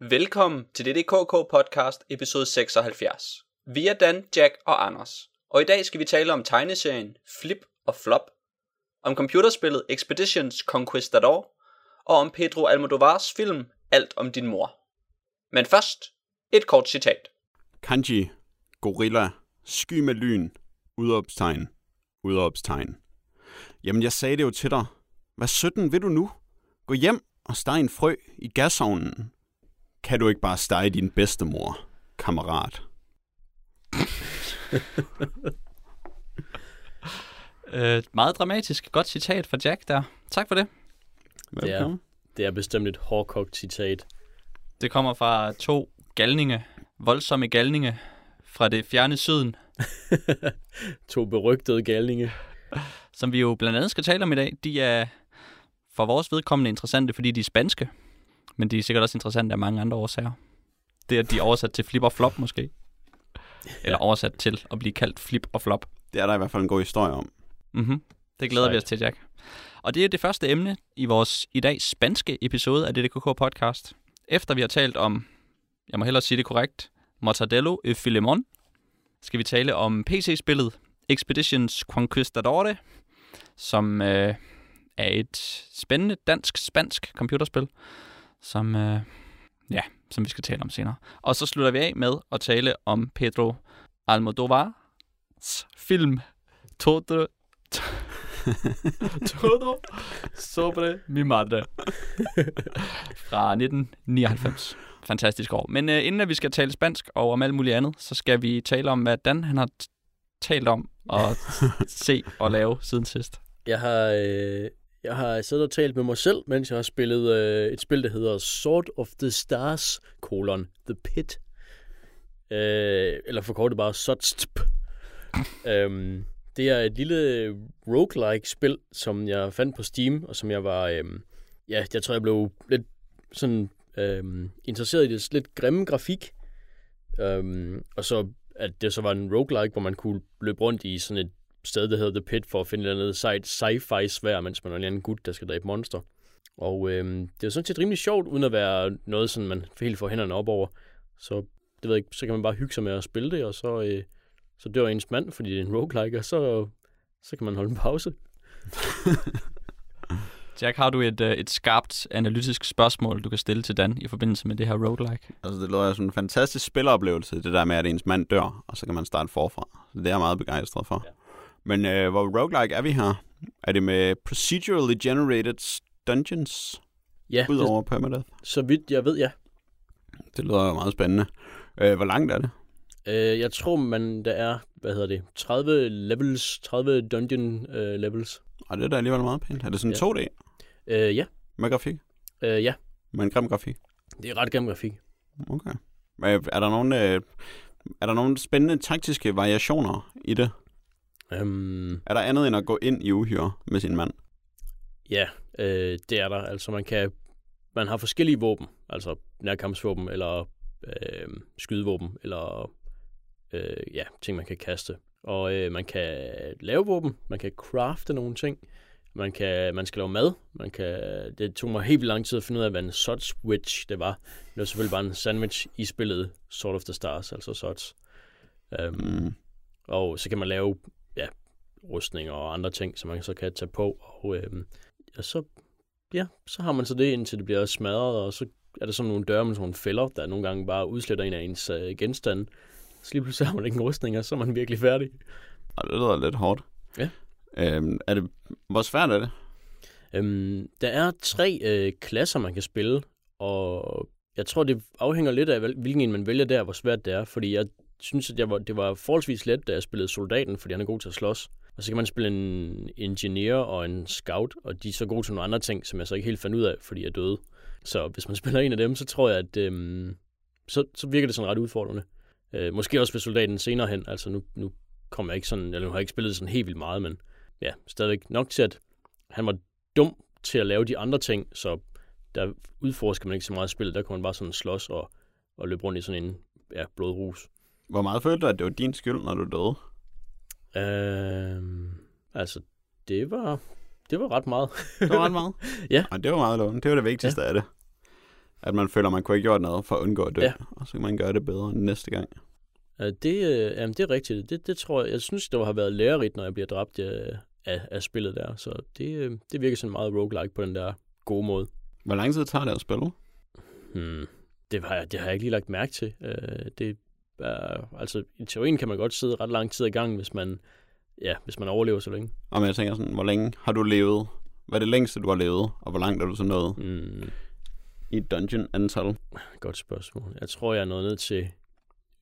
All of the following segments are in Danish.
Velkommen til DDKK podcast episode 76. Vi er Dan, Jack og Anders, og i dag skal vi tale om tegneserien Flip og Flop, om computerspillet Expeditions Conquistador, og om Pedro Almodovars film Alt om din mor. Men først, et kort citat. Kanji, gorilla, sky med lyn, udopstegn, udopstegn. Jamen, jeg sagde det jo til dig. Hvad 17 vil du nu? Gå hjem og steg en frø i gasovnen. Kan du ikke bare stege din bedstemor, kammerat? Øh, meget dramatisk. Godt citat fra Jack der. Tak for det. Det er, det er bestemt et hårdkogt citat. Det kommer fra to galninge, voldsomme galninge fra det fjerne syden, to berygtede galninge. som vi jo blandt andet skal tale om i dag. De er for vores vedkommende interessante, fordi de er spanske, men de er sikkert også interessante af mange andre årsager. Det er, at de er oversat til flip og flop måske. Eller oversat til at blive kaldt flip og flop. Det er der i hvert fald en god historie om. Mm-hmm. Det glæder Sejt. vi os til, Jack. Og det er det første emne i vores i dag spanske episode af DDKK podcast. Efter vi har talt om, jeg må hellere sige det korrekt, Mortadello e Filemon, skal vi tale om PC-spillet Expeditions Conquistadore, som øh, er et spændende dansk-spansk computerspil, som, øh, ja, som vi skal tale om senere. Og så slutter vi af med at tale om Pedro Almodovars film Todo Todo sobre mi madre. Fra 1999. Fantastisk år. Men øh, inden at vi skal tale spansk og om alt muligt andet, så skal vi tale om, hvad Dan han har talt om at se og lave siden sidst. Jeg har, øh, jeg har siddet og talt med mig selv, mens jeg har spillet øh, et spil, der hedder Sword of the Stars, colon, The Pit. Øh, eller forkortet bare SOTSTP. øhm, det er et lille roguelike spil, som jeg fandt på Steam, og som jeg var, øhm, ja, jeg tror, jeg blev lidt sådan øhm, interesseret i det lidt grimme grafik. Øhm, og så, at det så var en roguelike, hvor man kunne løbe rundt i sådan et sted, der hedder The Pit, for at finde et eller andet sejt sci-fi svær, mens man er en anden gut, der skal dræbe monster. Og øhm, det er sådan set rimelig sjovt, uden at være noget, sådan man helt får hænderne op over. Så det ved jeg ikke, så kan man bare hygge sig med at spille det, og så, øh, så dør ens mand, fordi det er en roguelike, og så, så kan man holde en pause. Jack, har du et, øh, et skarpt analytisk spørgsmål, du kan stille til Dan i forbindelse med det her roguelike? Altså, det lyder sådan en fantastisk spiloplevelse, det der med, at ens mand dør, og så kan man starte forfra. Så det er jeg meget begejstret for. Ja. Men øh, hvor roguelike er vi her? Er det med procedurally generated dungeons, Ja, det, udover permadeath? så vidt jeg ved, ja. Det lyder meget spændende. Øh, hvor langt er det? Øh, jeg tror, man der er, hvad hedder det, 30 levels, 30 dungeon øh, levels. Og det er da alligevel meget pænt. Er det sådan Ja. 2D Øh, ja, med grafik? øh, ja, Med en grim grafik? det er ret grim grafik. Okay. Men Er der nogle, øh, er der nogle spændende taktiske variationer i det? Øhm, Er der andet end at gå ind i uhyre med sin mand? ja, øh, det er der. Altså, man kan, man har forskellige våben, altså nærkampsvåben, eller øh, skydevåben, eller øh, ja, ting, man kan kaste. Og øh, man kan lave våben, man kan crafte nogle ting, man, kan, man skal lave mad, man kan, det tog mig helt lang tid at finde ud af, hvad en sandwich det var. Det var selvfølgelig bare en sandwich i spillet Sword of the Stars, altså sots. Um, Mm. Og så kan man lave rustninger og andre ting, som man så kan tage på. Og øhm, ja, så, ja, så har man så det, indtil det bliver smadret, og så er der sådan nogle døre med sådan nogle fælder, der nogle gange bare udsletter en af ens øh, genstande. Så lige pludselig har man ikke rustninger, så er man virkelig færdig. Og det lyder lidt hårdt. Ja. Øhm, er det, hvor svært er det? Øhm, der er tre øh, klasser, man kan spille, og jeg tror, det afhænger lidt af, hvil- hvilken en man vælger der, hvor svært det er, fordi jeg synes, at jeg var, det var forholdsvis let, da jeg spillede soldaten, fordi han er god til at slås. Og så kan man spille en engineer og en scout, og de er så gode til nogle andre ting, som jeg så ikke helt fandt ud af, fordi jeg døde. Så hvis man spiller en af dem, så tror jeg, at øhm, så, så virker det sådan ret udfordrende. Øh, måske også ved soldaten senere hen, altså nu, nu kommer jeg ikke sådan, eller nu har jeg ikke spillet sådan helt vildt meget, men ja, stadigvæk nok til, at han var dum til at lave de andre ting, så der udforsker man ikke så meget spillet. Der kan man bare sådan slås og, og løbe rundt i sådan en ja, blodrus. Hvor meget følte du, at det var din skyld, når du døde? Øhm, altså, det var, det var ret meget. Det var ret meget. Ja. Og det var meget lovende. Det var det vigtigste ja. af det. At man føler, man kunne have gjort noget for at undgå at dø, Ja. og så kan man gøre det bedre næste gang. Ja, det, øh, jamen, det er rigtigt. Det, det tror jeg, jeg synes, det har været lærerigt, når jeg bliver dræbt øh, af, af spillet der. Så det, øh, det virker sådan meget roguelike på den der gode måde. Hvor lang tid tager det at spille? Hmm. Det, har jeg, det har jeg ikke lige lagt mærke til. Øh, det er, altså, i teorien kan man godt sidde ret lang tid i gang, hvis man, ja, hvis man overlever så længe. Og jeg tænker sådan, hvor længe har du levet? Hvad er det længste, du har levet? Og hvor langt er du så nået Hmm. i dungeon antal? Godt spørgsmål. Jeg tror, jeg er nået ned til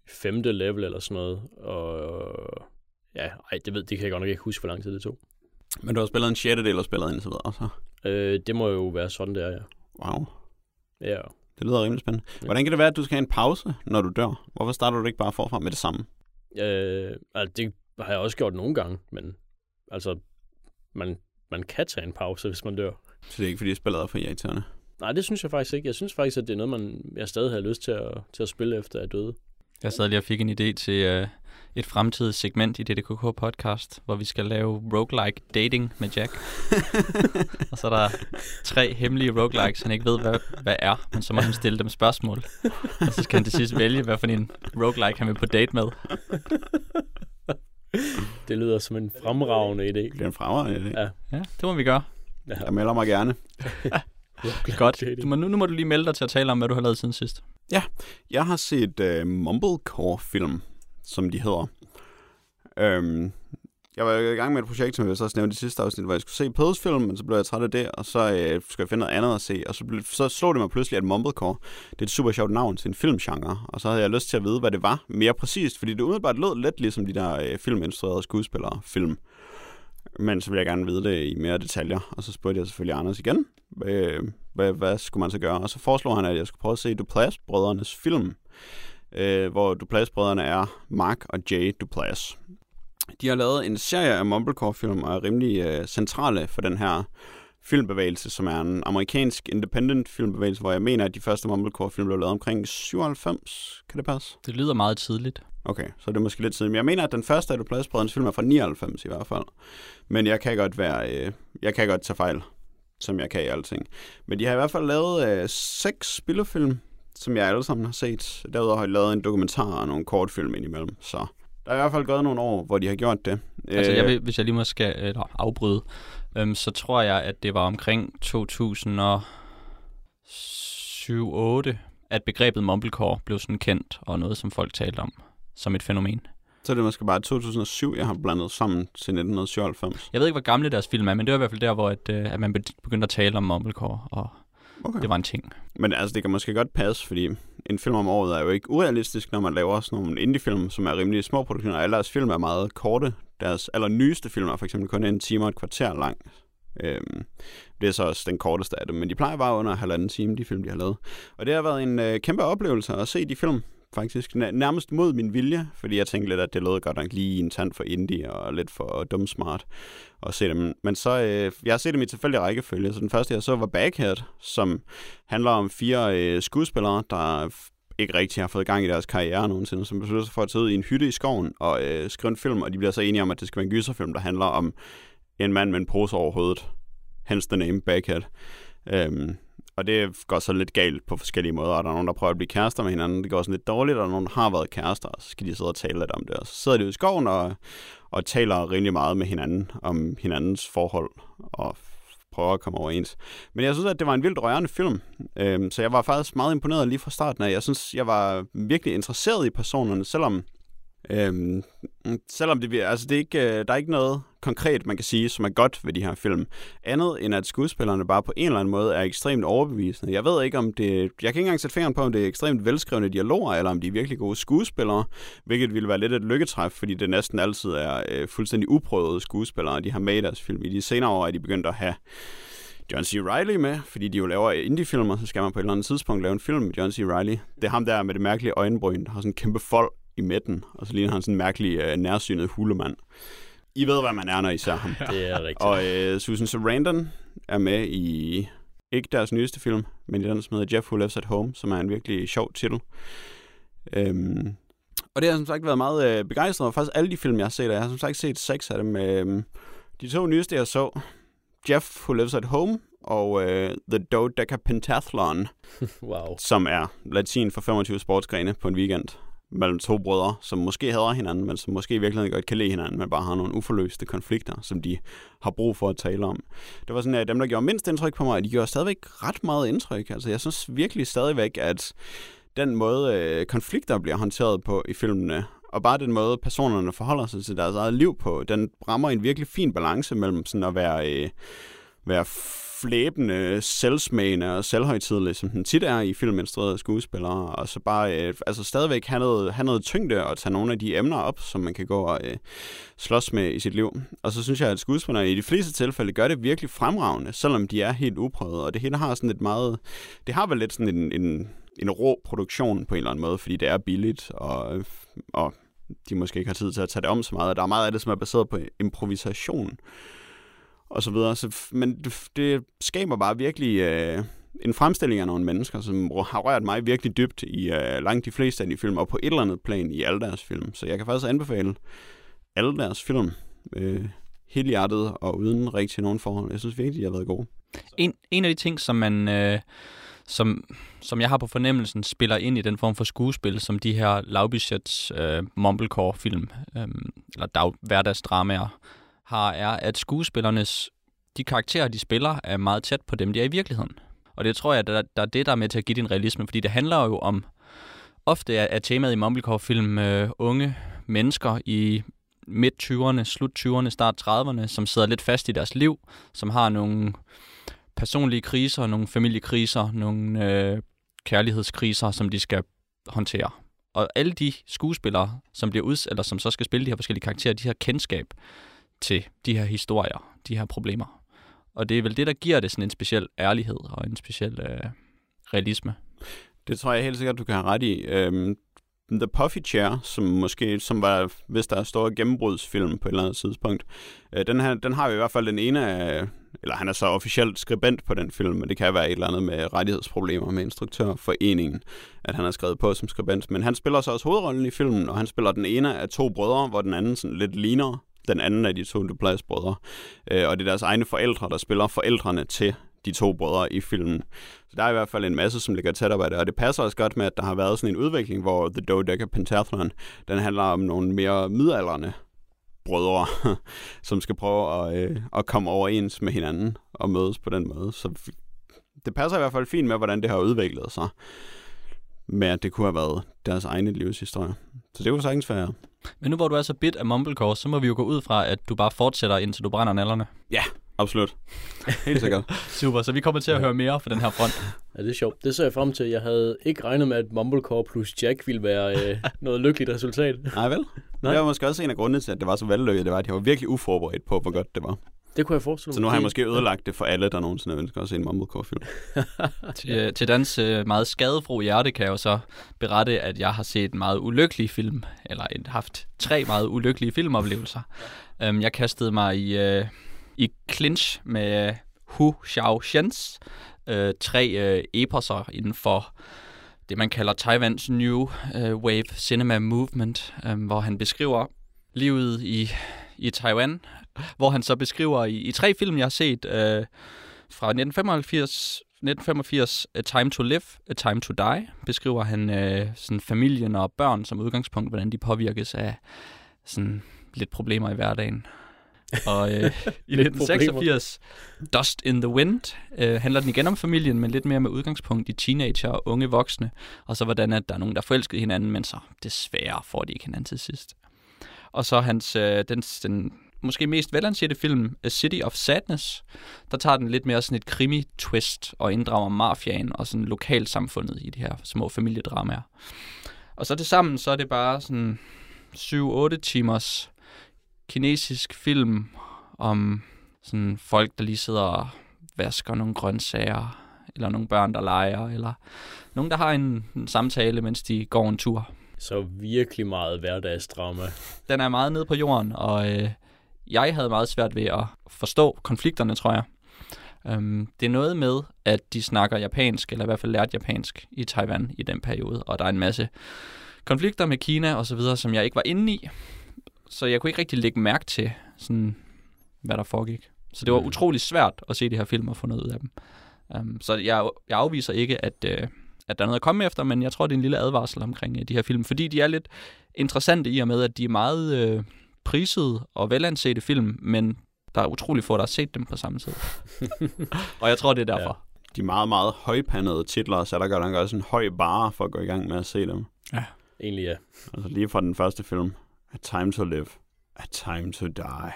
femte level eller sådan noget. Og ja, ej, det ved det kan jeg godt nok ikke huske, hvor lang tid det tog. Men du har spillet en sjettedel af spillet indtil videre, så Øh, det må jo være sådan, det er, ja. wow. Ja, Det lyder rimelig spændende. Ja. Hvordan kan det være, at du skal have en pause, når du dør? Hvorfor starter du ikke bare forfra med det samme? øh, altså, det har jeg også gjort nogle gange, men altså, man, man kan tage en pause, hvis man dør. Så det er ikke, fordi spillet er for irriterende. Nej, det synes jeg faktisk ikke. Jeg synes faktisk, at det er noget, man, jeg stadig har lyst til at, til at spille efter at døde. Jeg sad lige og fik en idé til uh, et fremtidigt segment i DDKK podcast, hvor vi skal lave roguelike dating med Jack. og så er der tre hemmelige roguelikes, han ikke ved, hvad, hvad er, men så må han stille dem spørgsmål. og så skal han til sidst vælge, hvad for en roguelike han vil på date med. Det lyder som en fremragende idé. Det er en fremragende idé. Ja. Ja, det må vi gøre. Ja. Jeg melder mig gerne. Godt. Du må, nu, nu må du lige melde dig til at tale om, hvad du har lavet siden sidst. Jeg har set uh, Mumblecore-film, som de hedder. Øhm, jeg var i gang med et projekt, som jeg så også nævnte i sidste afsnit, hvor jeg skulle se Pødesfilm, men så blev jeg træt af det, og så øh, skulle jeg finde noget andet at se. Og så, blev, så slog det mig pludselig, at Mumblecore, det er et super sjovt navn til en filmgenre. Og så havde jeg lyst til at vide, hvad det var mere præcist, fordi det umiddelbart lød lidt ligesom de der øh, filminstruerede skuespillere film. Men så ville jeg gerne vide det i mere detaljer, og så spurgte jeg selvfølgelig Anders igen, øh, hvad, hvad skulle man så gøre? Og så foreslog han, at jeg skulle prøve at se Duplass-brødrenes film, øh, hvor Duplass-brødrene er Mark og Jay Duplass. De har lavet en serie af Mumblecore-film og er rimelig øh, centrale for den her filmbevægelse, som er en amerikansk independent filmbevægelse, hvor jeg mener, at de første Mumblecore-film blev lavet omkring 97. Kan det passe? Det lyder meget tidligt. Okay, så er det måske lidt siden. Men jeg mener, at den første af Duplass-brødrenes film er fra 99 i hvert fald. Men jeg kan godt være, øh, jeg kan godt tage fejl, som jeg kan i alting. Men de har i hvert fald lavet øh, seks spillefilm, som jeg alle sammen har set. Derudover har de lavet en dokumentar og nogle kortfilm indimellem. Så der er i hvert fald gået nogle år, hvor de har gjort det. Altså, Øh, jeg vil, hvis jeg lige må skal eller afbryde, øhm, så tror jeg, at det var omkring 2007-8, at begrebet mumblecore blev sådan kendt, og noget, som folk talte om som et fænomen. Så er det måske bare 2007, jeg har blandet sammen til 1997. Jeg ved ikke, hvor gamle deres film er, men det var i hvert fald der, hvor at, øh, at man be- begyndte at tale om mumblecore, og Okay. det var en ting. Men altså, det kan måske godt passe, fordi en film om året er jo ikke urealistisk, når man laver sådan nogle indie-film, som er rimelig små produktioner. Alle deres film er meget korte. Deres allernyeste film er for eksempel kun en time og et kvarter lang. Øhm, det er så også den korteste af dem, men de plejer bare under halvanden time, de film, de har lavet. Og det har været en øh, kæmpe oplevelse at se de film, faktisk. Nærmest mod min vilje, fordi jeg tænkte lidt, at det lød godt nok lige en tand for indie og lidt for dumsmart at se dem. Men så, øh, jeg har set dem i tilfældig rækkefølge, så den første jeg så var Baghead, som handler om fire øh, skuespillere, der ikke rigtig har fået gang i deres karriere nogensinde, som beslutter sig for at tage ud i en hytte i skoven og øh, skrive en film, og de bliver så enige om, at det skal være en gyserfilm, der handler om en mand med en pose over hovedet. Hence the name Baghead. Øhm, og det går så lidt galt på forskellige måder, og der er nogen, der prøver at blive kærester med hinanden. Det går sådan lidt dårligt, og der er nogen, der har været kærester, og så skal de sidde og tale lidt om det. Og så sidder de ude i skoven og, og taler rimelig meget med hinanden om hinandens forhold, og prøver at komme overens. Men jeg synes, at det var en vildt rørende film, øhm, så jeg var faktisk meget imponeret lige fra starten af. Jeg synes, jeg var virkelig interesseret i personerne, selvom Øhm, selvom det, altså det er ikke, øh, der er ikke noget konkret, man kan sige, som er godt ved de her film. Andet end at skuespillerne bare på en eller anden måde er ekstremt overbevisende. Jeg ved ikke, om det... Jeg kan ikke engang sætte fingeren på, om det er ekstremt velskrevne dialoger, eller om de er virkelig gode skuespillere, hvilket ville være lidt et lykketræf, fordi det næsten altid er øh, fuldstændig uprøvede skuespillere, de har med i deres film. I de senere år er de begyndt at have John C. Reilly med, fordi de jo laver indie-filmer, så skal man på et eller andet tidspunkt lave en film med John C. Reilly. Det er ham der med det mærkelige øjenbryn, der har sådan en kæmpe fold i midten, og så ligner han sådan en mærkelig øh, nærsynet hulemand. I ved, hvad man er, når I ser ham. Det er rigtigt. Og øh, Susan Sarandon er med i, ikke deres nyeste film, men i den, som hedder Jeff Who Lives at Home, som er en virkelig sjov titel. Øhm, og det har jeg som sagt været meget øh, begejstret for. Faktisk alle de film, jeg har set, og jeg har som sagt set seks af dem. Øh, de to nyeste, jeg så, Jeff Who Lives at Home, og øh, The Dodeca Pentathlon, Wow. som er latin for 25 sportsgrene på en weekend mellem to brødre, som måske hader hinanden, men som måske i virkeligheden godt kan lide hinanden, men bare har nogle uforløste konflikter, som de har brug for at tale om. Det var sådan, at dem, der gjorde mindst indtryk på mig, de gjorde stadigvæk ret meget indtryk. Altså, jeg synes virkelig stadigvæk, at den måde, øh, konflikter bliver håndteret på i filmene, og bare den måde, personerne forholder sig til deres eget liv på, den rammer en virkelig fin balance mellem sådan at være, øh, være flæbende, selvsmagende og selvhøjtidlig, som den tit er i filminstruerede skuespillere, og så bare øh, altså stadigvæk have noget, have noget tyngde og tage nogle af de emner op, som man kan gå og øh, slås med i sit liv. Og så synes jeg, at skuespillere i de fleste tilfælde gør det virkelig fremragende, selvom de er helt uprøvede, og det hele har sådan et meget, det har vel lidt sådan en, en, en rå produktion på en eller anden måde, fordi det er billigt, og, og de måske ikke har tid til at tage det om så meget. Der er meget af det, som er baseret på improvisation og så videre. Så, men det, det skaber bare virkelig øh, en fremstilling af nogle mennesker, som har rørt mig virkelig dybt i øh, langt de fleste af de film, og på et eller andet plan i alle deres film. Så jeg kan faktisk anbefale alle deres film øh, helt hjertet og uden rigtig nogen forhold. Jeg synes virkelig, de har været gode. En, en af de ting, som man... Øh, som, som jeg har på fornemmelsen, spiller ind i den form for skuespil, som de her lavbudgets øh, mumblecore-film, øh, eller dag, hverdagsdramaer, har, er, at skuespillernes, de karakterer, de spiller, er meget tæt på dem, de er i virkeligheden. Og det tror jeg, der, der er det, der er med til at give det en realisme, fordi det handler jo om, ofte er, er temaet i mumblecore-film øh, unge mennesker i midt 20'erne, slut 20'erne, start 30'erne, som sidder lidt fast i deres liv, som har nogle personlige kriser, nogle familiekriser, nogle øh, kærlighedskriser, som de skal håndtere. Og alle de skuespillere, som bliver uds eller som så skal spille de her forskellige karakterer, de har kendskab til de her historier, de her problemer. Og det er vel det, der giver det sådan en speciel ærlighed og en speciel øh, realisme. Det tror jeg helt sikkert, du kan have ret i. Øhm, The Puffy Chair, som måske som var, hvis der er store gennembrudsfilm på et eller andet tidspunkt, øh, den, her, den har vi i hvert fald den ene af, eller han er så officielt skribent på den film, men det kan være et eller andet med rettighedsproblemer med instruktørforeningen, at han har skrevet på som skribent. Men han spiller så også hovedrollen i filmen, og han spiller den ene af to brødre, hvor den anden sådan lidt ligner den anden af de to Duplass-brødre. Øh, og det er deres egne forældre, der spiller forældrene til de to brødre i filmen. Så der er i hvert fald en masse, som ligger tæt op ad det, og det passer også godt med, at der har været sådan en udvikling, hvor The Dodeca Pentathlon, den handler om nogle mere midalderne brødre, som skal prøve at, øh, at komme overens med hinanden og mødes på den måde. Så det passer i hvert fald fint med, hvordan det har udviklet sig med, at det kunne have været deres egne livshistorie. Så det kunne sagtens være. Men nu hvor du er så bit af Mumblecore, så må vi jo gå ud fra, at du bare fortsætter, indtil du brænder nallerne. Absolut. Helt sikkert. Super, så vi kommer til at høre mere fra den her front. Ja, det er sjovt. Det så jeg frem til. Jeg havde ikke regnet med, at Mumblecore plus Jack ville være øh, noget lykkeligt resultat. Nej vel? Nej. Det var måske også en af grundene til, at det var så vellykket. Det var, at jeg var virkelig uforberedt på, hvor godt det var. Det kunne jeg forestille mig. Så nu har jeg måske ødelagt det for alle, der nogensinde ønsker at se en Mumblecore-film. til, øh, til dans øh, meget skadefro hjerte kan jeg jo så berette, at jeg har set en meget ulykkelig film, eller haft tre meget ulykkelige filmoplevelser. Um, jeg kastede mig i, øh, i clinch med Hu Xiaoxians øh, tre øh, eposer inden for det, man kalder Taiwans New øh, Wave Cinema Movement, øh, hvor han beskriver livet i, i Taiwan, hvor han så beskriver i, i tre film, jeg har set øh, fra 1985, 1985 A Time to Live, A Time to Die, beskriver han øh, sådan familien og børn som udgangspunkt, hvordan de påvirkes af sådan lidt problemer i hverdagen. Og øh, i Lidt 1986, Dust in the Wind, øh, handler den igen om familien, men lidt mere med udgangspunkt i teenager og unge voksne, og så hvordan at der er nogen, der er forelsket i hinanden, men så desværre får de ikke hinanden til sidst. Og så hans, øh, den, den måske mest velansete film, A City of Sadness, der tager den lidt mere sådan et krimi-twist og inddrager mafiaen og sådan lokalsamfundet i de her små familiedramaer. Og så det sammen, så er det bare sådan 7-8 timers kinesisk film om sådan folk, der lige sidder og vasker nogle grøntsager, eller nogle børn, der leger, eller nogen, der har en, en samtale, mens de går en tur. Så virkelig meget hverdagsdrama. Den er meget nede på jorden, og øh, jeg havde meget svært ved at forstå konflikterne, tror jeg. Um, det er noget med, at de snakker japansk, eller i hvert fald lært japansk i Taiwan i den periode, og der er en masse konflikter med Kina og så videre, som jeg ikke var inde i. Så jeg kunne ikke rigtig lægge mærke til, sådan, hvad der foregik. Så det var Mm. utrolig svært at se de her film og få noget ud af dem. Um, så jeg, jeg afviser ikke, at, øh, at der er noget at komme efter, men jeg tror, det er en lille advarsel omkring øh, de her film, fordi de er lidt interessante i og med, at de er meget øh, prisede og velansete film, men der er utrolig få, der har set dem på samme tid. og jeg tror, det er derfor. De meget, meget højpandede titler, så der gør nok også en høj bare for at gå i gang med at se dem. Egentlig ja. Altså lige fra den første film. A Time to Live. A Time to Die.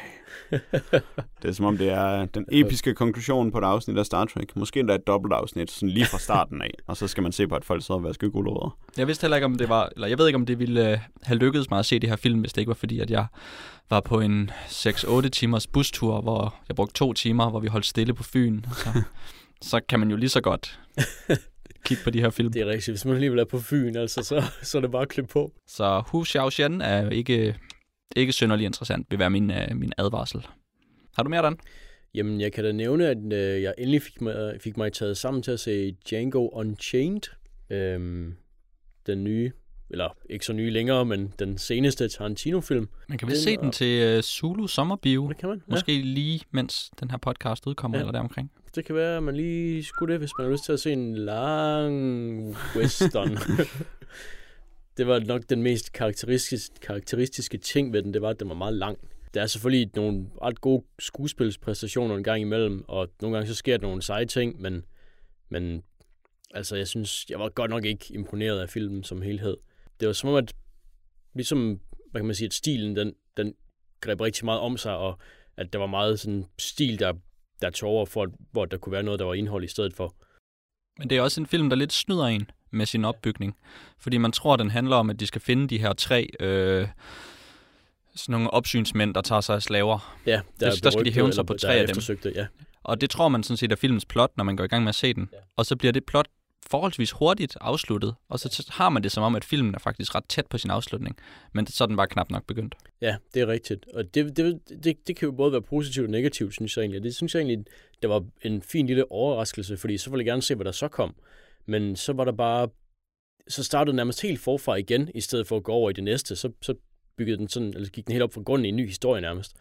det er som om, det er den episke konklusion på et afsnit af Star Trek. Måske endda et dobbelt afsnit, sådan lige fra starten af. Og så skal man se på, at folk sidder og vasker gulerødder. Jeg vidste heller ikke, om det var, eller jeg ved ikke, om det ville øh, have lykkedes mig at se det her film, hvis det ikke var fordi, at jeg var på en 6-8 timers bustur, hvor jeg brugte to timer, hvor vi holdt stille på Fyn. Så, så kan man jo lige så godt kigge på de her film. Det er rigtigt. Hvis man alligevel er på Fyn, altså, så, så er det bare at klippe på. Så Hu Xiaoxian er ikke, ikke synderlig interessant, vil være min, øh, min advarsel. Har du mere, Dan? Jamen, jeg kan da nævne, at øh, jeg endelig fik mig, fik mig taget sammen til at se Django Unchained. Øhm, den nye, eller ikke så nye længere, men den seneste Tarantino-film. Man kan vel Den se den til uh, Zulu Sommerbio, Det kan man. Ja, måske lige mens den her podcast udkommer, ja. eller deromkring. det kan være, at man lige skulle det, hvis man har lyst til at se en lang western. det var nok den mest karakteristiske, karakteristiske ting ved den, det var, at den var meget lang. Der er selvfølgelig nogle ret gode skuespilspræstationer en gang imellem, og nogle gange så sker der nogle seje ting, men, men altså, jeg synes, jeg var godt nok ikke imponeret af filmen som helhed. Det var som om, at ligesom, hvad kan man sige, at stilen, den, den greb rigtig meget om sig, og at der var meget sådan stil, der, der tog over, for, hvor der kunne være noget, der var indhold i stedet for. Men det er også en film, der lidt snyder en med sin opbygning. Fordi man tror, den handler om, at de skal finde de her tre øh, sådan nogle opsynsmænd, der tager sig af slaver. Ja, der er skal de hævne sig på der tre af dem. Ja. Og det tror man sådan set er filmens plot, når man går i gang med at se den. Ja. Og så bliver det plot forholdsvis hurtigt afsluttet, og så har man det som om, at filmen er faktisk ret tæt på sin afslutning. Men så den bare knap nok begyndt. Ja, det er rigtigt. Og det, det, det, det kan jo både være positivt og negativt, synes jeg egentlig. Det synes jeg egentlig, det var en fin lille overraskelse, fordi så ville jeg gerne se, hvad der så kom. Men så var der bare... Så startede nærmest helt forfra igen, i stedet for at gå over i det næste. Så, så byggede den sådan, eller gik den helt op fra grunden i en ny historie nærmest.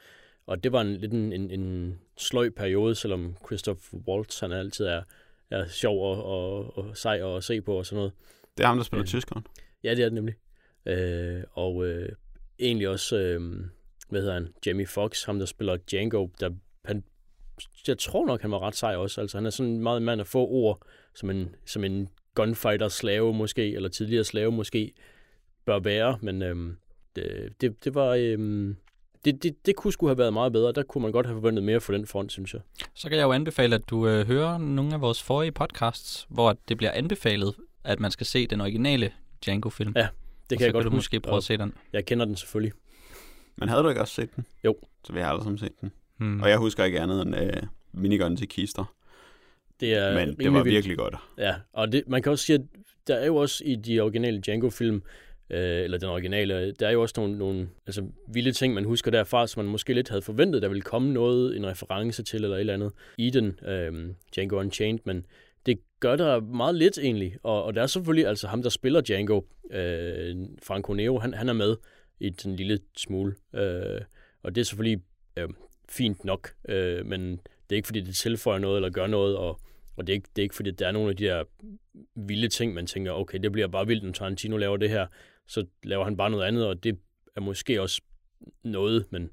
Og det var en, lidt en, en, en sløj periode, selvom Christoph Waltz, han altid er, er sjov og, og, og sej at se på og sådan noget. Det er ham, der spiller Ja. tyskeren. Ja, det er det nemlig. Øh, og øh, egentlig også, øh, hvad hedder han, Jamie Foxx, ham der spiller Django, der, han, jeg tror nok, han var ret sej også. Altså, han er sådan meget en mand af få ord, som en, som en gunfighter-slave måske, eller tidligere slave måske, bør være. Men øh, det, det, det var... Øh, det, det, det kunne skulle have været meget bedre. Der kunne man godt have forventet mere for den front, synes jeg. Så kan jeg jo anbefale, at du øh, hører nogle af vores forrige podcasts, hvor det bliver anbefalet, at man skal se den originale Django-film. Ja, Det Og kan så jeg godt du huske, måske prøve og at se den. Jeg kender den selvfølgelig. Men havde du ikke også set den? Jo. Så vi har alle sammen set den. Hmm. Og jeg husker ikke andet end øh, minigun til kister. Det er Men det var vildt. virkelig godt. Ja, og det, man kan også sige, at der er jo også i de originale Django-film, øh, eller den originale, der er jo også nogle, nogle altså, vilde ting, man husker derfra, som man måske lidt havde forventet, der ville komme noget, en reference til eller et eller andet i den øh, Django Unchained, men det gør der meget lidt egentlig, og, og der er selvfølgelig altså ham, der spiller Django, øh, Franco Nero, han, han er med i den lille smule, øh, og det er selvfølgelig øh, fint nok, øh, men det er ikke fordi, det tilføjer noget eller gør noget, og og det er, ikke, det er ikke fordi, der er nogle af de der vilde ting, man tænker, okay, det bliver bare vildt, når Tarantino laver det her. Så laver han bare noget andet, og det er måske også noget, men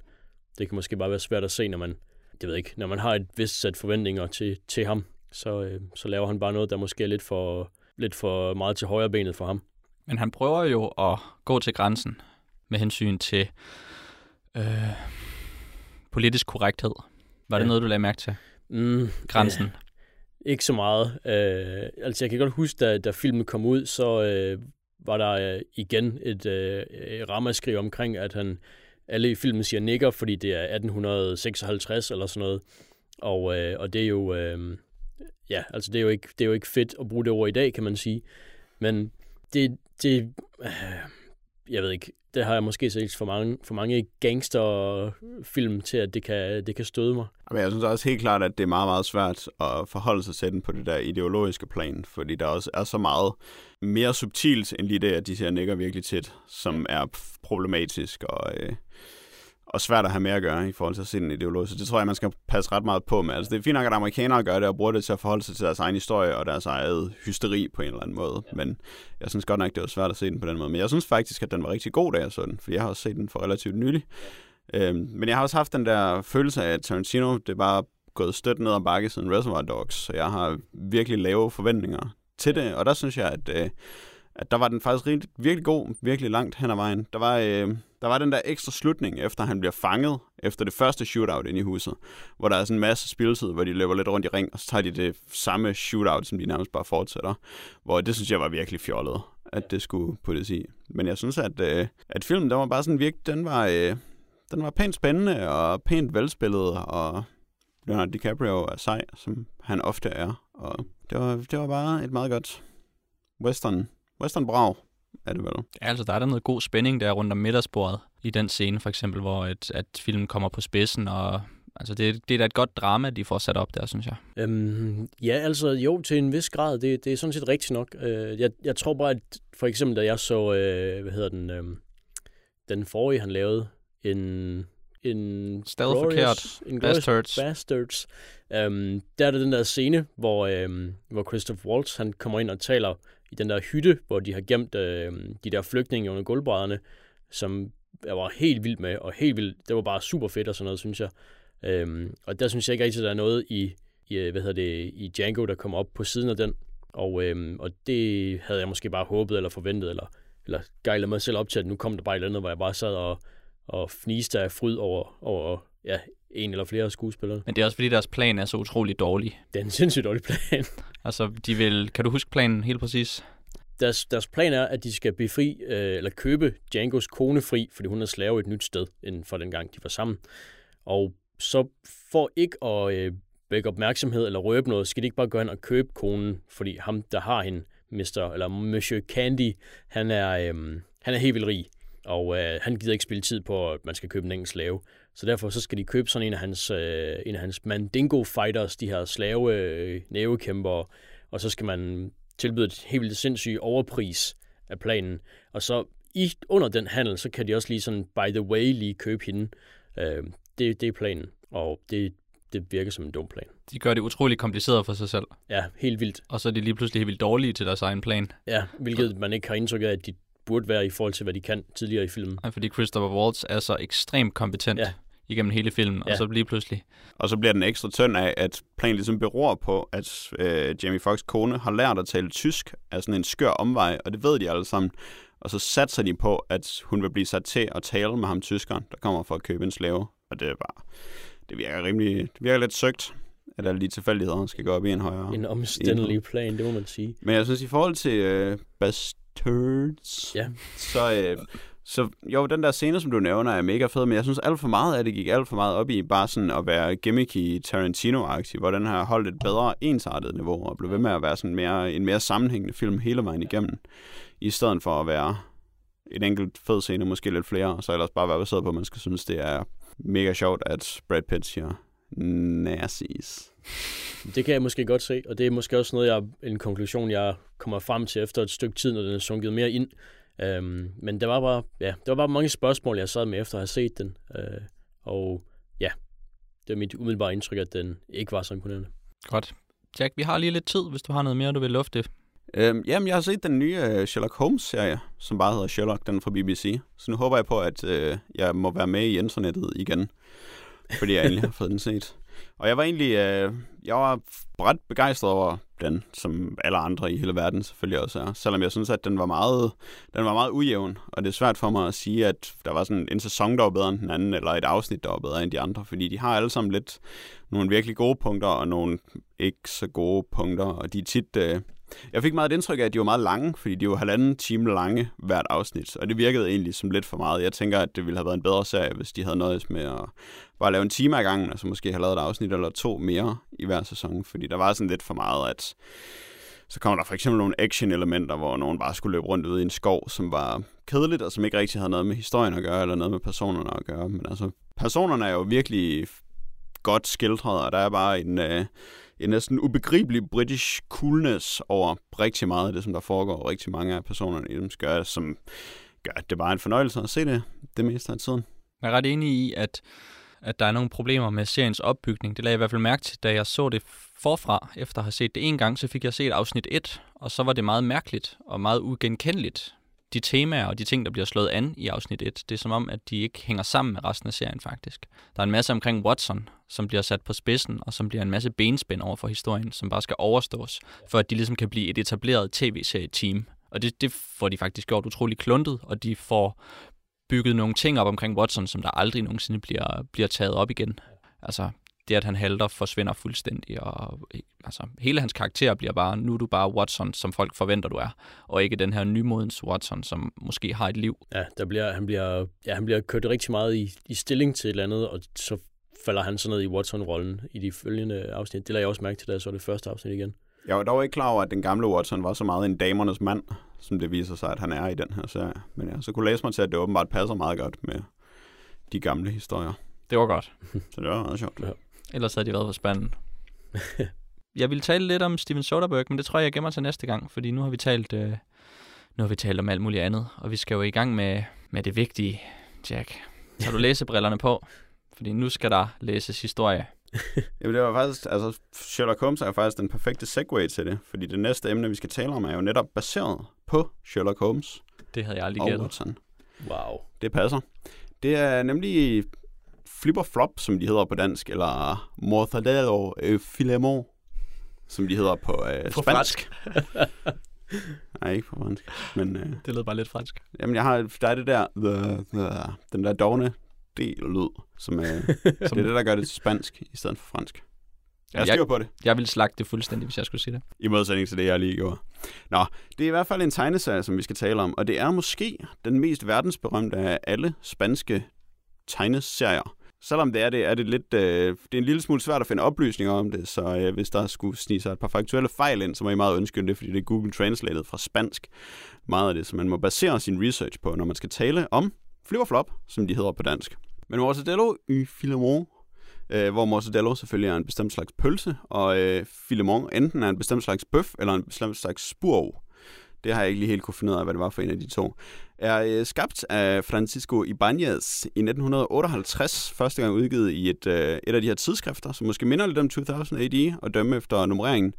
det kan måske bare være svært at se, når man, det ved jeg ikke, når man har et vist sæt forventninger til, til ham, så, øh, så laver han bare noget, der måske er lidt for, lidt for meget til højre benet for ham. Men han prøver jo at gå til grænsen med hensyn til øh, politisk korrekthed. Var det Ja. noget, du lagde mærke til? Mm, Grænsen. Ikke så meget. Øh, altså, jeg kan godt huske, da, da filmen kom ud, så øh, var der øh, igen et øh, ramaskrig omkring, at han alle i filmen siger nigger, fordi det er 1856 eller sådan noget. Og, øh, og det er jo øh, ja, altså det er jo ikke det er jo ikke fedt at bruge det ord i dag, kan man sige. Men det det øh, jeg ved ikke, det har jeg måske set for mange for mange gangsterfilm til at det kan det kan støde mig. Men jeg synes også helt klart, at det er meget, meget svært at forholde sig til den på det der ideologiske plan, fordi der også er så meget mere subtilt end lige det, at de siger nikker virkelig tit, som er problematisk og, øh, og svært at have med at gøre i forhold til at se den ideologisk. Så det tror jeg, man skal passe ret meget på med. Altså, det er fint nok, at amerikanere gør det og bruger det til at forholde sig til deres egen historie og deres eget hysteri på en eller anden måde. Ja. Men jeg synes godt nok, det var svært at se den på den måde. Men jeg synes faktisk, at den var rigtig god, da jeg så den, for jeg har også set den for relativt nylig. Øhm, men jeg har også haft den der følelse af, at Tarantino, det er bare gået stødt ned ad bakke siden Reservoir Dogs, så jeg har virkelig lave forventninger til det, og der synes jeg, at, øh, at der var den faktisk rigtig, virkelig god, virkelig langt hen ad vejen. Der var, øh, der var den der ekstra slutning, efter han bliver fanget, efter det første shootout inde i huset, hvor der er sådan en masse spilletid, hvor de løber lidt rundt i ring, og så tager de det samme shootout, som de nærmest bare fortsætter, hvor det synes jeg var virkelig fjollet, at det skulle puttes i. Men jeg synes, at, øh, at filmen, den var bare sådan virkelig, den var, øh, den var pænt spændende og pænt velspillet, og Leonardo DiCaprio er sej, som han ofte er. Og det var, det var bare et meget godt western, western brag, er det vel. Ja, altså der er der noget god spænding der rundt om middagsbordet i den scene, for eksempel, hvor et, at filmen kommer på spidsen, og altså det, det er da et godt drama, de får sat op der, synes jeg. Øhm, ja, altså jo, til en vis grad, det, det er sådan set rigtigt nok. Øh, jeg, jeg tror bare, at for eksempel, da jeg så, øh, hvad hedder den, øh, den forrige, han lavede, en en Stadig forkert. En Bastards. Bastards. Um, der er der den der scene, hvor, um, hvor Christoph Waltz han kommer ind og taler i den der hytte, hvor de har gemt uh, de der flygtninge under gulvbrædderne, som jeg var helt vild med, og helt vild. Det var bare super fedt og sådan noget, synes jeg. Um, og der synes jeg ikke rigtig, at der er noget i, i, hvad hedder det, i Django, der kommer op på siden af den. Og, um, og det havde jeg måske bare håbet eller forventet, eller, eller gejlet mig selv op til, at nu kom der bare et eller andet, hvor jeg bare sad og og fniste af fryd over, over ja, en eller flere skuespillere. Men det er også fordi, deres plan er så utrolig dårlig. Det er en sindssygt dårlig plan. altså, de vil... Kan du huske planen helt præcis? Deres, deres plan er, at de skal befri, øh, eller købe Djangos kone fri, fordi hun er slave et nyt sted, end for den gang, de var sammen. Og så for ikke at øh, vække opmærksomhed eller røbe noget, skal de ikke bare gå hen og købe konen, fordi ham, der har hende, Mr. eller Monsieur Candy, han er, øh, han er helt vildt rig og øh, han gider ikke spille tid på, at man skal købe en engelsk slave. Så derfor så skal de købe sådan en af hans, øh, en af hans Mandingo Fighters, de her slave øh, nævekæmper, og så skal man tilbyde et helt vildt sindssygt overpris af planen. Og så i, under den handel, så kan de også lige sådan, by the way, lige købe hende. Øh, det, det er planen, og det, det virker som en dum plan. De gør det utrolig kompliceret for sig selv. Ja, helt vildt. Og så er de lige pludselig helt vildt dårlige til deres egen plan. Ja, hvilket man ikke har indtryk af, at de burde være i forhold til, hvad de kan tidligere i filmen. Ja, fordi Christopher Waltz er så ekstremt kompetent ja. igennem hele filmen, ja. og så lige pludselig... Og så bliver den ekstra tynd af, at planen ligesom beror på, at øh, Jamie Foxx kone har lært at tale tysk af sådan en skør omvej, og det ved de alle sammen. Og så satser de på, at hun vil blive sat til at tale med ham tyskeren, der kommer for at købe en slave. Og det er bare... Det virker rimelig... Det virker lidt søgt at alle de tilfældigheder skal gå op i en højere... En omstændelig plan, det må man sige. Men jeg synes, i forhold til øh, Bast turds. Ja. Så, øh, så jo, den der scene, som du nævner, er mega fed, men jeg synes alt for meget af det gik alt for meget op i bare sådan at være gimmicky Tarantino-agtig, hvor den har holdt et bedre ensartet niveau og blev ved med at være sådan mere, en mere sammenhængende film hele vejen igennem, i stedet for at være en enkelt fed scene, måske lidt flere, og så ellers bare være baseret på, at man skal synes, det er mega sjovt, at Brad Pitt siger nazis. Det kan jeg måske godt se, og det er måske også noget, jeg, en konklusion, jeg kommer frem til efter et stykke tid, når den er sunket mere ind. Øhm, men der var, bare, ja, der var bare mange spørgsmål, jeg sad med efter at have set den. Øh, og ja, det er mit umiddelbare indtryk, at den ikke var så imponerende. Godt. Jack, vi har lige lidt tid, hvis du har noget mere, du vil lufte. Øhm, jamen, jeg har set den nye uh, Sherlock Holmes-serie, som bare hedder Sherlock, den fra BBC. Så nu håber jeg på, at uh, jeg må være med i internettet igen, fordi jeg egentlig har fået den set. Og jeg var egentlig, øh, jeg var ret begejstret over den, som alle andre i hele verden selvfølgelig også er. Selvom jeg synes, at den var meget, den var meget ujævn, og det er svært for mig at sige, at der var sådan en sæson, der var bedre end den anden, eller et afsnit, der var bedre end de andre, fordi de har alle sammen lidt nogle virkelig gode punkter, og nogle ikke så gode punkter, og de er tit, øh, jeg fik meget et indtryk af, at de var meget lange, fordi de var halvanden time lange hvert afsnit, og det virkede egentlig som lidt for meget. Jeg tænker, at det ville have været en bedre serie, hvis de havde nøjes med at bare lave en time ad gangen, og så måske have lavet et afsnit eller to mere i hver sæson, fordi der var sådan lidt for meget, at så kommer der for eksempel nogle action-elementer, hvor nogen bare skulle løbe rundt ude i en skov, som var kedeligt, og som ikke rigtig havde noget med historien at gøre, eller noget med personerne at gøre. Men altså, personerne er jo virkelig godt skildret, og der er bare en, øh, en næsten ubegribelig british coolness over rigtig meget af det, som der foregår, og rigtig mange af personerne i dem gør, som gør, at det bare er en fornøjelse at se det det meste af tiden. Jeg er ret enig i, at, at der er nogle problemer med seriens opbygning. Det lagde jeg i hvert fald mærke til, da jeg så det forfra. Efter at have set det en gang, så fik jeg set afsnit 1, og så var det meget mærkeligt og meget ugenkendeligt. De temaer og de ting, der bliver slået an i afsnit 1, det er som om, at de ikke hænger sammen med resten af serien faktisk. Der er en masse omkring Watson, som bliver sat på spidsen, og som bliver en masse benspænd over for historien, som bare skal overstås, for at de ligesom kan blive et etableret tv-serie-team. Og det, det får de faktisk gjort utrolig kluntet, og de får bygget nogle ting op omkring Watson, som der aldrig nogensinde bliver, bliver taget op igen. Altså, det at han halter forsvinder fuldstændig, og altså, hele hans karakter bliver bare, nu er du bare Watson, som folk forventer, du er, og ikke den her nymodens Watson, som måske har et liv. Ja, der bliver, han, bliver, ja, han bliver kørt rigtig meget i, i stilling til et eller andet, og så falder han sådan ned i Watson-rollen i de følgende afsnit. Det lader jeg også mærke til, da jeg så det første afsnit igen. Jeg var dog ikke klar over, at den gamle Watson var så meget en damernes mand, som det viser sig, at han er i den her serie. Men ja, så kunne læse mig til, at det åbenbart passer meget godt med de gamle historier. Det var godt. Så det var meget sjovt. Ja. Ellers havde de været for spanden. jeg vil tale lidt om Steven Soderbergh, men det tror jeg, jeg gemmer til næste gang, fordi nu har vi talt, øh, nu har vi talt om alt muligt andet, og vi skal jo i gang med, med det vigtige, Jack. Tager du læsebrillerne på? Fordi nu skal der læses historie. Jamen det var faktisk, altså Sherlock Holmes er faktisk den perfekte segue til det, fordi det næste emne, vi skal tale om, er jo netop baseret på Sherlock Holmes Det havde jeg aldrig gættet. Watson. Wow. Det passer. Det er nemlig Flip og Flop, som de hedder på dansk, eller Mortadelo øh, Filemon, som de hedder på, øh, På spansk. Nej, ikke på fransk. Men øh, Det lød bare lidt fransk. jamen, jeg har, der er det der, the, the, den der dogne D-lyd, som, øh, det er det, der gør det til spansk i stedet for fransk. Jeg styrer på det. Jeg ville slagte det fuldstændig, hvis jeg skulle sige det. I modsætning til det, jeg lige gjorde. Nå, det er i hvert fald en tegneserie, som vi skal tale om, og det er måske den mest verdensberømte af alle spanske tegneserier. Selvom det er det, er det lidt, øh, det er en lille smule svært at finde oplysninger om det, så øh, hvis der skulle snige sig et par faktuelle fejl ind, så må I meget undskylde det, fordi det er Google Translated fra spansk. Meget af det, så man må basere sin research på, når man skal tale om Flip og Flop, som de hedder på dansk. Men Mortadello y Filemon, øh, hvor mortadello selvfølgelig er en bestemt slags pølse, og øh, filemon enten er en bestemt slags bøf eller en bestemt slags spurv. Det har jeg ikke lige helt kunne finde ud af, hvad det var for en af de to. Er øh, skabt af Francisco Ibanez i 1958, første gang udgivet i et, øh, et af de her tidsskrifter, som måske minder lidt om 2000 AD, og dømme efter nummereringen,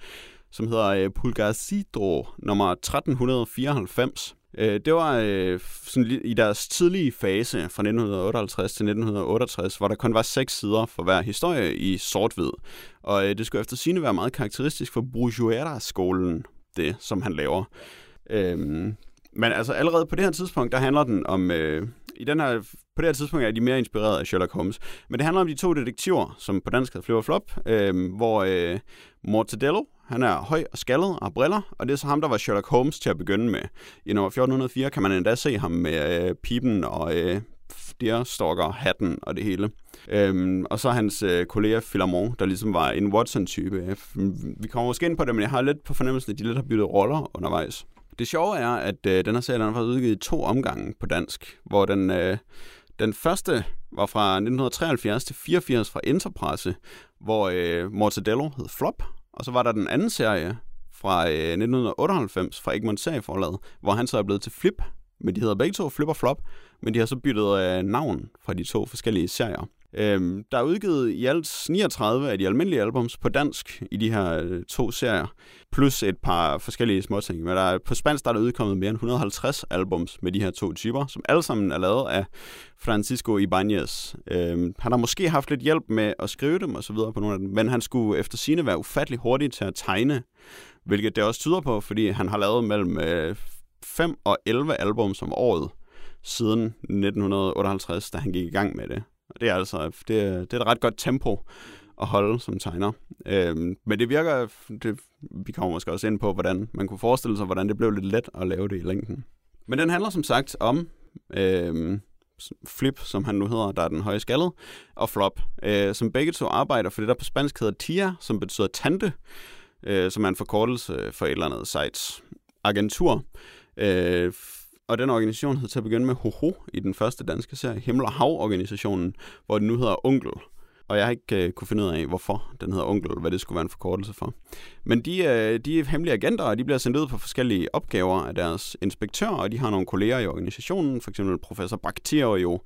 som hedder øh, Pulgarcito nummer 1394. Øh, det var øh, sådan i deres tidlige fase fra 1958 til 1968, hvor der kun var seks sider for hver historie i sort-hvid. Og øh, det skulle efter sine være meget karakteristisk for Bruguera-skolen, det som han laver. Øhm, men altså allerede på det her tidspunkt, der handler den om... Øh, i den her, på det her tidspunkt er de mere inspireret af Sherlock Holmes. Men det handler om de to detektiver, som på dansk hedder Flip og Flop, øh, hvor øh, Mortadello, han er høj og skaldet og har briller, og det er så ham, der var Sherlock Holmes til at begynde med. I nummer 1404 kan man endda se ham med øh, pipen og øh, deerstalker hatten og det hele. Øhm, og så hans øh, kollega Philamon, der ligesom var en Watson-type. Vi kommer måske ind på det, men jeg har lidt på fornemmelsen, at de lidt har byttet roller undervejs. Det sjove er, at øh, den her serie den har været udgivet i to omgange på dansk, hvor den, øh, den første var fra 1973 til 84 fra Interpresse, hvor øh, Mortadello hed Flop, og så var der den anden serie fra øh, 1998 fra Egmont Serieforlaget, hvor han så er blevet til Flip, men de hedder begge to Flip og Flop, men de har så byttet øh, navn fra de to forskellige serier. Øhm, der er udgivet i alt 39 af de almindelige albums på dansk i de her øh, to serier, plus et par forskellige småting. Men der er, på spansk der er der udkommet mere end 150 albums med de her to typer, som alle sammen er lavet af Francisco Ibanez. Øhm, han har måske haft lidt hjælp med at skrive dem og så videre på nogle af dem, men han skulle efter sine være ufattelig hurtig til at tegne, hvilket det også tyder på, fordi han har lavet mellem øh, 5 og 11 albums om året siden 1958, da han gik i gang med det. Og det er altså det det er et ret godt tempo at holde som tegner. Øhm, men det virker, det, vi kommer måske også ind på, hvordan man kunne forestille sig, hvordan det blev lidt let at lave det i længden. Men den handler som sagt om øhm, Flip, som han nu hedder, der er den høje skaldet, og Flop, øh, som begge to arbejder for det, der på spansk hedder TIA, som betyder tante, øh, som er en forkortelse for et eller andet sites agentur. Øh, og den organisation hed til at begynde med HOHO i den første danske serie, Himmel og Hav-organisationen, hvor den nu hedder Onkel. Og jeg har ikke øh, kunne finde ud af, hvorfor den hedder onkel, hvad det skulle være en forkortelse for. Men de, øh, de er hemmelige agenter, og de bliver sendt ud på forskellige opgaver af deres inspektører, og de har nogle kolleger i organisationen, for eksempel professor Bakterio,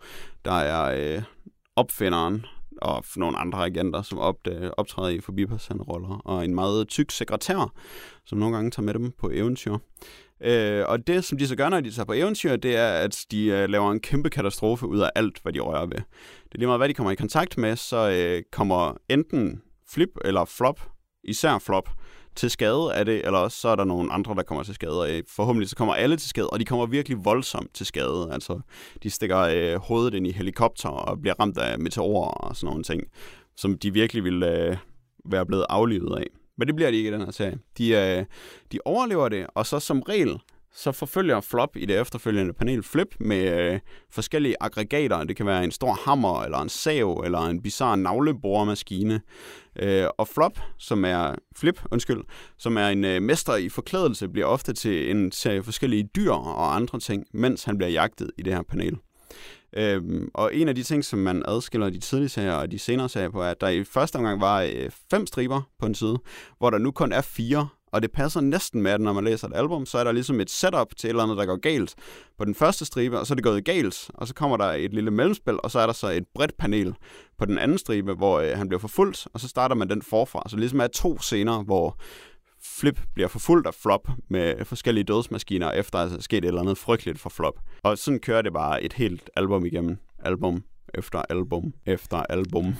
der er øh, opfinderen og nogle andre agenter, som op, øh, optræder i forbipasserende roller, og en meget tyk sekretær, som nogle gange tager med dem på eventyr. Øh, og det, som de så gør, når de tager på eventyr, det er, at de øh, laver en kæmpe katastrofe ud af alt, hvad de rører ved. Det er lige meget, hvad de kommer i kontakt med, så øh, kommer enten flip eller flop, især flop, til skade af det, eller også så er der nogle andre, der kommer til skade. Og øh, forhåbentlig så kommer alle til skade, og de kommer virkelig voldsomt til skade. Altså, de stikker øh, hovedet ind i helikopter og bliver ramt af meteorer og sådan nogle ting, som de virkelig ville øh, være blevet aflivet af. Men det bliver de ikke i den her serie. De, øh, de overlever det, og så som regel, så forfølger Flop i det efterfølgende panel Flip med øh, forskellige aggregater. Det kan være en stor hammer, eller en sav, eller en bizarre navleboremaskine. Øh, og Flop, som er Flip, undskyld, som er en øh, mester i forklædelse, bliver ofte til en serie forskellige dyr og andre ting, mens han bliver jagtet i det her panel. Øhm, og en af de ting, som man adskiller de tidlige serier og de senere serier på, er, at der i første omgang var øh, fem striber på en side, hvor der nu kun er fire. Og det passer næsten med, at når man læser et album, så er der ligesom et setup til et eller andet, der går galt på den første stribe, og så er det gået galt, og så kommer der et lille mellemspil, og så er der så et bredt panel på den anden stribe, hvor øh, han bliver forfulgt, og så starter man den forfra. Så ligesom er to scener, hvor Flip bliver forfulgt af Flop med forskellige dødsmaskiner, efter at der er sket et eller andet frygteligt for Flop. Og sådan kører det bare et helt album igennem. Album efter album efter album.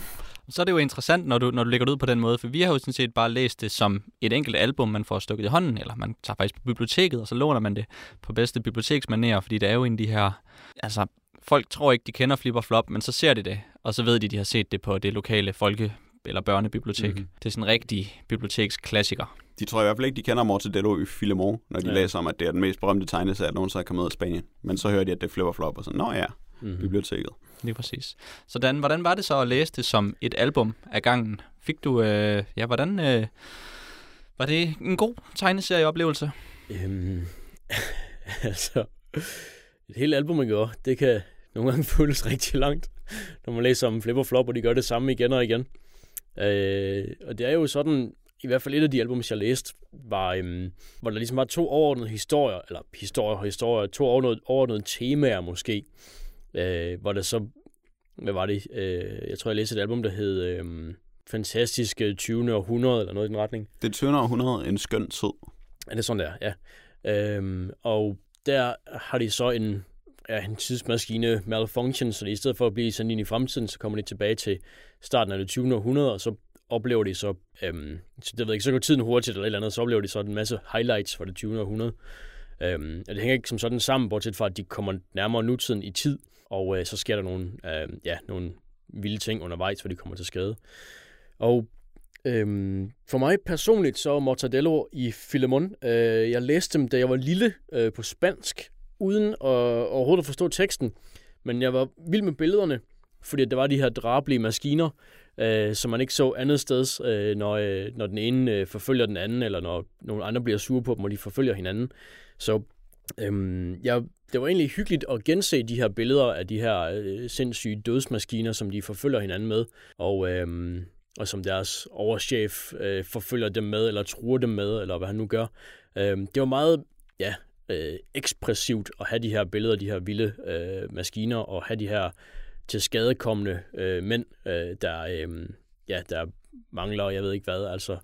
Så er det jo interessant, når du, når du lægger det ud på den måde, for vi har jo sådan set bare læst det som et enkelt album, man får stukket i hånden, eller man tager faktisk på biblioteket, og så låner man det på bedste biblioteksmaner, fordi det er jo en af de her... Altså, folk tror ikke, de kender Flip og Flop, men så ser de det, og så ved de, de har set det på det lokale folke eller børnebibliotek. Mm-hmm. Det er sådan en rigtig biblioteksklassiker. De tror i hvert fald ikke, de kender Mortadello i Filemon, når de ja. læser om, at det er den mest berømte tegneserie, der nogensinde er kommet ud af Spanien. Men så hører de, at det er Flip og Flop, og så, nå ja, mm-hmm. biblioteket. Lige præcis. Så Dan, hvordan var det så at læse det som et album af gangen? Fik du, øh, ja, hvordan, øh, var det en god tegneserieoplevelse? Øhm, altså, et helt album, ikke det kan nogle gange føles rigtig langt, når man læser om Flip og Flop, og de gør det samme igen og igen. Øh, og det er jo sådan, i hvert fald et af de album, jeg læste, var, øhm, hvor der ligesom var to overordnede historier, eller historier og historier, to overordnede, overordnede temaer måske, øh, hvor der så, hvad var det, øh, jeg tror, jeg læste et album, der hed øh, Fantastiske 20. århundrede, eller noget i den retning. Det 20. århundrede, en skøn tid. Ja, det er sådan der, ja. Øhm, og der har de så en, ja, en tidsmaskine malfunction, så i stedet for at blive sendt ind i fremtiden, så kommer de tilbage til starten af det 20. århundrede, og så oplever de så, øhm, så, det ved ikke, så går tiden hurtigt eller et eller andet, så oplever de så en masse highlights fra det 20. århundrede. Øhm, og det hænger ikke som sådan sammen, bortset fra, at de kommer nærmere nutiden i tid, og øh, så sker der nogle, øh, ja, nogle vilde ting undervejs, hvor de kommer til skade. Og øhm, for mig personligt, så er Mortadello i Filemon. Øh, jeg læste dem, da jeg var lille øh, på spansk, uden at, overhovedet at forstå teksten. Men jeg var vild med billederne, fordi der var de her drabelige maskiner, øh, som man ikke så andet sted, øh, når, øh, når den ene øh, forfølger den anden, eller når nogle andre bliver sure på dem, og de forfølger hinanden. Så øhm, jeg, det var egentlig hyggeligt at gense de her billeder af de her øh, sindssyge dødsmaskiner, som de forfølger hinanden med, og, øhm, og som deres overchef øh, forfølger dem med, eller truer dem med, eller hvad han nu gør. Øhm, det var meget ja, øh, ekspressivt at have de her billeder, de her vilde øh, maskiner, og have de her til skadekommende øh, mænd, øh, der, øh, ja, der mangler, jeg ved ikke hvad, altså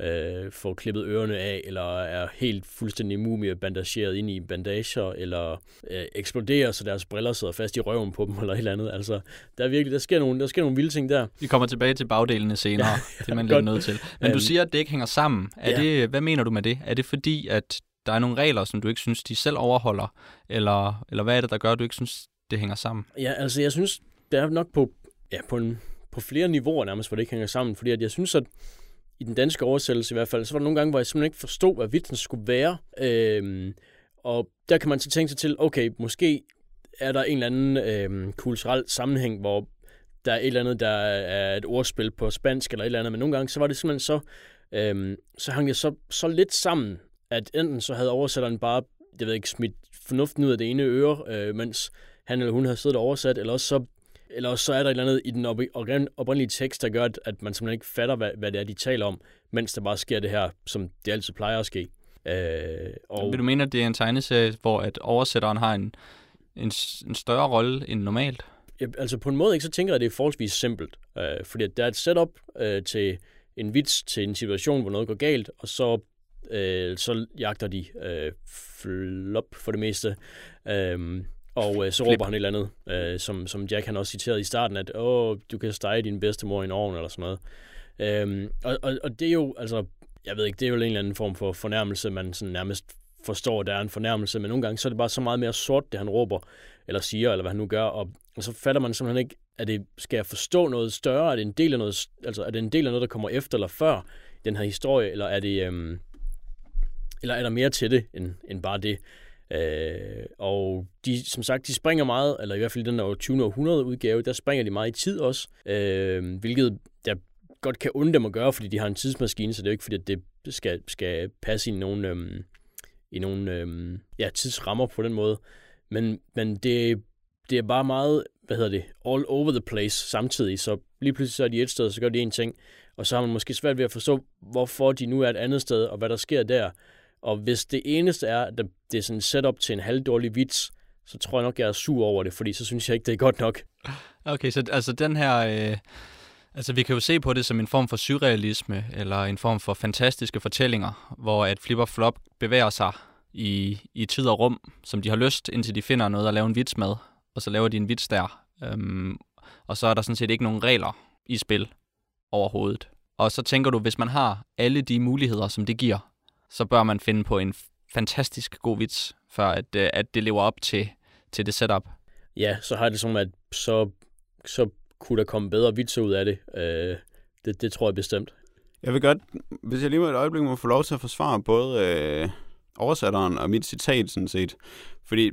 øh, får klippet ørerne af, eller er helt fuldstændig mumie bandageret ind i bandager, eller øh, eksploderer, så deres briller sidder fast i røven på dem, eller et eller andet. Altså, der er virkelig, der sker nogle, der sker nogle vilde ting der. Vi kommer tilbage til bagdelene senere, ja, det er man lidt nødt til. Men du siger, at det ikke hænger sammen. Er ja. det, hvad mener du med det? Er det fordi, at der er nogle regler, som du ikke synes, de selv overholder? Eller, eller hvad er det, der gør, at du ikke synes, det hænger sammen? Ja, altså jeg synes, det er nok på, ja, på, en, på flere niveauer nærmest, hvor det ikke hænger sammen. Fordi at jeg synes, at i den danske oversættelse i hvert fald, så var der nogle gange, hvor jeg simpelthen ikke forstod, hvad vitsen skulle være. Øhm, og der kan man så tænke sig til, okay, måske er der en eller anden øhm, kulturel sammenhæng, hvor der er et eller andet, der er et ordspil på spansk eller et eller andet, men nogle gange, så var det simpelthen så, øhm, så hang det så, så lidt sammen, at enten så havde oversætteren bare, jeg ved ikke, smidt fornuften ud af det ene øre, øh, mens han eller hun havde siddet og oversat, eller også så Eller også så er der et eller andet i den op- oprin- oprindelige tekst, der gør, at, man simpelthen ikke fatter, hvad, hvad det er, de taler om, mens der bare sker det her, som det altid plejer at ske. Øh, og Vil du mene, at det er en tegneserie, hvor at oversætteren har en, en, en større rolle end normalt? Ja, altså på en måde ikke, så tænker jeg, at det er forholdsvis simpelt. Øh, fordi at der er et setup øh, til en vits, til en situation, hvor noget går galt, og så, øh, så jagter de øh, flop for det meste. Øh, og øh, så Flip. råber han et eller andet, øh, som, som Jack han også citerede i starten, at Åh, du kan stege din bedstemor i en ovn, eller sådan noget. Øh, og, og, og det er jo, altså, jeg ved ikke, det er jo en eller anden form for fornærmelse, man sådan nærmest forstår, at der er en fornærmelse, men nogle gange så er det bare så meget mere sort, det han råber, eller siger, eller hvad han nu gør, og, og så fatter man simpelthen ikke, at det, skal jeg forstå noget større, er det en del af noget, altså er det en del af noget, der kommer efter eller før den her historie, eller er det, øhm, eller er der mere til det, end, end bare det? Øh, og de, som sagt, de springer meget, eller i hvert fald i den der 20. århundrede udgave, der springer de meget i tid også, øh, hvilket der godt kan undre dem at gøre, fordi de har en tidsmaskine, så det er jo ikke fordi, at det skal, skal passe i nogle, øhm, i nogle øhm, ja, tidsrammer på den måde. Men, men det, det er bare meget, hvad hedder det, all over the place samtidig. Så lige pludselig så er de et sted, så gør de en ting, og så har man måske svært ved at forstå, hvorfor de nu er et andet sted, og hvad der sker der. Og hvis det eneste er, at det er sådan setup til en halvdårlig vits, så tror jeg nok, jeg er sur over det, fordi så synes jeg ikke, det er godt nok. Okay, så altså den her... Øh, altså vi kan jo se på det som en form for surrealisme, eller en form for fantastiske fortællinger, hvor at Flip og Flop bevæger sig i, i tid og rum, som de har lyst, indtil de finder noget at lave en vits med, og så laver de en vits der. Øhm, og så er der sådan set ikke nogen regler i spil overhovedet. Og så tænker du, hvis man har alle de muligheder, som det giver, så bør man finde på en fantastisk god vits, for at, øh, at det lever op til, til det setup. Ja, så har det som, at så, så kunne der komme bedre vitser ud af det. Øh, det, det tror jeg bestemt. Jeg vil godt, hvis jeg lige med et øjeblik må få lov til at forsvare både øh, oversætteren og mit citat sådan set. Fordi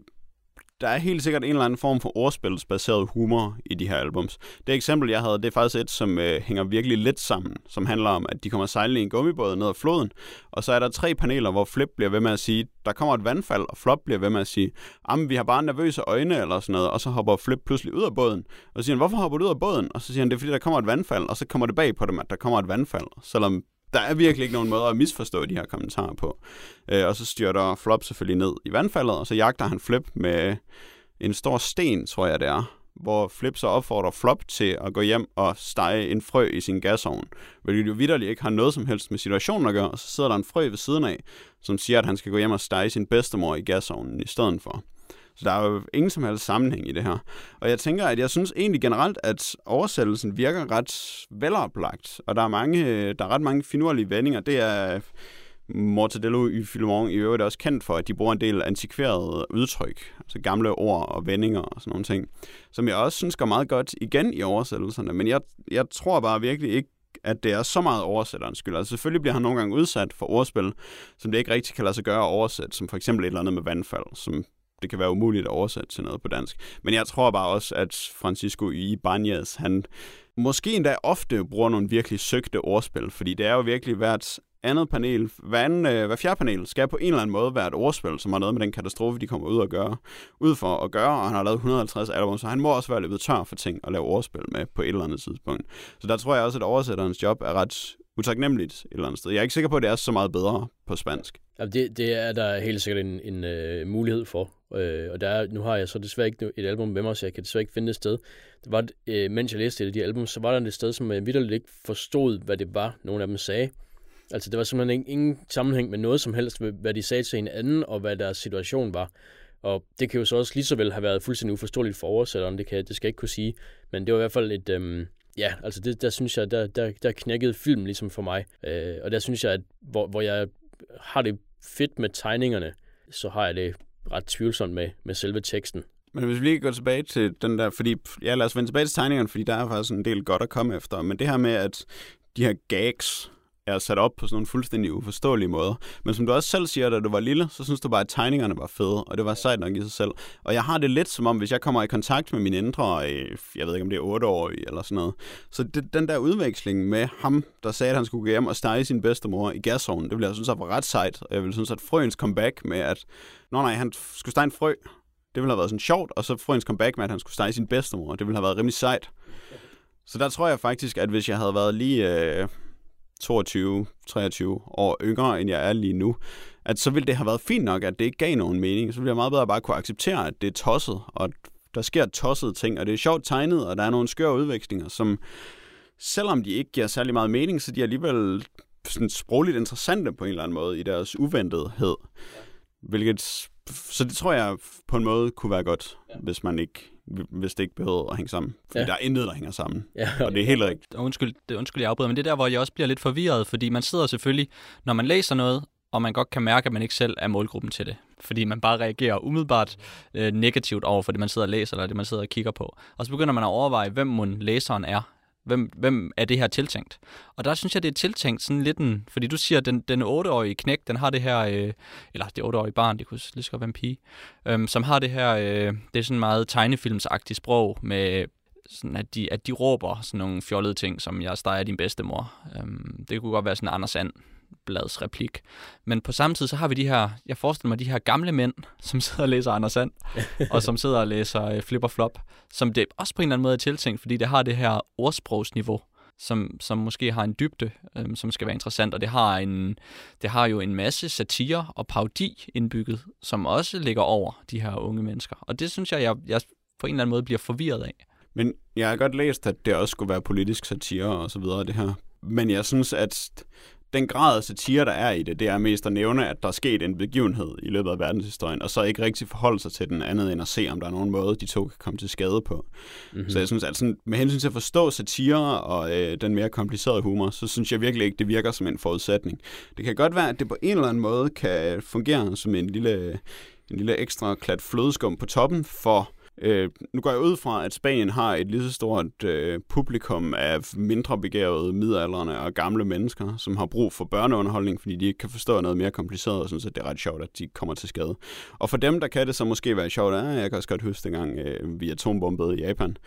der er helt sikkert en eller anden form for ordspilsbaseret humor i de her albums. Det eksempel, jeg havde, det er faktisk et, som øh, hænger virkelig lidt sammen, som handler om, at de kommer sejlende i en gummibåd ned ad floden, og så er der tre paneler, hvor Flip bliver ved med at sige, der kommer et vandfald, og Flop bliver ved med at sige, jamen, vi har bare nervøse øjne, eller sådan noget, og så hopper Flip pludselig ud af båden, og så siger han, hvorfor hopper du ud af båden? Og så siger han, det er fordi, der kommer et vandfald, og så kommer det bag på dem, at der kommer et vandfald, selvom der er virkelig ikke nogen måde at misforstå de her kommentarer på. Øh, og så styrter Flop selvfølgelig ned i vandfaldet, og så jagter han Flip med en stor sten, tror jeg det er, hvor Flip så opfordrer Flop til at gå hjem og stege en frø i sin gasovn, hvilket jo vidderligt ikke har noget som helst med situationen at gøre, og så sidder der en frø ved siden af, som siger, at han skal gå hjem og stege sin bedstemor i gasovnen i stedet for. Så der er jo ingen som helst sammenhæng i det her. Og jeg tænker, at jeg synes egentlig generelt, at oversættelsen virker ret veloplagt, og der er, mange, øh, der er ret mange finurlige vendinger. Det er Mortadello i Filmon i øvrigt også kendt for, at de bruger en del antikverede udtryk, altså gamle ord og vendinger og sådan nogle ting, som jeg også synes går meget godt igen i oversættelserne. Men jeg, jeg tror bare virkelig ikke, at det er så meget oversætterens skyld. Altså selvfølgelig bliver han nogle gange udsat for ordspil, som det ikke rigtig kan lade sig gøre at oversætte, som for eksempel et eller andet med vandfald, som det kan være umuligt at oversætte til noget på dansk. Men jeg tror bare også, at Francisco Ibanez, han måske endda ofte bruger nogle virkelig søgte ordspil, fordi det er jo virkelig hvert andet panel, hver, anden, øh, hver fjerde panel skal på en eller anden måde være et ordspil, som har noget med den katastrofe, de kommer ud og gøre, ud for at gøre, og han har lavet 150 album, så han må også være løbet tør for ting at lave ordspil med på et eller andet tidspunkt. Så der tror jeg også, at oversætterens job er ret utaknemmeligt et eller andet sted. Jeg er ikke sikker på, at det er så meget bedre på spansk. Ja, det, det er der helt sikkert en, en uh, mulighed for. Uh, og der er, nu har jeg så desværre ikke et album med mig, så jeg kan desværre ikke finde et sted. Det var, uh, mens jeg læste et af de album, så var der et sted, som jeg vidderligt ikke forstod, hvad det var, nogle af dem sagde. Altså, det var simpelthen ingen, ingen sammenhæng med noget som helst, hvad de sagde til hinanden, og hvad deres situation var. Og det kan jo så også lige så vel have været fuldstændig uforståeligt for oversætteren, det, kan, det skal jeg ikke kunne sige. Men det var i hvert fald et, øhm, ja, altså det, der synes jeg, der, der, der knækkede film ligesom for mig. Øh, og der synes jeg, at hvor, hvor jeg har det fedt med tegningerne, så har jeg det ret tvivlsomt med, med selve teksten. Men hvis vi lige går tilbage til den der, fordi, ja lad os vende tilbage til tegningerne, fordi der er faktisk en del godt at komme efter, men det her med, at de her gags, er sat op på sådan nogle fuldstændig uforståelige måder. Men som du også selv siger, da du var lille, så synes du bare, at tegningerne var fede, og det var sejt nok i sig selv. Og jeg har det lidt som om, hvis jeg kommer i kontakt med min indre, øh, jeg ved ikke om det er 8 år eller sådan noget, så det, den der udveksling med ham, der sagde, at han skulle gå hjem og stege sin bedstemor i gasovnen, det ville jeg synes var ret sejt, og jeg ville synes, at frøens comeback med, at nå nej, han skulle stege en frø, Det ville have været sådan sjovt, og så frøens comeback med, at han skulle stege sin bedstemor. Det ville have været rimelig sejt. Så der tror jeg faktisk, at hvis jeg havde været lige øh, 22, 23 år yngre, end jeg er lige nu, at så ville det have været fint nok, at det ikke gav nogen mening. Så ville jeg meget bedre bare kunne acceptere, at det er tosset, og at der sker tossede ting, og det er sjovt tegnet, og der er nogle skøre udvekslinger, som selvom de ikke giver særlig meget mening, så de er alligevel sådan sprogligt interessante på en eller anden måde i deres uventedhed. Hvilket, så det tror jeg på en måde kunne være godt, ja. hvis man ikke hvis det ikke behøver at hænge sammen. Fordi ja. der er intet, der hænger sammen. Ja. Og det er helt rigtigt. Undskyld, det, undskyld, jeg afbryder, men det er der, hvor jeg også bliver lidt forvirret, fordi man sidder selvfølgelig, når man læser noget, og man godt kan mærke, at man ikke selv er målgruppen til det. Fordi man bare reagerer umiddelbart øh, negativt over for det, man sidder og læser, eller det, man sidder og kigger på. Og så begynder man at overveje, hvem mon læseren er. Hvem, hvem er det her tiltænkt? Og der synes jeg, det er tiltænkt sådan lidt en... Fordi du siger, at den, den 8-årige knæk, den har det her... Øh, eller det 8-årige barn, det kunne lige så godt være en pige. Øh, som har det her... Øh, det er sådan meget tegnefilmsagtigt sprog med sådan at de, at de råber sådan nogle fjollede ting, som jeg steger din bedstemor. Øhm, det kunne godt være sådan Anders And blads replik. Men på samme tid, så har vi de her, jeg forestiller mig, de her gamle mænd, som sidder og læser Anders Sand, og som sidder og læser øh, Flip og Flop, som det også på en eller anden måde er tiltænkt, fordi det har det her ordsprogsniveau, som, som måske har en dybde, øh, som skal være interessant, og det har, en, det har jo en masse satire og parodi indbygget, som også ligger over de her unge mennesker. Og det synes jeg, jeg, jeg på en eller anden måde bliver forvirret af. Men jeg har godt læst, at det også skulle være politisk satire og så videre, det her. Men jeg synes, at den grad af satire, der er i det, det er mest at nævne, at der er sket en begivenhed i løbet af verdenshistorien, og så ikke rigtig forholde sig til den andet, end at se, om der er nogen måde, de to kan komme til skade på. Mm-hmm. Så jeg synes, at sådan, med hensyn til at forstå satire og øh, den mere komplicerede humor, så synes jeg virkelig ikke, det virker som en forudsætning. Det kan godt være, at det på en eller anden måde kan fungere som en lille, en lille ekstra klat flødeskum på toppen for Øh, nu går jeg ud fra, at Spanien har et lige så stort øh, publikum af mindre begavede midaldrende og gamle mennesker, som har brug for børneunderholdning, fordi de ikke kan forstå noget mere kompliceret, og synes, at det er ret sjovt, at de kommer til skade. Og for dem, der kan det så måske være sjovt, ja, ah, jeg kan også godt huske dengang, øh, vi atombombede i Japan,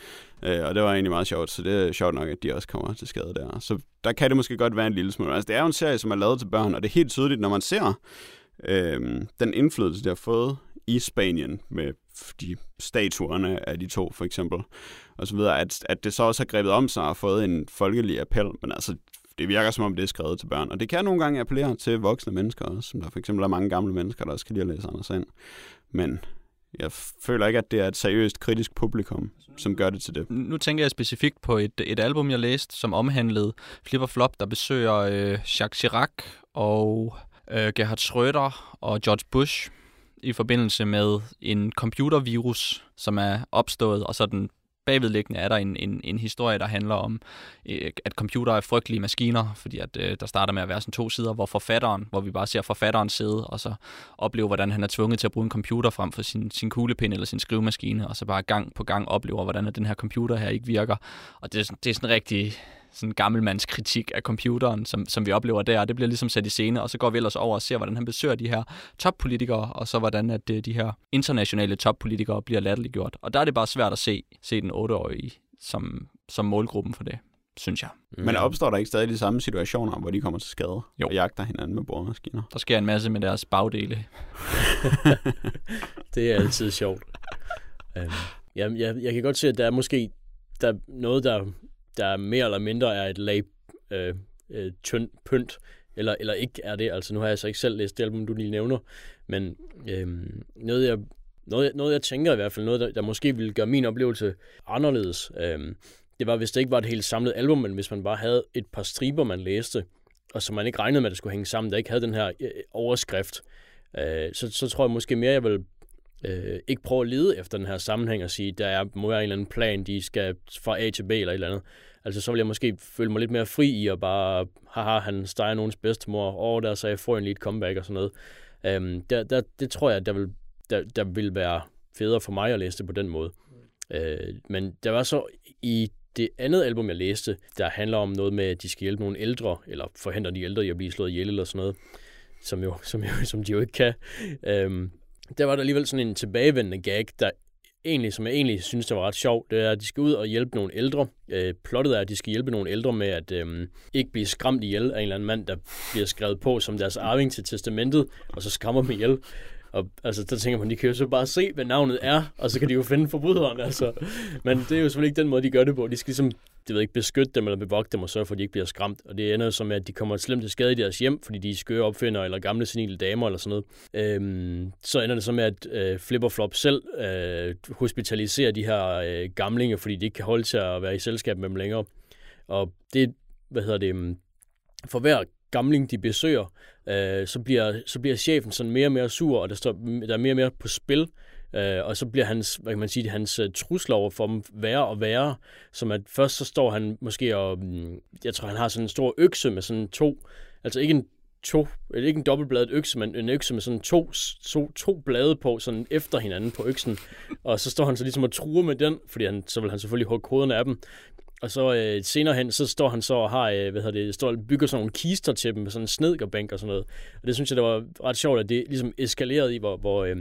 øh, og det var egentlig meget sjovt, så det er sjovt nok, at de også kommer til skade der. Så der kan det måske godt være en lille smule. Altså, det er jo en serie, som er lavet til børn, og det er helt tydeligt, når man ser øh, den indflydelse, det har fået i Spanien med de statuerne af de to, for eksempel, og så videre, at, at det så også har grebet om sig og fået en folkelig appel, men altså, det virker som om, det er skrevet til børn. Og det kan nogle gange appellere til voksne mennesker også, som der for eksempel er mange gamle mennesker, der også kan lide at læse Anders Sand. Men jeg føler ikke, at det er et seriøst kritisk publikum, som gør det til det. Nu tænker jeg specifikt på et, et album, jeg læste, som omhandlede Flipper Flop, der besøger øh, Jacques Chirac og øh, Gerhard Schröder og George Bush i forbindelse med en computervirus, som er opstået, og så den bagvedliggende er der en, en, en historie, der handler om, øh, at computer er frygtelige maskiner, fordi at øh, der starter med at være sådan to sider, hvor forfatteren, hvor vi bare ser forfatteren sidde, og så oplever, hvordan han er tvunget til at bruge en computer frem for sin, sin kuglepind eller sin skrivemaskine, og så bare gang på gang oplever, hvordan at den her computer her ikke virker. Og det, det er sådan rigtig sådan gammelmands kritik af computeren, som, som vi oplever der. Det bliver ligesom sat i scene, og så går vi ellers over og ser, hvordan han besøger de her toppolitikere, og så hvordan at øh, de her internationale toppolitikere bliver latterliggjort. Og der er det bare svært at se, se den 8-årige som, som målgruppen for det synes jeg. Mm. Men opstår der ikke stadig de samme situationer, hvor de kommer til skade jo. og jagter hinanden med boremaskiner? Der sker en masse med deres bagdele. det er altid sjovt. Um, jeg, jeg, jeg kan godt se, at der er måske der er noget, der der mere eller mindre er et lag øh, øh, tynd pynt, eller, eller ikke er det. Altså nu har jeg så ikke selv læst det album, du lige nævner, men øh, noget, jeg, noget, noget jeg tænker i hvert fald, noget der, der måske ville gøre min oplevelse anderledes, øh, det var hvis det ikke var et helt samlet album, men hvis man bare havde et par striber, man læste, og som man ikke regnede med, at det skulle hænge sammen, der ikke havde den her øh, overskrift, øh, så, så tror jeg måske mere, jeg vil øh, ikke prøve at lede efter den her sammenhæng og sige, der er, må være en eller anden plan, de skal fra A til B eller et eller andet. Altså så vil jeg måske føle mig lidt mere fri i at bare, haha, han steger nogens bedstemor og der, så jeg får en lidt comeback og sådan noget. Øhm, der, der, det tror jeg, der vil, der, der vil være federe for mig at læse det på den måde. Mm. Øh, men der var så i det andet album, jeg læste, der handler om noget med, at de skal hjælpe nogle ældre, eller forhindre de ældre i at blive slået ihjel eller sådan noget, som, jo, som, jo, som de jo ikke kan. Øhm, der var der alligevel sådan en tilbagevendende gag, der egentlig, som jeg egentlig synes, der var ret sjov, det er, at de skal ud og hjælpe nogle ældre. Øh, plottet er, at de skal hjælpe nogle ældre med at øh, ikke blive skræmt ihjel af en eller anden mand, der bliver skrevet på som deres arving til testamentet, og så skræmmer dem ihjel. Og altså, der tænker man, de kan jo så bare se, hvad navnet er, og så kan de jo finde forbryderen, altså. Men det er jo selvfølgelig ikke den måde, de gør det på. De skal ligesom, det ved ikke, beskytte dem eller bevogte dem og sørge for, at de ikke bliver skræmt. Og det ender jo så med, at de kommer slemt til skade i deres hjem, fordi de er skøre opfinder eller gamle senile damer eller sådan noget. Øhm, så ender det som, at øh, Flip Flop selv øh, hospitaliserer de her øh, gamlinge, fordi de ikke kan holde til at være i selskab med dem længere. Og det, hvad hedder det, mm, for hver gamling, de besøger, øh, så, bliver, så bliver chefen sådan mere og mere sur, og der, står, der er mere og mere på spil. Øh, og så bliver hans, hvad kan man sige, hans øh, trusler over for dem værre og værre, som at først så står han måske og, mm, jeg tror han har sådan en stor økse med sådan to, altså ikke en to, ikke en dobbeltbladet økse, men en økse med sådan to, to, to blade på, sådan efter hinanden på øksen. Og så står han så ligesom og truer med den, fordi han, så vil han selvfølgelig hugge hovederne af dem. Og så øh, senere hen, så står han så og har, øh, hvad hedder det, står og bygger sådan nogle kister til dem med sådan en snedkerbænk og sådan noget. Og det synes jeg, det var ret sjovt, at det ligesom eskalerede i, hvor, hvor, øh,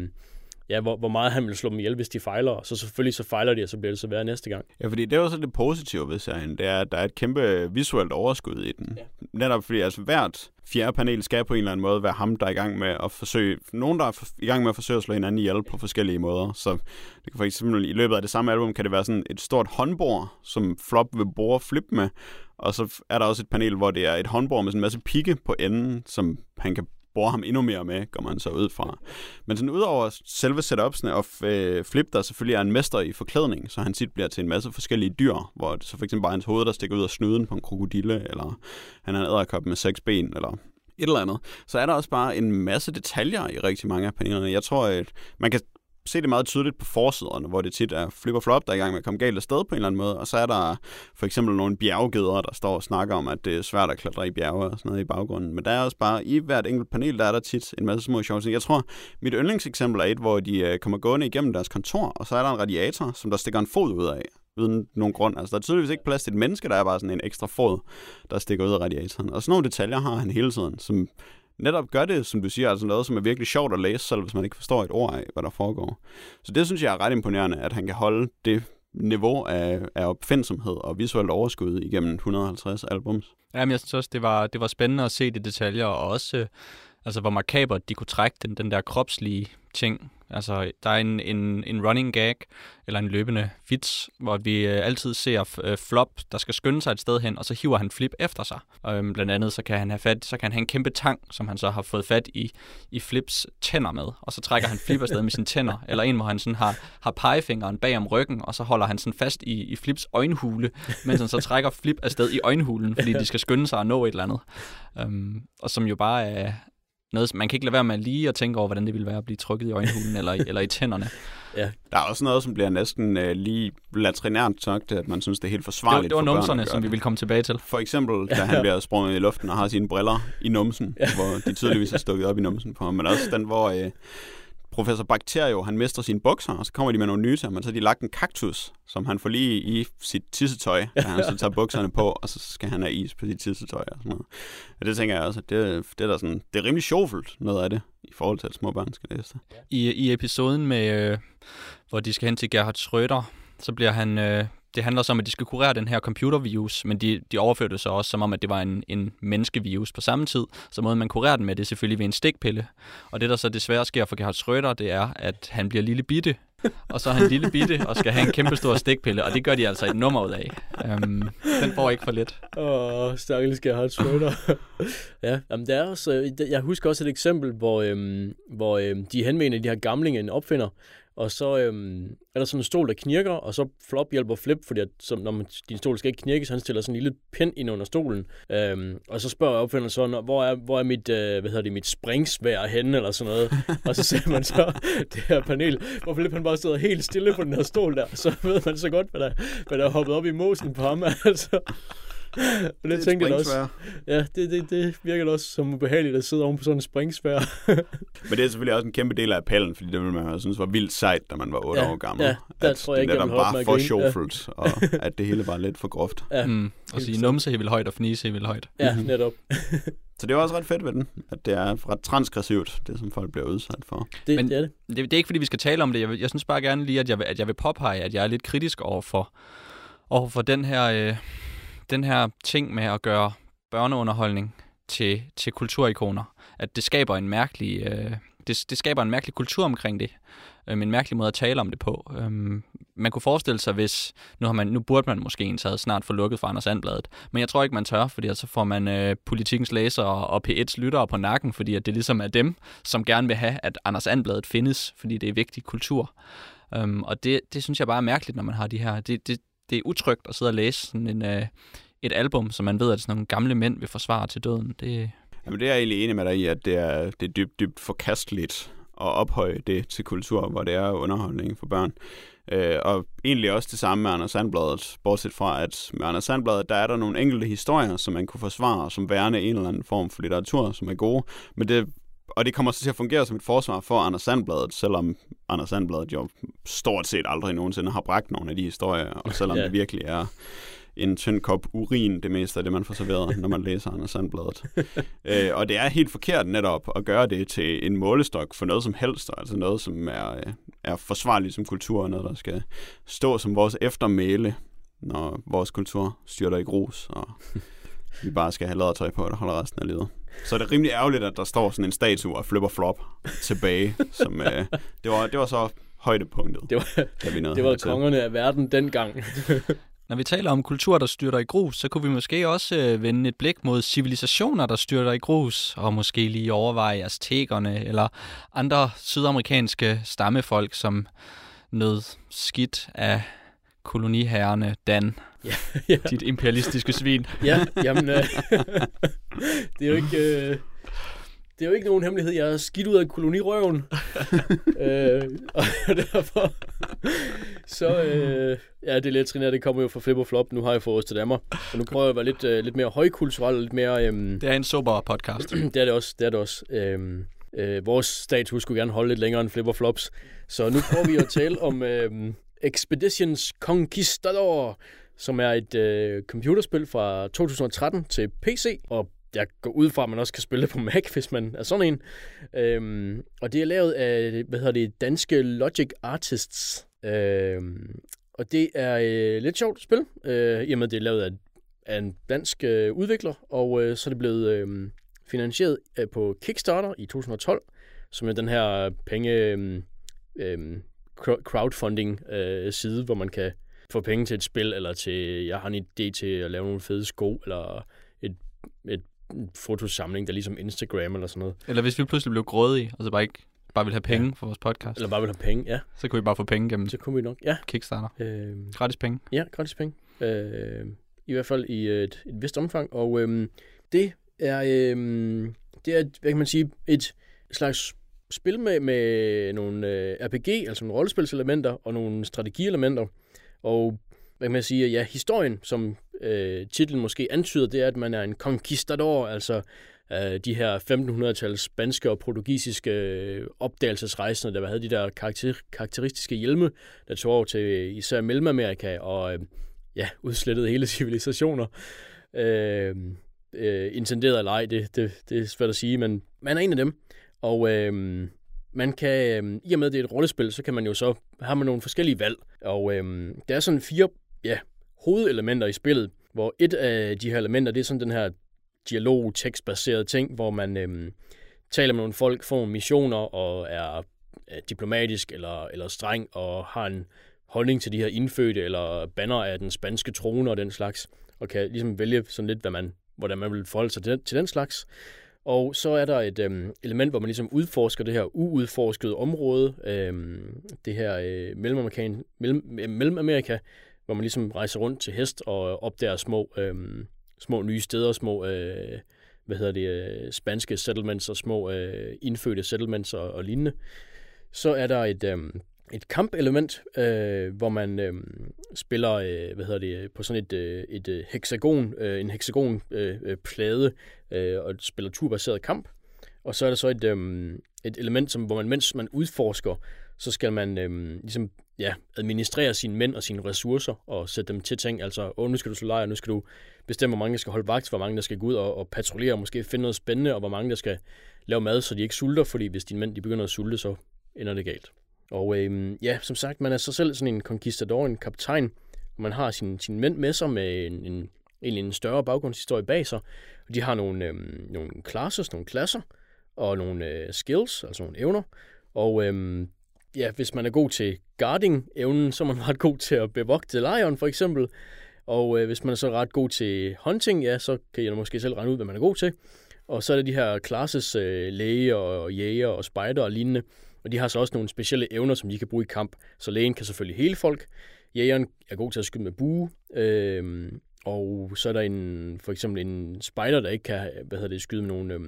ja, hvor, hvor meget han vil slå dem ihjel, hvis de fejler. Så selvfølgelig så fejler de, og så bliver det så værre næste gang. Ja, fordi det er jo så det positive ved serien, det er, at der er et kæmpe visuelt overskud i den. Ja. Netop fordi altså hvert fjerde panel skal på en eller anden måde være ham, der er i gang med at forsøge, nogen der er i gang med at forsøge at slå hinanden ihjel på forskellige måder. Så det kan for eksempel i løbet af det samme album, kan det være sådan et stort håndbord, som Flop vil bore flip med, og så er der også et panel, hvor det er et håndbord med sådan en masse pigge på enden, som han kan bruger ham endnu mere med, går man så ud fra. Men sådan udover selve setupsene og øh, Flip, der selvfølgelig er en mester i forklædning, så han tit bliver til en masse forskellige dyr, hvor det så for eksempel bare hans hoved, der stikker ud af snuden på en krokodille, eller han er en æderkop med seks ben, eller et eller andet. Så er der også bare en masse detaljer i rigtig mange af panelerne. Jeg tror, at man kan se det meget tydeligt på forsiderne, hvor det tit er flip og flop, der er i gang med at komme galt afsted på en eller anden måde. Og så er der for eksempel nogle bjerggeder, der står og snakker om, at det er svært at klatre i bjerge og sådan noget i baggrunden. Men der er også bare, i hvert enkelt panel, der er der tit en masse små sjove ting. Jeg tror, mit yndlingseksempel er et, hvor de øh, kommer gående igennem deres kontor, og så er der en radiator, som der stikker en fod ud af uden nogen grund. Altså, der er tydeligvis ikke plads til et menneske, der er bare sådan en ekstra fod, der stikker ud af radiatoren. Og sådan nogle detaljer har han hele tiden, som netop gør det, som du siger, altså noget, som er virkelig sjovt at læse, selv hvis man ikke forstår et ord af, hvad der foregår. Så det synes jeg er ret imponerende, at han kan holde det niveau af, af opfindsomhed og visuelt overskud igennem 150 albums. Jamen, jeg synes også, det var, det var spændende at se de detaljer, og også øh, altså, hvor makabert de kunne trække den, den der kropslige ting Altså, der er en, en, en running gag, eller en løbende vits, hvor vi øh, altid ser øh, Flop, der skal skynde sig et sted hen, og så hiver han Flip efter sig. Og, øhm, blandt andet, så kan han have fat, så kan han have en kæmpe tang, som han så har fået fat i, i Flips tænder med, og så trækker han Flip afsted med sine tænder. Eller en, hvor han sådan har, har pegefingeren bag om ryggen, og så holder han sådan fast i, i Flips øjenhule, mens han så trækker Flip afsted i øjenhulen, fordi de skal skynde sig at nå et eller andet. Um, og som jo bare er, noget, man kan ikke lade være med lige at tænke over, hvordan det ville være at blive trykket i øjenhulen eller, eller i tænderne. Ja. Der er også noget, som bliver næsten uh, lige latrinært sagt, at man synes, det er helt forsvarligt Det, det var for numserne, som vi vil komme tilbage til. For eksempel, da han bliver sprunget i luften og har sine briller i numsen, ja. hvor de tydeligvis er stukket op i numsen på ham. Men også den, hvor... Uh, professor Bakterio, han mister sine bukser, og så kommer de med nogle nye til ham, og så har de lagt en kaktus, som han får lige i sit tissetøj, da han så tager bukserne på, og så skal han have is på sit tissetøj og sådan noget. Og det tænker jeg også, at det, det, er, der sådan, det er rimelig sjovfuldt, noget af det, i forhold til, at små børn skal læse det. I, I episoden med, øh, hvor de skal hen til Gerhard Schröder, så bliver han, øh, det handler så om, at de skal kurere den her computervirus, men de, de overførte det så også som om, at det var en, en menneskevirus på samme tid. Så måden, man kurerer den med, det er selvfølgelig ved en stikpille. Og det, der så desværre sker for Gerhard Schröder, det er, at han bliver lille bitte, og så er han lille bitte og skal have en kæmpe stor stikpille, og det gør de altså et nummer ud af. Um, den får ikke for lidt. Åh, oh, stakkels Gerhard Schröder. ja, jamen, der er også, øh, jeg husker også et eksempel, hvor, øhm, hvor øhm, de henvender de her gamlinge, en opfinder, og så øhm, er der sådan en stol, der knirker, og så Flop hjælper Flip, fordi at, så, når man, din stol skal ikke knirke, så han stiller sådan en lille pind ind under stolen. Øhm, og så spørger opfinderen så, hvor er, hvor er mit, øh, hvad hedder det, mit springsvær henne, eller sådan noget. og så ser man så det her panel, hvor Flip han bare sidder helt stille på den her stol der, så ved man så godt, hvad der, hvad der er hoppet op i mosen på ham. Altså og det, det tænker jeg også. Ja, det, det, det virker også som ubehageligt at sidde oven på sådan en springsvær. Men det er selvfølgelig også en kæmpe del af appellen, fordi det ville man synes var vildt sejt, da man var 8 ja, år gammel. Ja, der at tror jeg ikke, det jeg bare for sjovfuldt, ja. og at det hele var lidt for groft. Ja. Mm, og sige numse helt højt og fnise helt højt. Ja, netop. Så det er også ret fedt ved den, at det er ret transgressivt, det som folk bliver udsat for. Det, Men det er det. det. Det er ikke, fordi vi skal tale om det. Jeg, jeg synes bare gerne lige, at jeg, at jeg vil påpege, at jeg er lidt kritisk over for, over for den her... Øh, den her ting med at gøre børneunderholdning til, til kulturikoner, at det skaber en mærkelig øh, det, det skaber en mærkelig kultur omkring det. Øhm, en mærkelig måde at tale om det på. Øhm, man kunne forestille sig, hvis... Nu, har man, nu burde man måske ens have snart få lukket fra Anders Andbladet. Men jeg tror ikke, man tør, fordi så får man øh, politikens læsere og P1's lyttere på nakken, fordi at det ligesom er dem, som gerne vil have, at Anders Andbladet findes, fordi det er vigtig kultur. Øhm, og det, det synes jeg bare er mærkeligt, når man har de her... Det, det, det er utrygt at sidde og læse sådan en, øh, et album, som man ved, at sådan nogle gamle mænd vil forsvare til døden. Det, Jamen, det er jeg egentlig enig med dig i, at det er, det er dybt, dybt forkasteligt at ophøje det til kultur, hvor det er underholdning for børn. Øh, og egentlig også det samme med Anders Sandbladet, bortset fra, at med Anders Sandbladet, der er der nogle enkelte historier, som man kunne forsvare som værende en eller anden form for litteratur, som er gode. Men det, og det kommer så til at fungere som et forsvar for Anders Sandbladet, selvom Anders Sandbladet jo stort set aldrig nogensinde har bragt nogle af de historier, og selvom ja. det virkelig er en tynd kop urin, det meste af det, man får serveret, når man læser Anders Sandbladet. øh, og det er helt forkert netop at gøre det til en målestok for noget som helst, altså noget, som er, øh, er forsvarligt som kultur, noget, der skal stå som vores eftermæle, når vores kultur styrter i grus, og vi bare skal have tøj på, der holder resten af livet. Så er det rimelig ærgerligt, at der står sådan en statue af Flipper Flop tilbage. Som, øh, det, var, det var så højdepunktet. Det var, vi det var kongerne af verden dengang. Når vi taler om kultur, der styrter i grus, så kunne vi måske også øh, vende et blik mod civilisationer, der styrter i grus, og måske lige overveje aztekerne eller andre sydamerikanske stammefolk, som nød skidt af koloniherrene Dan. Ja, ja. Dit imperialistiske svin. ja, jamen, øh, det er jo ikke... Øh, det er jo ikke nogen hemmelighed. Jeg er skidt ud af kolonirøven. øh, og derfor... så, øh, ja, det er lidt trineret. Det kommer jo fra Flip og Flop. Nu har jeg fået til Danmark. Og nu prøver jeg at være lidt, øh, lidt mere højkulturel. Lidt mere... Øh, det er en sober podcast. det er det også. Det er det også. Øh, øh, vores status skulle gerne holde lidt længere end Flip og Flops. Så nu prøver vi at tale om øh, Expeditions Conquistador, som er et øh, computerspil fra 2013 til PC og jeg går ud fra, at man også kan spille det på Mac, hvis man er sådan en. Øhm, og det er lavet af, hvad hedder det, danske Logic Artists. Øhm, og det er øh, lidt sjovt spil, øh, i og med, at det er lavet af, af en dansk øh, udvikler, og øh, så er det blevet øh, finansieret øh, på Kickstarter i 2012, som er den her penge øh, øh, crowdfunding øh, side, hvor man kan få penge til et spil, eller til, jeg har en idé til at lave nogle fede sko, eller et, et fotosamling, der er ligesom Instagram eller sådan noget. Eller hvis vi pludselig blev grådige, og så bare ikke bare vil have penge ja. for vores podcast. Eller bare vil have penge, ja. Så kunne vi bare få penge gennem Så kunne vi nok, ja. Kickstarter. Øh, gratis penge. Ja, gratis penge. Øh, I hvert fald i et, et vist omfang. Og øh, det er, øh, det er, hvad kan man sige, et slags spil med, med nogle øh, RPG, altså nogle rollespilselementer og nogle strategielementer. Og hvad kan man sige, ja, historien, som øh, titlen måske antyder, det er, at man er en conquistador, altså øh, de her 1500-tals spanske og portugisiske øh, opdagelsesrejsende, der havde de der karakter, karakteristiske hjelme, der tog over til især Mellemamerika og øh, ja, udslettede hele civilisationer. Øh, øh, intenderet eller ej, det, det, det er svært at sige, men man er en af dem. Og øh, man kan, øh, i og med det er et rollespil, så kan man jo så, have man nogle forskellige valg. Og øh, der er sådan fire ja, hovedelementer i spillet, hvor et af de her elementer, det er sådan den her dialog tekstbaseret ting, hvor man øh, taler med nogle folk, får nogle missioner og er, er diplomatisk eller, eller streng og har en holdning til de her indfødte eller banner af den spanske trone og den slags, og kan ligesom vælge sådan lidt, hvad man, hvordan man vil forholde sig til den, til den slags. Og så er der et øhm, element, hvor man ligesom udforsker det her uudforskede område, øhm, det her øh, Mellemamerika, mellem, øh, Mellemamerika, hvor man ligesom rejser rundt til hest og opdager små, øhm, små nye steder, små øh, hvad hedder det, øh, spanske settlements og små øh, indfødte settlements og, og lignende. Så er der et, øh, et kampelement, øh, hvor man øh, spiller øh, hvad hedder det, på sådan et, øh, et øh, hexagon, øh, en hexagon øh, øh, plade øh, og spiller turbaseret kamp. Og så er der så et, øh, et element, som, hvor man, mens man udforsker, så skal man øh, ligesom ja, administrere sine mænd og sine ressourcer og sætte dem til ting. Altså, åh, nu skal du så lejr, nu skal du bestemme, hvor mange der skal holde vagt, hvor mange der skal gå ud og, og patruljere og måske finde noget spændende, og hvor mange der skal lave mad, så de ikke sulter, fordi hvis dine mænd de begynder at sulte, så ender det galt. Og øhm, ja, som sagt, man er så selv sådan en conquistador, en kaptajn, og man har sine, sin mænd med sig med en, en, en, en større baggrundshistorie bag sig, og de har nogle, øhm, nogle classes, nogle klasser, og nogle øh, skills, altså nogle evner. Og øhm, ja, hvis man er god til guarding-evnen, så er man ret god til at bevogte lejren, for eksempel. Og øh, hvis man er så ret god til hunting, ja, så kan jeg måske selv regne ud, hvad man er god til. Og så er det de her classes, øh, læge og jæger og spejder og lignende. Og de har så også nogle specielle evner, som de kan bruge i kamp. Så lægen kan selvfølgelig hele folk. Jægeren er god til at skyde med bue. Øh, og så er der en, for eksempel en spider, der ikke kan hvad hedder det, skyde med nogen, øh,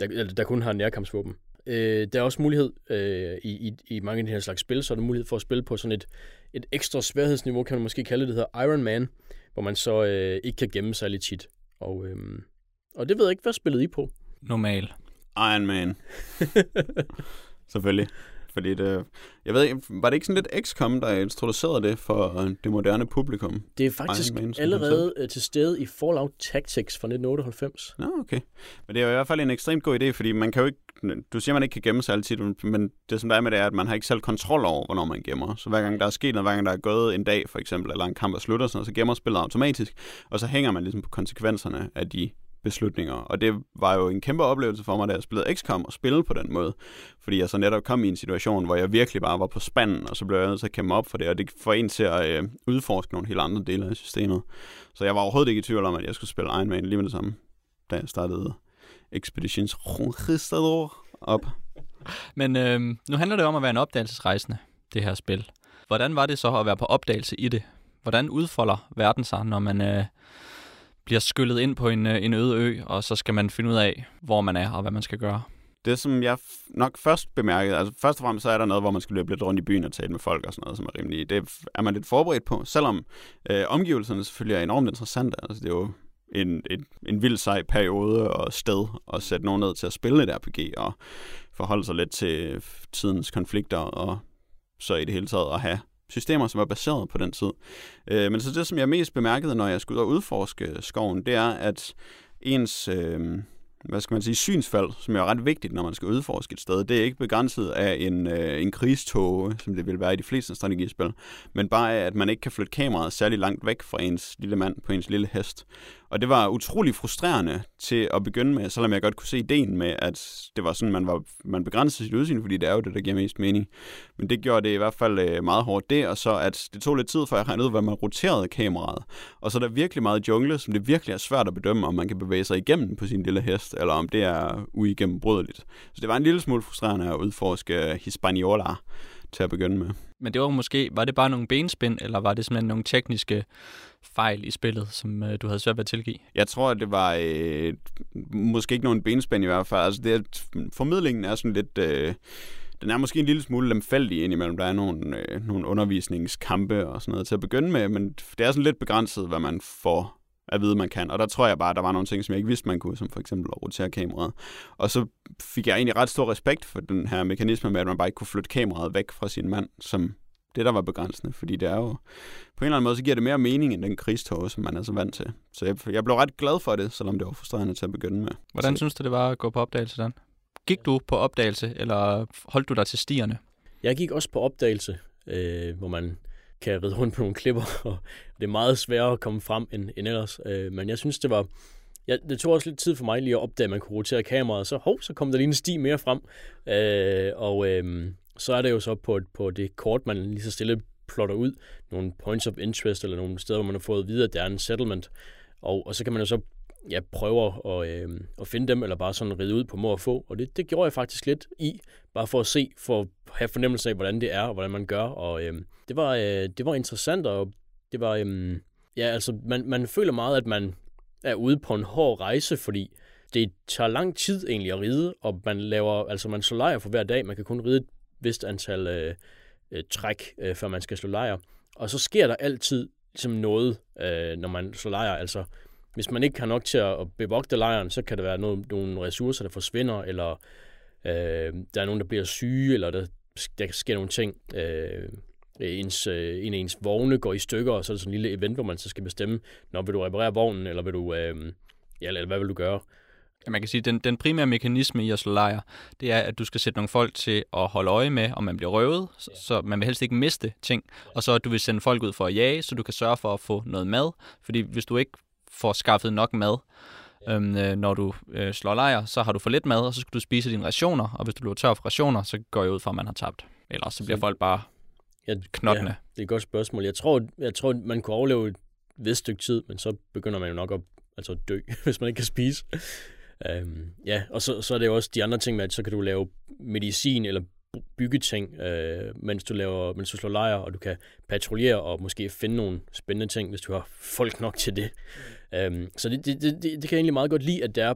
der, der kun har nærkampsvåben. Øh, der er også mulighed øh, i, i, i mange af de her slags spil, så er der mulighed for at spille på sådan et, et ekstra sværhedsniveau, kan man måske kalde det, det hedder Iron Man, hvor man så øh, ikke kan gemme sig lidt tit. Og, øh, og det ved jeg ikke, hvad spillede I på? Normal. Iron Man. Selvfølgelig. Fordi det, jeg ved ikke, var det ikke sådan lidt XCOM, der introducerede det for det moderne publikum? Det er faktisk Man, allerede øh, til stede i Fallout Tactics fra 1998. Nå, okay. Men det er jo i hvert fald en ekstremt god idé, fordi man kan jo ikke, du siger, man ikke kan gemme sig altid, men det som der er med det er, at man har ikke selv kontrol over, hvornår man gemmer. Så hver gang der er sket noget, hver gang der er gået en dag for eksempel, eller en kamp er slutter, sådan noget, så gemmer spillet automatisk, og så hænger man ligesom på konsekvenserne af de beslutninger. Og det var jo en kæmpe oplevelse for mig, da jeg spillede XCOM og spille på den måde. Fordi jeg så netop kom i en situation, hvor jeg virkelig bare var på spanden, og så blev jeg nødt til at kæmpe op for det, og det får en til at øh, udforske nogle helt andre dele af systemet. Så jeg var overhovedet ikke i tvivl om, at jeg skulle spille Iron Man lige med det samme, da jeg startede Expeditions Conquistador op. Men øh, nu handler det om at være en opdagelsesrejsende, det her spil. Hvordan var det så at være på opdagelse i det? Hvordan udfolder verden sig, når man øh, bliver skyllet ind på en, øh, en øde ø, og så skal man finde ud af, hvor man er og hvad man skal gøre? Det, som jeg nok først bemærkede, altså først og fremmest så er der noget, hvor man skal løbe lidt rundt i byen og tale med folk og sådan noget, som er rimelig, det er man lidt forberedt på, selvom øh, omgivelserne selvfølgelig er enormt interessante. Altså det er jo en, en, en vild sej periode og sted at sætte nogen ned til at spille et RPG og forholde sig lidt til tidens konflikter og så i det hele taget at have systemer, som var baseret på den tid. Øh, men så det, som jeg mest bemærkede, når jeg skulle ud og udforske skoven, det er, at ens... Øh, hvad skal man sige, synsfald, som er ret vigtigt, når man skal udforske et sted. Det er ikke begrænset af en, øh, en krigstog, som det vil være i de fleste strategispil, men bare af, at man ikke kan flytte kameraet særlig langt væk fra ens lille mand på ens lille hest. Og det var utrolig frustrerende til at begynde med, selvom jeg godt kunne se ideen med, at det var sådan, man, var, man begrænsede sit udsyn, fordi det er jo det, der giver mest mening. Men det gjorde det i hvert fald øh, meget hårdt det, og så at det tog lidt tid, før jeg regnede ud, hvad man roterede kameraet. Og så er der virkelig meget jungle, som det virkelig er svært at bedømme, om man kan bevæge sig igennem på sin lille hest, eller om det er uigennembrydligt. Så det var en lille smule frustrerende at udforske Hispaniola til at begynde med. Men det var måske, var det bare nogle benspænd, eller var det simpelthen nogle tekniske fejl i spillet, som øh, du havde svært ved at tilgive? Jeg tror, at det var øh, måske ikke nogen benspænd i hvert fald. Altså, det er, formidlingen er sådan lidt... Øh, den er måske en lille smule lemfældig indimellem. Der er nogle, øh, nogle undervisningskampe og sådan noget til at begynde med, men det er sådan lidt begrænset, hvad man får at vide, man kan. Og der tror jeg bare, at der var nogle ting, som jeg ikke vidste, man kunne, som for eksempel at rotere kameraet. Og så fik jeg egentlig ret stor respekt for den her mekanisme med, at man bare ikke kunne flytte kameraet væk fra sin mand, som det, der var begrænsende. Fordi det er jo, på en eller anden måde, så giver det mere mening end den krigstog, som man er så vant til. Så jeg, jeg blev ret glad for det, selvom det var frustrerende til at begynde med. Hvordan så, synes du, det var at gå på opdagelse, Dan? Gik du på opdagelse, eller holdt du dig til stierne? Jeg gik også på opdagelse, øh, hvor man kan ride rundt på nogle klipper, og det er meget sværere at komme frem end, end ellers. Øh, men jeg synes, det var... Ja, det tog også lidt tid for mig lige at opdage, at man kunne rotere kameraet, så hov, så kom der lige en sti mere frem. Øh, og øh, så er det jo så på, på det kort, man lige så stille plotter ud, nogle points of interest, eller nogle steder, hvor man har fået videre, at der er en settlement. Og, og så kan man jo så ja, prøve at, øh, at finde dem, eller bare sådan ride ud på må og få. Og det, det gjorde jeg faktisk lidt i, bare for at se, for at have fornemmelse af, hvordan det er, og hvordan man gør. Og øh, det, var, øh, det var interessant, og det var, øh, ja, altså, man, man føler meget, at man er ude på en hård rejse, fordi det tager lang tid egentlig at ride, og man laver, altså man slår lejr for hver dag, man kan kun ride vist antal øh, øh, træk, øh, før man skal slå lejr. Og så sker der altid ligesom noget, øh, når man slår lejr, altså hvis man ikke har nok til at bevogte lejren, så kan der være noget, nogle ressourcer, der forsvinder, eller øh, der er nogen, der bliver syge, eller der, der sker nogle ting. Øh, ens, øh, en af ens vogne går i stykker, og så er der sådan en lille event, hvor man så skal bestemme, når vil du reparere vognen, eller vil du, øh, ja, eller hvad vil du gøre? Man kan sige, den, den primære mekanisme i at slå lejr, det er, at du skal sætte nogle folk til at holde øje med, om man bliver røvet, så, så man vil helst ikke miste ting, og så at du vil sende folk ud for at jage, så du kan sørge for at få noget mad, fordi hvis du ikke får skaffet nok mad, Øhm, øh, når du øh, slår lejr, så har du for lidt mad, og så skal du spise dine rationer, og hvis du bliver tør for rationer, så går jeg ud fra, at man har tabt. Ellers så bliver Så- folk bare Ja, knottende. Ja, det er et godt spørgsmål. Jeg tror, jeg tror, man kunne overleve et vist stykke tid, men så begynder man jo nok at altså dø, hvis man ikke kan spise. Øhm, ja, og så, så er det jo også de andre ting med, at så kan du lave medicin eller bygge byggeting, øh, mens, du laver, mens du slår lejr, og du kan patruljere og måske finde nogle spændende ting, hvis du har folk nok til det. Øhm, så det, det, det, det, det kan jeg egentlig meget godt lide, at det er,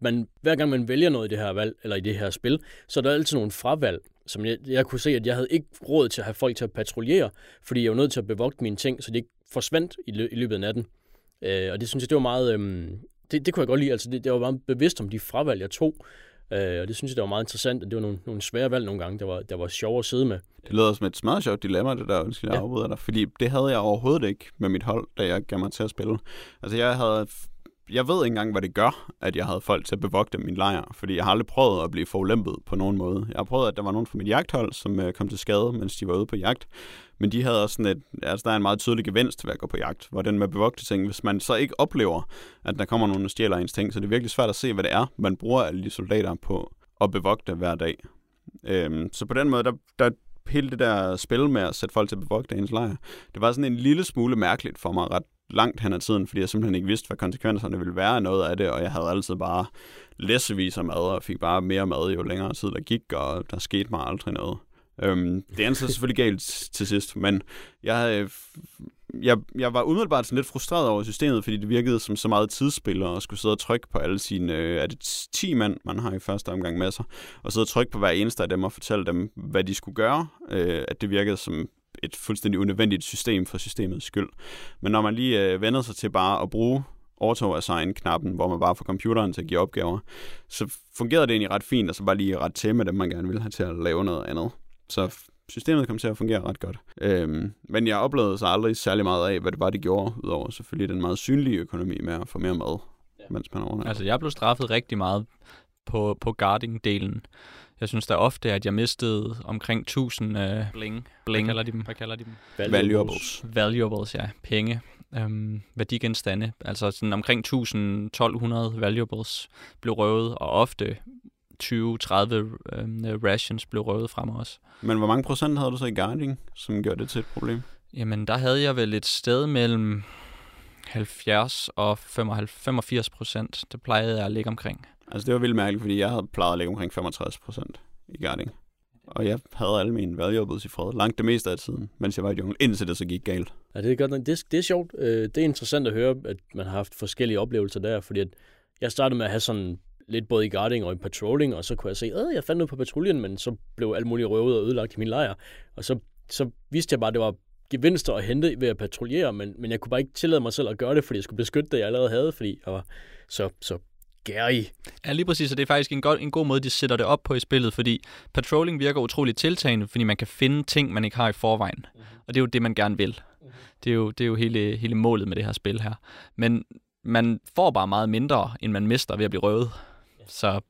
man, hver gang man vælger noget i det her valg, eller i det her spil, så er der altid nogle fravalg, som jeg, jeg kunne se, at jeg havde ikke råd til at have folk til at patruljere, fordi jeg var nødt til at bevogte mine ting, så det ikke forsvandt i, lø- i løbet af natten. Øh, og det synes jeg, det var meget... Øhm, det, det kunne jeg godt lide. Altså, det, det var meget bevidst om de fravalg, jeg tog. Øh, og det synes jeg, det var meget interessant, at det var nogle, nogle svære valg nogle gange, der var, der var sjove at sidde med. Det lyder som et smadret sjovt dilemma, det der, undskyld, jeg Ja. afbryder dig. Fordi det havde jeg overhovedet ikke med mit hold, da jeg gav mig til at spille. Altså, jeg havde... Jeg ved ikke engang, hvad det gør, at jeg havde folk til at bevogte min lejr, fordi jeg har aldrig prøvet at blive forulæmpet på nogen måde. Jeg har prøvet, at der var nogen fra mit jagthold, som øh, kom til skade, mens de var ude på jagt. Men de havde også sådan et, altså der er en meget tydelig gevinst ved at gå på jagt, hvor den med bevogte ting, hvis man så ikke oplever, at der kommer nogen og stjæler ens ting, så det er virkelig svært at se, hvad det er, man bruger alle de soldater på at bevogte hver dag. Øhm, så på den måde, der, der hele det der spil med at sætte folk til at bevogte ens lejr, det var sådan en lille smule mærkeligt for mig ret langt hen ad tiden, fordi jeg simpelthen ikke vidste, hvad konsekvenserne ville være af noget af det, og jeg havde altid bare læsevis af mad, og fik bare mere mad, jo længere tid der gik, og der skete mig aldrig noget. Øhm, det endte så selvfølgelig galt til sidst, men jeg, øh, havde, jeg, jeg var umiddelbart sådan lidt frustreret over systemet, fordi det virkede som så meget tidsspil, og skulle sidde og trykke på alle sine, øh, er det 10 mand, man har i første omgang med sig, og sidde og trykke på hver eneste af dem og fortælle dem, hvad de skulle gøre, øh, at det virkede som et fuldstændig unødvendigt system for systemets skyld. Men når man lige øh, vendede sig til bare at bruge auto-assign-knappen, hvor man bare får computeren til at give opgaver, så fungerede det egentlig ret fint, og så bare lige ret til med dem, man gerne ville have til at lave noget andet. Så systemet kom til at fungere ret godt. Øhm, men jeg oplevede så aldrig særlig meget af, hvad det var, det gjorde, udover selvfølgelig den meget synlige økonomi med at få mere mad, ja. mens man overnatter. Altså, jeg blev straffet rigtig meget på, på guarding-delen. Jeg synes da ofte, at jeg mistede omkring 1000 øh, bling. bling. Hvad kalder de dem? Hvad kalder de dem? Valuables. Valuables, ja. Penge. Øhm, værdigenstande. Altså sådan omkring 1000-1200 valuables blev røvet, og ofte 20-30 øhm, rations blev røvet fra mig også. Men hvor mange procent havde du så i guarding, som gjorde det til et problem? Jamen, der havde jeg vel et sted mellem 70 og 55, 85 procent. Det plejede jeg at ligge omkring. Altså det var vildt mærkeligt, fordi jeg havde plejet at ligge omkring 65 procent i guarding. Og jeg havde alle mine valuables i fred langt det meste af tiden, mens jeg var i junglen, indtil det så gik galt. Ja, det er godt nok. Det, det er sjovt. Øh, det er interessant at høre, at man har haft forskellige oplevelser der, fordi at jeg startede med at have sådan lidt både i guarding og i patrolling, og så kunne jeg se, at jeg fandt noget på patruljen, men så blev alt muligt røvet og ødelagt i min lejr. Og så, så vidste jeg bare, at det var gevinster at hente ved at patruljere, men, men jeg kunne bare ikke tillade mig selv at gøre det, fordi jeg skulle beskytte det, jeg allerede havde, fordi jeg var så, så gærig. Ja, lige præcis, og det er faktisk en, god, en god måde, de sætter det op på i spillet, fordi patrolling virker utroligt tiltagende, fordi man kan finde ting, man ikke har i forvejen. Mm-hmm. Og det er jo det, man gerne vil. Mm-hmm. Det er jo, det er jo hele, hele målet med det her spil her. Men man får bare meget mindre, end man mister ved at blive røvet. Så,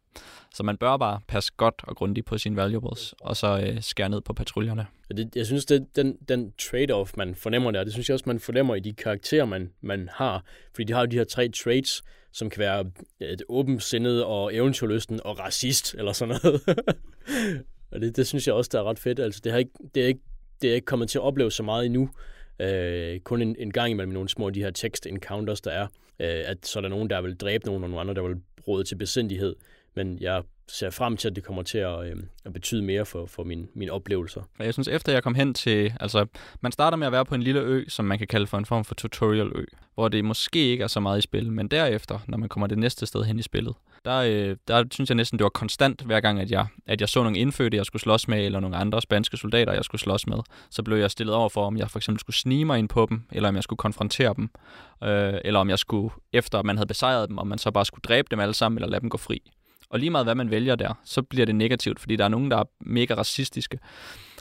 så man bør bare passe godt og grundigt på sine valuables, og så øh, skære ned på patruljerne. Det, jeg synes, det, den, den trade-off, man fornemmer der, det synes jeg også, man fornemmer i de karakterer, man, man har. Fordi de har jo de her tre traits, som kan være øh, et åbensindet og eventyrlysten og racist, eller sådan noget. og det, det synes jeg også, der er ret fedt. Altså, det, har ikke, det, er ikke, det er ikke kommet til at opleve så meget endnu. Øh, kun en, en gang imellem nogle små af de her text encounters, der er. Øh, at så er der nogen, der vil dræbe nogen, og nogle andre, der vil råde til besindighed. Men jeg ser frem til, at det kommer til at, øh, at betyde mere for, for mine, mine oplevelser. Og jeg synes, efter jeg kom hen til... Altså, man starter med at være på en lille ø, som man kan kalde for en form for tutorial-ø, hvor det måske ikke er så meget i spil, men derefter, når man kommer det næste sted hen i spillet, der, øh, der synes jeg næsten, det var konstant, hver gang, at jeg, at jeg så nogle indfødte, jeg skulle slås med, eller nogle andre spanske soldater, jeg skulle slås med, så blev jeg stillet over for, om jeg for eksempel skulle snige mig ind på dem, eller om jeg skulle konfrontere dem, øh, eller om jeg skulle, efter man havde besejret dem, om man så bare skulle dræbe dem alle sammen, eller lade dem gå fri. Og lige meget hvad man vælger der, så bliver det negativt, fordi der er nogen, der er mega racistiske,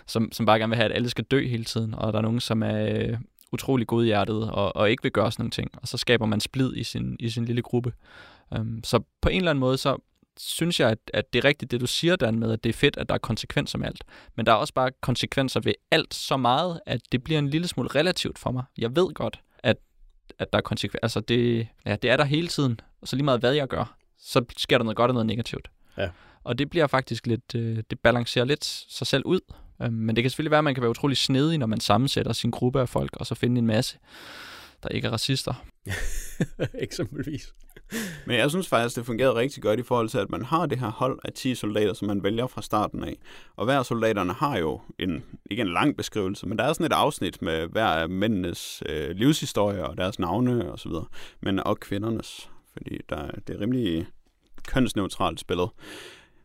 som, som bare gerne vil have, at alle skal dø hele tiden, og der er nogen, som er øh, utrolig godhjertet og, og ikke vil gøre sådan nogle ting, og så skaber man splid i sin, i sin lille gruppe. Um, så på en eller anden måde, så synes jeg, at, at det er rigtigt, det du siger, Dan, med, at det er fedt, at der er konsekvenser med alt. Men der er også bare konsekvenser ved alt så meget, at det bliver en lille smule relativt for mig. Jeg ved godt, at, at der er konsekvenser. Altså, det, ja, det er der hele tiden. Og så lige meget hvad jeg gør, så sker der noget godt og noget negativt. Ja. Og det bliver faktisk lidt, øh, det balancerer lidt sig selv ud. Øh, men det kan selvfølgelig være, at man kan være utrolig snedig, når man sammensætter sin gruppe af folk, og så finde en masse, der ikke er racister. Eksempelvis. Men jeg synes faktisk, det fungerede rigtig godt i forhold til, at man har det her hold af 10 soldater, som man vælger fra starten af. Og hver af soldaterne har jo en, ikke en lang beskrivelse, men der er sådan et afsnit med hver af mændenes øh, livshistorie og deres navne og så videre, men og kvindernes, fordi der, det er rimelig kønsneutralt spillet.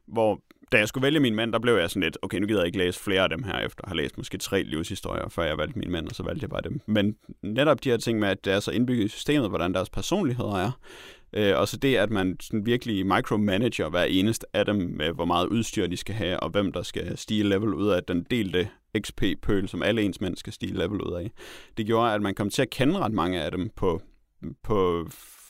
Hvor da jeg skulle vælge min mand, der blev jeg sådan lidt, okay, nu gider jeg ikke læse flere af dem her, efter at have læst måske tre livshistorier, før jeg valgte min mand, og så valgte jeg bare dem. Men netop de her ting med, at det er så indbygget i systemet, hvordan deres personligheder er, Øh, og så det, at man sådan virkelig micromanager hver eneste af dem, med hvor meget udstyr de skal have, og hvem der skal stige level ud af den delte XP-pøl, som alle ens mænd skal stige level ud af. Det gjorde, at man kom til at kende ret mange af dem på, på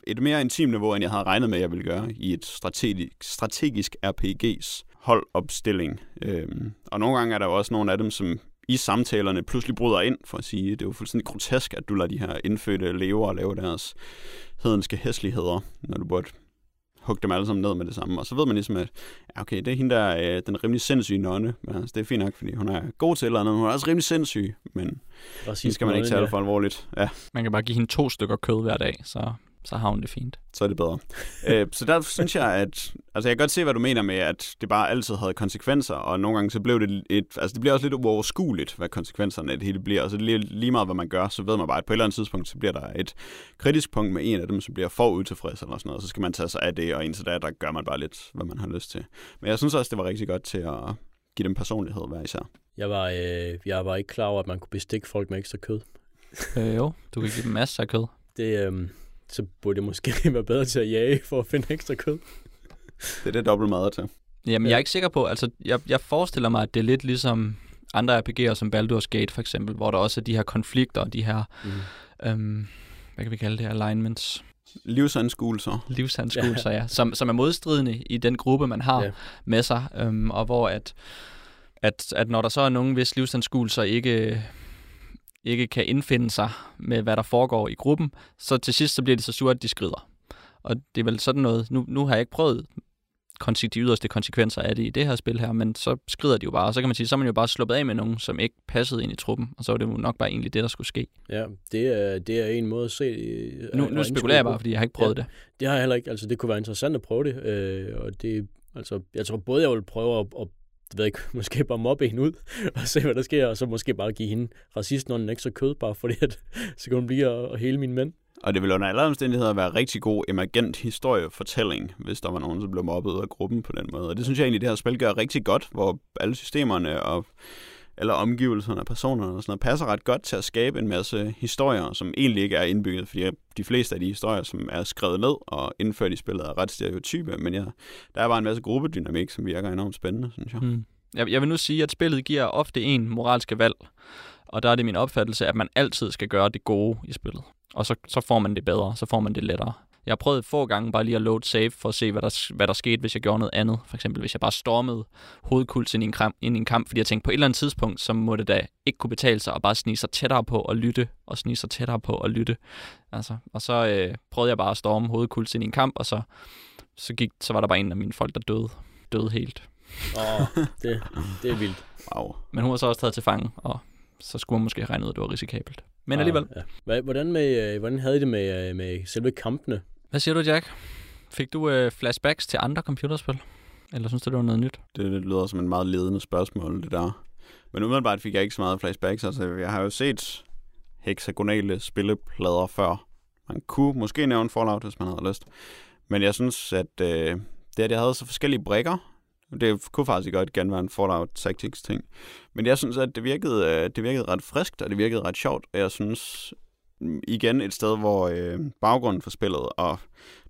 et mere intimt niveau, end jeg havde regnet med, jeg ville gøre i et strategisk, strategisk RPG's holdopstilling. Øhm, og nogle gange er der jo også nogle af dem, som i samtalerne pludselig bryder ind, for at sige, det er jo fuldstændig grotesk, at du lader de her indfødte lever lave deres hedenske hæsligheder, når du burde hugge dem alle sammen ned med det samme. Og så ved man ligesom, at ja, okay, det er hende der, øh, den rimelig sindssyge nonne. Men altså, det er fint nok, fordi hun er god til eller andet. Hun er også rimelig sindssyg, men det skal man ikke tage for alvorligt. Ja. Man kan bare give hende to stykker kød hver dag, så så har hun det fint. Så er det bedre. øh, så der synes jeg, at... Altså, jeg kan godt se, hvad du mener med, at det bare altid havde konsekvenser, og nogle gange så blev det et... Altså, det bliver også lidt uoverskueligt, hvad konsekvenserne af det hele bliver. Og så lige, lige meget, hvad man gør, så ved man bare, at på et eller andet tidspunkt, så bliver der et kritisk punkt med en af dem, som bliver for utilfreds eller sådan noget, og så skal man tage sig af det, og indtil da, der gør man bare lidt, hvad man har lyst til. Men jeg synes også, det var rigtig godt til at give dem personlighed hver især. Jeg var, øh, jeg var ikke klar over, at man kunne bestikke folk med ekstra kød. Øh, jo, du kan give dem masser af kød. Det, øh, så burde jeg måske være bedre til at jage for at finde ekstra kød. Det er det dobbelt mad til. Jamen, ja. jeg er ikke sikker på, altså, jeg, jeg forestiller mig, at det er lidt ligesom andre RPG'er som Baldur's Gate for eksempel, hvor der også er de her konflikter og de her, mm. øhm, hvad kan vi kalde det, alignments? Livsanskuelser. Livsanskuelser, ja. ja. Som, som er modstridende i den gruppe, man har ja. med sig, øhm, og hvor at, at, at når der så er nogen, hvis livsanskuelser ikke ikke kan indfinde sig med, hvad der foregår i gruppen, så til sidst så bliver det så surt, at de skrider. Og det er vel sådan noget, nu, nu har jeg ikke prøvet de yderste konsekvenser af det i det her spil her, men så skrider de jo bare, og så kan man sige, så er man jo bare sluppet af med nogen, som ikke passede ind i truppen, og så var det jo nok bare egentlig det, der skulle ske. Ja, det er, det er en måde at se det. Nu, nu spekulerer jeg bare, fordi jeg har ikke prøvet ja, det. Det har jeg heller ikke, altså det kunne være interessant at prøve det, øh, og det, altså, jeg tror både, jeg vil prøve at, at det ved ikke, måske bare mobbe hende ud, og se, hvad der sker, og så måske bare give hende racisten en ekstra kød, bare fordi, at, så kan hun blive og, hele mine mænd. Og det vil under alle omstændigheder være rigtig god emergent historiefortælling, hvis der var nogen, som blev mobbet ud af gruppen på den måde. Og det synes jeg egentlig, det her spil gør rigtig godt, hvor alle systemerne og eller omgivelserne og personerne og sådan noget, passer ret godt til at skabe en masse historier, som egentlig ikke er indbygget, fordi de fleste af de historier, som er skrevet ned og indført i spillet, er ret stereotype, men ja, der er bare en masse gruppedynamik, som virker enormt spændende, synes jeg. Mm. Jeg, jeg vil nu sige, at spillet giver ofte en moralske valg, og der er det min opfattelse, at man altid skal gøre det gode i spillet. Og så, så får man det bedre, så får man det lettere. Jeg har prøvet få gange bare lige at load save for at se, hvad der, hvad der skete, hvis jeg gjorde noget andet. For eksempel, hvis jeg bare stormede hovedkult ind i en kamp, ind i en kamp fordi jeg tænkte, på et eller andet tidspunkt, så må det da ikke kunne betale sig at bare snige sig tættere på og lytte, og snige sig tættere på og lytte. Altså, og så øh, prøvede jeg bare at storme hovedkult ind i en kamp, og så, så, gik, så var der bare en af mine folk, der døde, døde helt. Åh, oh, det, det er vildt. Wow. Men hun var så også taget til fange, og så skulle man måske have regnet ud, at det var risikabelt. Men alligevel. Ah, ja. Hvordan, med, øh, hvordan havde I det med, øh, med selve kampene? Hvad siger du, Jack? Fik du øh, flashbacks til andre computerspil? Eller synes du, det var noget nyt? Det, det lyder som en meget ledende spørgsmål, det der. Men umiddelbart fik jeg ikke så meget flashbacks. Altså, jeg har jo set hexagonale spilleplader før. Man kunne måske nævne Fallout, hvis man havde lyst. Men jeg synes, at øh, det, at jeg havde så forskellige brikker, det kunne faktisk godt gerne være en Fallout Tactics ting. Men jeg synes, at det virkede, øh, det virkede ret friskt, og det virkede ret sjovt. Og jeg synes, igen et sted, hvor øh, baggrunden for spillet og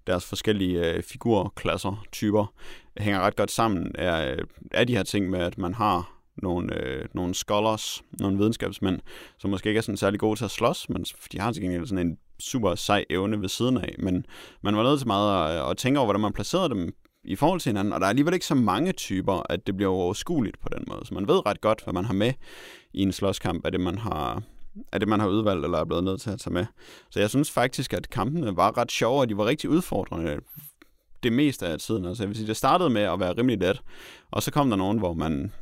deres forskellige øh, figurklasser, typer, hænger ret godt sammen, er, øh, er de her ting med, at man har nogle, øh, nogle scholars, nogle videnskabsmænd, som måske ikke er sådan særlig gode til at slås, men de har til gengæld sådan en super sej evne ved siden af. Men man var nødt til meget at, at tænke over, hvordan man placerede dem i forhold til hinanden, og der er alligevel ikke så mange typer, at det bliver overskueligt på den måde. Så man ved ret godt, hvad man har med i en slåskamp, af det man har af det, man har udvalgt eller er blevet nødt til at tage med. Så jeg synes faktisk, at kampene var ret sjove, og de var rigtig udfordrende det meste af tiden. Altså, jeg vil sige, det startede med at være rimelig let, og så kom der nogen, hvor man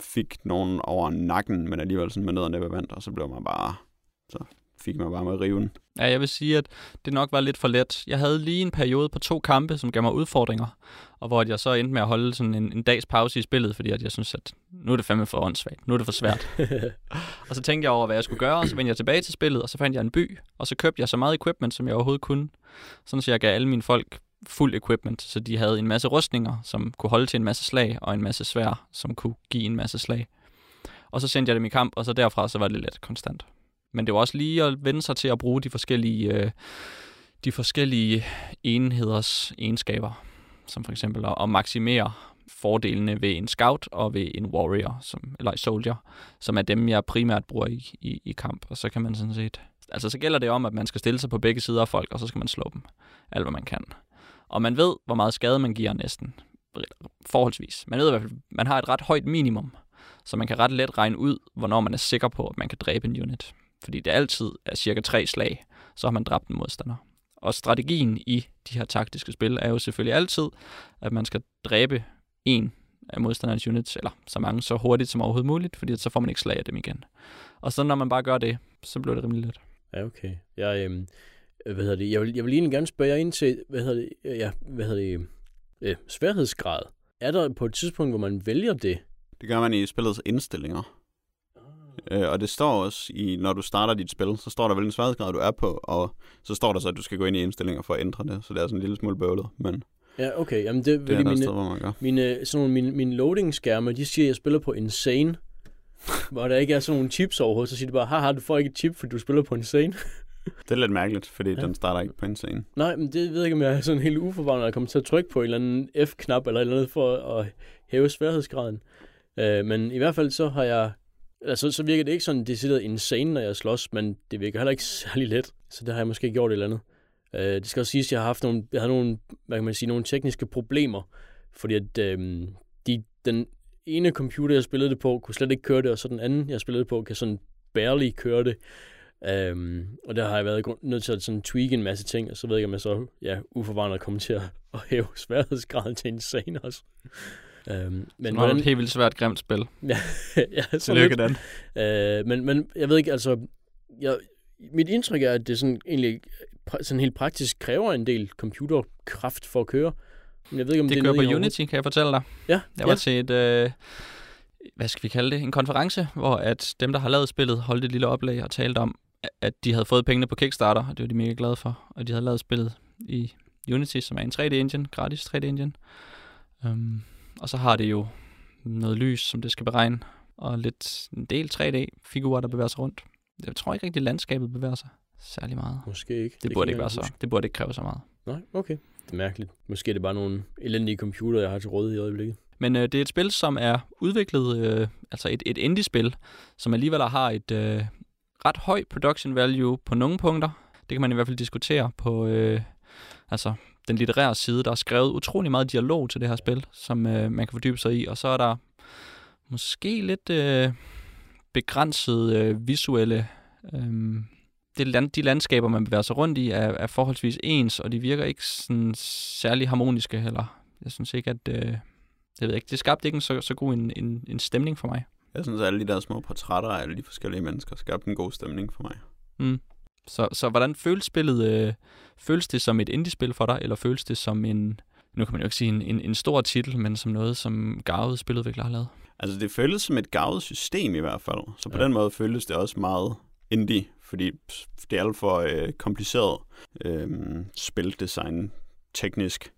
fik nogen over nakken, men alligevel sådan med ned og næppe vandt, og så blev man bare, så fik man bare med riven. Ja, jeg vil sige, at det nok var lidt for let. Jeg havde lige en periode på to kampe, som gav mig udfordringer, og hvor jeg så endte med at holde sådan en, en dags pause i spillet, fordi at jeg synes, at nu er det fandme for åndssvagt, nu er det for svært. og så tænkte jeg over, hvad jeg skulle gøre, og så vendte jeg tilbage til spillet, og så fandt jeg en by, og så købte jeg så meget equipment, som jeg overhovedet kunne. Sådan så jeg gav alle mine folk fuld equipment, så de havde en masse rustninger, som kunne holde til en masse slag, og en masse svær, som kunne give en masse slag. Og så sendte jeg dem i kamp, og så derfra så var det lidt konstant. Men det var også lige at vende sig til at bruge de forskellige, øh, de forskellige enheders egenskaber, som for eksempel at, at maksimere fordelene ved en scout og ved en warrior, som, eller en soldier, som er dem, jeg primært bruger i, i, i kamp. Og så kan man sådan set... Altså, så gælder det om, at man skal stille sig på begge sider af folk, og så skal man slå dem alt, hvad man kan. Og man ved, hvor meget skade man giver næsten. Forholdsvis. Man ved i hvert fald, man har et ret højt minimum, så man kan ret let regne ud, hvornår man er sikker på, at man kan dræbe en unit. Fordi det altid er cirka tre slag, så har man dræbt en modstander. Og strategien i de her taktiske spil er jo selvfølgelig altid, at man skal dræbe en af modstanderens units, eller så mange så hurtigt som overhovedet muligt, fordi så får man ikke slag af dem igen. Og så når man bare gør det, så bliver det rimelig let. Ja, okay. Jeg, øhm, hvad hedder det? Jeg vil, jeg vil egentlig gerne spørge jer ind til, hvad hedder det, ja, hvad hedder det, øh, sværhedsgrad. Er der på et tidspunkt, hvor man vælger det? Det gør man i spillets indstillinger. Øh, og det står også, i, når du starter dit spil, så står der hvilken sværhedsgrad du er på, og så står der så, at du skal gå ind i indstillinger for at ændre det, så det er sådan en lille smule bøvlet, men Ja, okay. Jamen det, det er mine, sted, hvor man gør. mine, sådan nogle, mine, mine loading-skærme, de siger, at jeg spiller på Insane, hvor der ikke er sådan nogle chips overhovedet, så siger de bare, haha, du får ikke et chip, fordi du spiller på Insane. Det er lidt mærkeligt, fordi Ja. den starter ikke på en scene. Nej, men det ved jeg ikke, om jeg er sådan helt uforvarende at komme til at trykke på en eller anden F-knap eller et eller andet for at hæve sværhedsgraden. Øh, men i hvert fald så har jeg... Altså, så virker det ikke sådan decideret insane, når jeg slås, men det virker heller ikke særlig let. Så det har jeg måske gjort et eller andet. Øh, det skal også siges, at jeg har haft nogle, jeg havde nogle, hvad kan man sige, nogle tekniske problemer, fordi at øh, de, den ene computer, jeg spillede det på, kunne slet ikke køre det, og så den anden, jeg spillede det på, kan sådan barely køre det. Øhm, og der har jeg været nødt til at sådan tweak en masse ting, og så ved jeg ikke, om jeg så ja, uforvarende kommer til at, at hæve sværhedsgraden til insane også. Øhm, Men er det et helt vildt svært grimt spil. ja, så Tillykke, lidt. Dan. Øh, men, men jeg ved ikke, altså... Jeg, mit indtryk er, at det sådan egentlig sådan helt praktisk kræver en del computerkraft for at køre. Men jeg ved ikke, om det, Det er kører på Unity, kan jeg fortælle dig. Ja, Jeg ja. var til et, øh, hvad skal vi kalde det, en konference, hvor at dem, der har lavet spillet, holdt et lille oplæg og talte om, at de havde fået pengene på Kickstarter, og det var de mega glade for. Og de havde lavet spillet i Unity, som er en 3D-engine, gratis 3D-engine. Um, og så har det jo noget lys, som det skal beregne, og lidt en del 3D-figurer, der bevæger sig rundt. Jeg tror ikke rigtig, landskabet bevæger sig særlig meget. Måske ikke. Det, det burde ikke være så. Det burde ikke kræve så meget. Nej, okay. Det er mærkeligt. Måske er det bare nogle elendige computer, jeg har til rådighed i øjeblikket. Men øh, det er et spil, som er udviklet, øh, altså et, et indie-spil, som alligevel har et øh, ret højt production value på nogle punkter. Det kan man i hvert fald diskutere på øh, altså den litterære side. Der er skrevet utrolig meget dialog til det her spil, som øh, man kan fordybe sig i. Og så er der måske lidt øh, begrænset øh, visuelle... Øh, det land, de landskaber, man bevæger sig rundt i, er, er forholdsvis ens, og de virker ikke sådan særlig harmoniske heller. Jeg synes ikke, at... Øh, det ved jeg ikke. Det skabte ikke en så, så god en, en, en stemning for mig. Jeg synes, at alle de der små portrætter af alle de forskellige mennesker skabte en god stemning for mig. Mm. Så, så hvordan føles spillet? Øh, føles det som et indie-spil for dig, eller føles det som en, nu kan man jo ikke sige en, en, en stor titel, men som noget, som Garvede spiludvikler har lavet? Altså, det føltes som et gavet system i hvert fald. Så på Ja. den måde føltes det også meget indie, fordi det er alt for øh, kompliceret øh, spildesign teknisk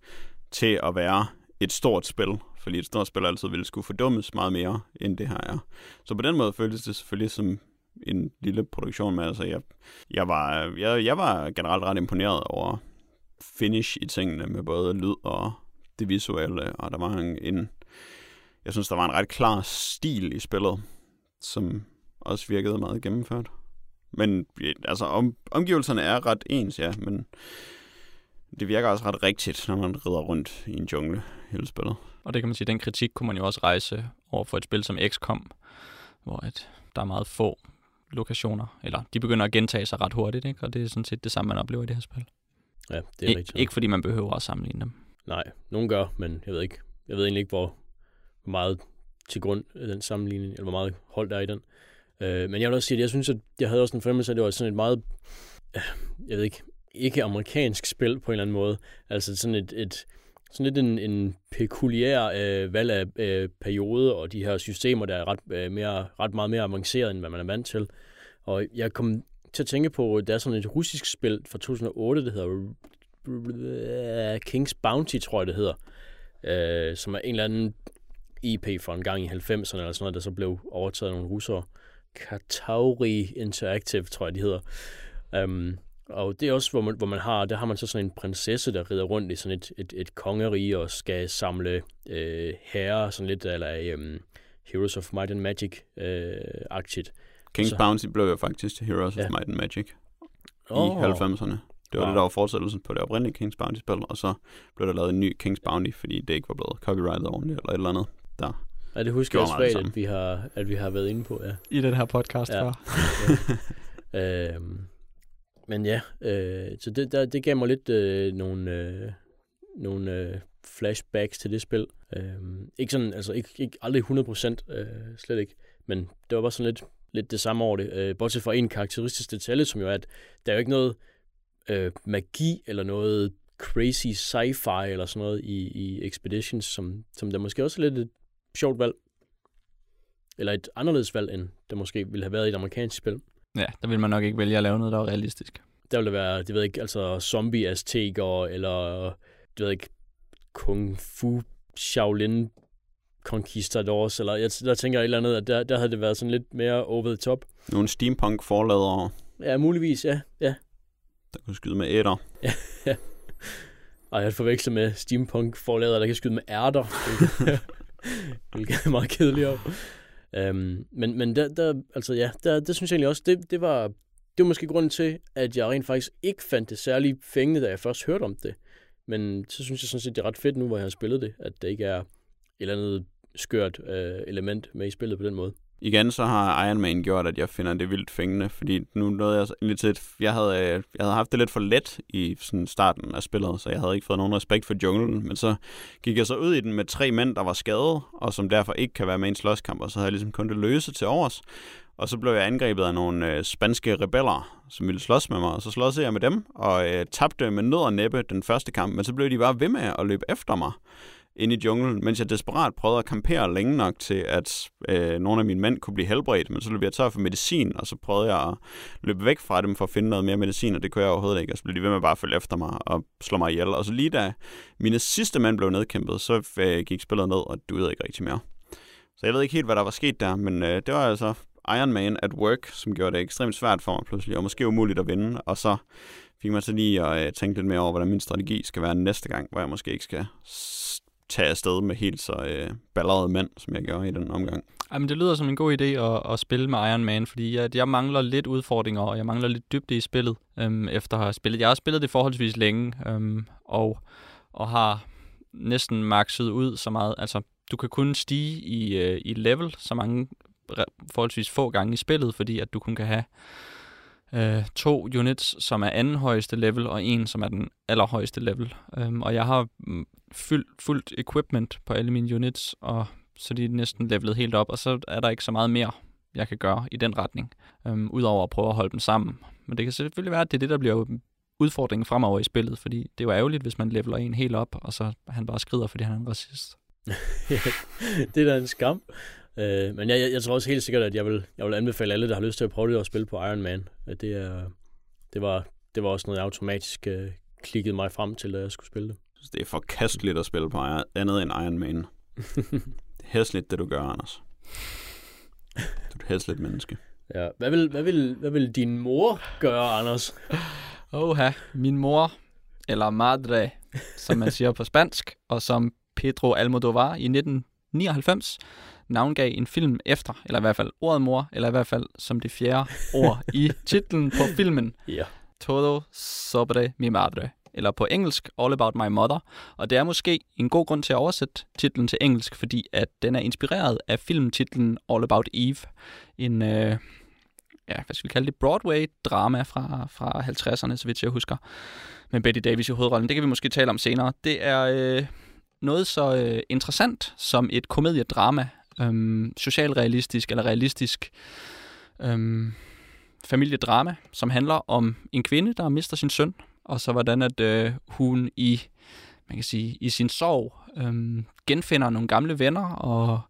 til at være et stort spil. Fordi et stort spil altid ville skulle fordummes meget mere, end det her er. Så på den måde føltes det selvfølgelig som en lille produktion med. Altså, jeg, jeg, var, jeg, jeg var generelt ret imponeret over finish i tingene med både lyd og det visuelle, og der var en, en jeg synes, der var en ret klar stil i spillet, som også virkede meget gennemført. Men altså, om, omgivelserne er ret ens, ja, men det virker også ret rigtigt, når man rider rundt i en jungle hele spillet. Og det kan man sige, den kritik kunne man jo også rejse over for et spil som XCOM, hvor at der er meget få lokationer. Eller de begynder at gentage sig ret hurtigt, ikke? og det er sådan set det samme, man oplever i det her spil. Ja, det er Ik- rigtigt. ikke fordi man behøver at sammenligne dem. Nej, nogen gør, men jeg ved ikke. Jeg ved egentlig ikke, hvor, hvor meget til grund af den sammenligning, eller hvor meget hold der er i den. Øh, men jeg vil også sige, at jeg synes, at jeg havde også en fornemmelse af, at det var sådan et meget, øh, jeg ved ikke, ikke amerikansk spil på en eller anden måde. Altså sådan et, et sådan lidt en, en pekuliær øh, valg af øh, periode og de her systemer, der er ret, øh, mere, ret meget mere avanceret, end hvad man er vant til. Og jeg kom til at tænke på, at der er sådan et russisk spil fra 2008, der hedder King's Bounty, tror jeg det hedder, øh, som er en eller anden IP fra en gang i 90'erne eller sådan noget, der så blev overtaget af nogle russere. Katauri Interactive, tror jeg, de hedder. Um, og det er også, hvor man, hvor man har, der har man så sådan en prinsesse, der rider rundt i sådan et, et, et kongerige og skal samle øh, herrer, sådan lidt, eller um, Heroes of Might and Magic-agtigt. King's Så- Bounty blev jo faktisk til Heroes Ja. of Might and Magic i Åh. 90'erne. Det var Wow. det, der var fortsættelsen på det oprindelige King's Bounty-spil, og så blev der lavet en ny King's Bounty, fordi det ikke var blevet copyrightet ordentligt, eller et eller andet. Der. Ja, det husker jeg svagt, samme. at vi, har, at vi har været inde på, ja. I den her podcast Ja. før. Øhm, men ja, øh, så det, der, det gav mig lidt øh, nogle, øh, nogle øh, flashbacks til det spil. Øh, ikke sådan, altså ikke, ikke aldrig 100%, øh, slet ikke, men det var bare sådan lidt, lidt det samme over det. Øh, bortset fra en karakteristisk detalje, som jo er, at der er jo ikke noget øh, magi eller noget crazy sci-fi eller sådan noget i, i Expeditions, som, som der måske også er lidt et sjovt valg. Eller et anderledes valg, end der måske ville have været i et amerikansk spil Ja, der vil man nok ikke vælge at lave noget, der er realistisk. der vil der være, det ved jeg ikke, altså zombie azteker eller det ved jeg ikke, kung fu Shaolin conquistadors, eller jeg, der tænker jeg et eller andet, at der, der havde det været sådan lidt mere over the top. Nogle steampunk forladere, Ja, muligvis, ja. ja. der kunne skyde med æder. Og jeg forvekslet med steampunk forlader, der kan skyde med ærter. Hvilket er meget kedeligere. Øhm, men men der, der, altså ja, der, det synes jeg egentlig også, det, det var det var måske grunden til, at jeg rent faktisk ikke fandt det særlig fængende, da jeg først hørte om det. Men så synes jeg sådan set, det er ret fedt nu, hvor jeg har spillet det, at der ikke er et eller andet skørt øh, element med i spillet på den måde. Igen så har Iron Man gjort, at jeg finder det vildt fængende, fordi nu nåede jeg så egentlig til, jeg havde, øh, jeg havde haft det lidt for let i sådan starten af spillet, så jeg havde ikke fået nogen respekt for junglen, men så gik jeg så ud i den med tre mænd, der var skadet, og som derfor ikke kan være med i en slåskamp, og så havde jeg ligesom kun det løse til overs. Og så blev jeg angrebet af nogle øh, spanske rebeller, som ville slås med mig, og så slås jeg med dem, og øh, tabte med nød og næppe den første kamp, men så blev de bare ved med at løbe efter mig ind i junglen, mens jeg desperat prøvede at kampere længe nok til, at øh, nogle af mine mænd kunne blive helbredt, men så løb jeg tør for medicin, og så prøvede jeg at løbe væk fra dem for at finde noget mere medicin, og det kunne jeg overhovedet ikke, og så blev de ved med bare at følge efter mig og slå mig ihjel. Og så lige da mine sidste mænd blev nedkæmpet, så øh, gik spillet ned, og duede ikke rigtig mere. Så jeg ved ikke helt, hvad der var sket der, men øh, det var altså Iron Man at work, som gjorde det ekstremt svært for mig pludselig, og måske umuligt at vinde, og så fik mig så lige at øh, tænke lidt mere over, hvordan min strategi skal være næste gang, hvor jeg måske ikke skal tage afsted med helt så øh, ballerede mænd, som jeg gjorde i den omgang. Jamen, det lyder som en god idé at, at spille med Iron Man, fordi jeg, jeg mangler lidt udfordringer, og jeg mangler lidt dybde i spillet, øhm, efter at have spillet. Jeg har spillet det forholdsvis længe, øhm, og, og har næsten maxet ud så meget. Altså, du kan kun stige i, øh, i level så mange forholdsvis få gange i spillet, fordi at du kun kan have øh, to units, som er anden højeste level, og en, som er den allerhøjeste level. Øhm, og jeg har mm, fyldt, fuldt equipment på alle mine units, og så de er næsten levelet helt op, og så er der ikke så meget mere, jeg kan gøre i den retning, øhm, udover at prøve at holde dem sammen. Men det kan selvfølgelig være, at det er det, der bliver udfordringen fremover i spillet, fordi det er jo ærgerligt, hvis man leveler en helt op, og så han bare skrider, fordi han er en racist. det er da en skam. Øh, men jeg, jeg, jeg tror også helt sikkert, at jeg vil, jeg vil anbefale alle, der har lyst til at prøve det at spille på Iron Man. At det, er, det, var, det var også noget, jeg automatisk øh, klikkede mig frem til, da jeg skulle spille det. Det er forkasteligt at spille på Iron- andet end Iron Man. Det er hæsligt, det du gør, Anders. Du er et hæsligt menneske. ja. hvad, vil, hvad, vil, hvad vil din mor gøre, Anders? Oha, min mor, eller madre, som man siger på spansk, og som Pedro Almodovar i 1999 navngav en film efter, eller i hvert fald ordet mor, eller i hvert fald som det fjerde ord i titlen på filmen, Ja. Todo sobre mi madre, eller på engelsk All About My Mother. Og det er måske en god grund til at oversætte titlen til engelsk, fordi at den er inspireret af filmtitlen All About Eve, en, øh, ja, hvad skal vi kalde det, Broadway-drama fra, fra 50'erne, så vidt jeg husker, med Betty Davis i hovedrollen. Det kan vi måske tale om senere. Det er øh, noget så øh, interessant som et komediedrama, øh, socialrealistisk eller realistisk øh, familiedrama, som handler om en kvinde, der mister sin søn, og så hvordan at øh, hun i man kan sige, i sin sorg øh, genfinder nogle gamle venner og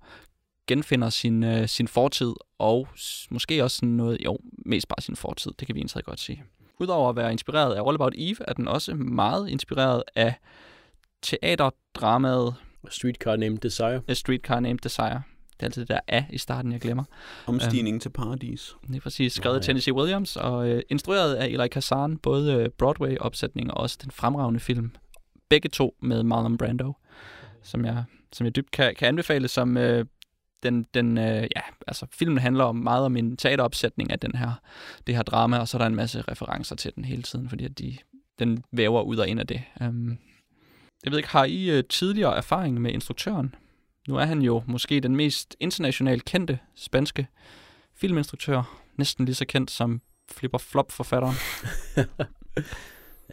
genfinder sin, øh, sin fortid, og måske også sådan noget, jo, mest bare sin fortid, det kan vi egentlig godt sige. Udover at være inspireret af All About Eve, er den også meget inspireret af teaterdramaet Streetcar Named Desire. A Streetcar Named Desire. Det er altid det der A i starten, jeg glemmer. Omstigning til paradis. Det er præcis skrevet af. Tennessee Williams og øh, instrueret af Eli Kazan, både øh, Broadway-opsætning og også den fremragende film. Begge to med Marlon Brando, som jeg, som jeg dybt kan, kan anbefale, som øh, den, den øh, ja, altså filmen handler om meget om en teateropsætning af den her, det her drama, og så er der en masse referencer til den hele tiden, fordi at de, den væver ud og ind af det. Um, jeg ved ikke, har I øh, tidligere erfaring med instruktøren? Nu er han jo måske den mest internationalt kendte spanske filminstruktør, næsten lige så kendt som Flipper Flop-forfatteren.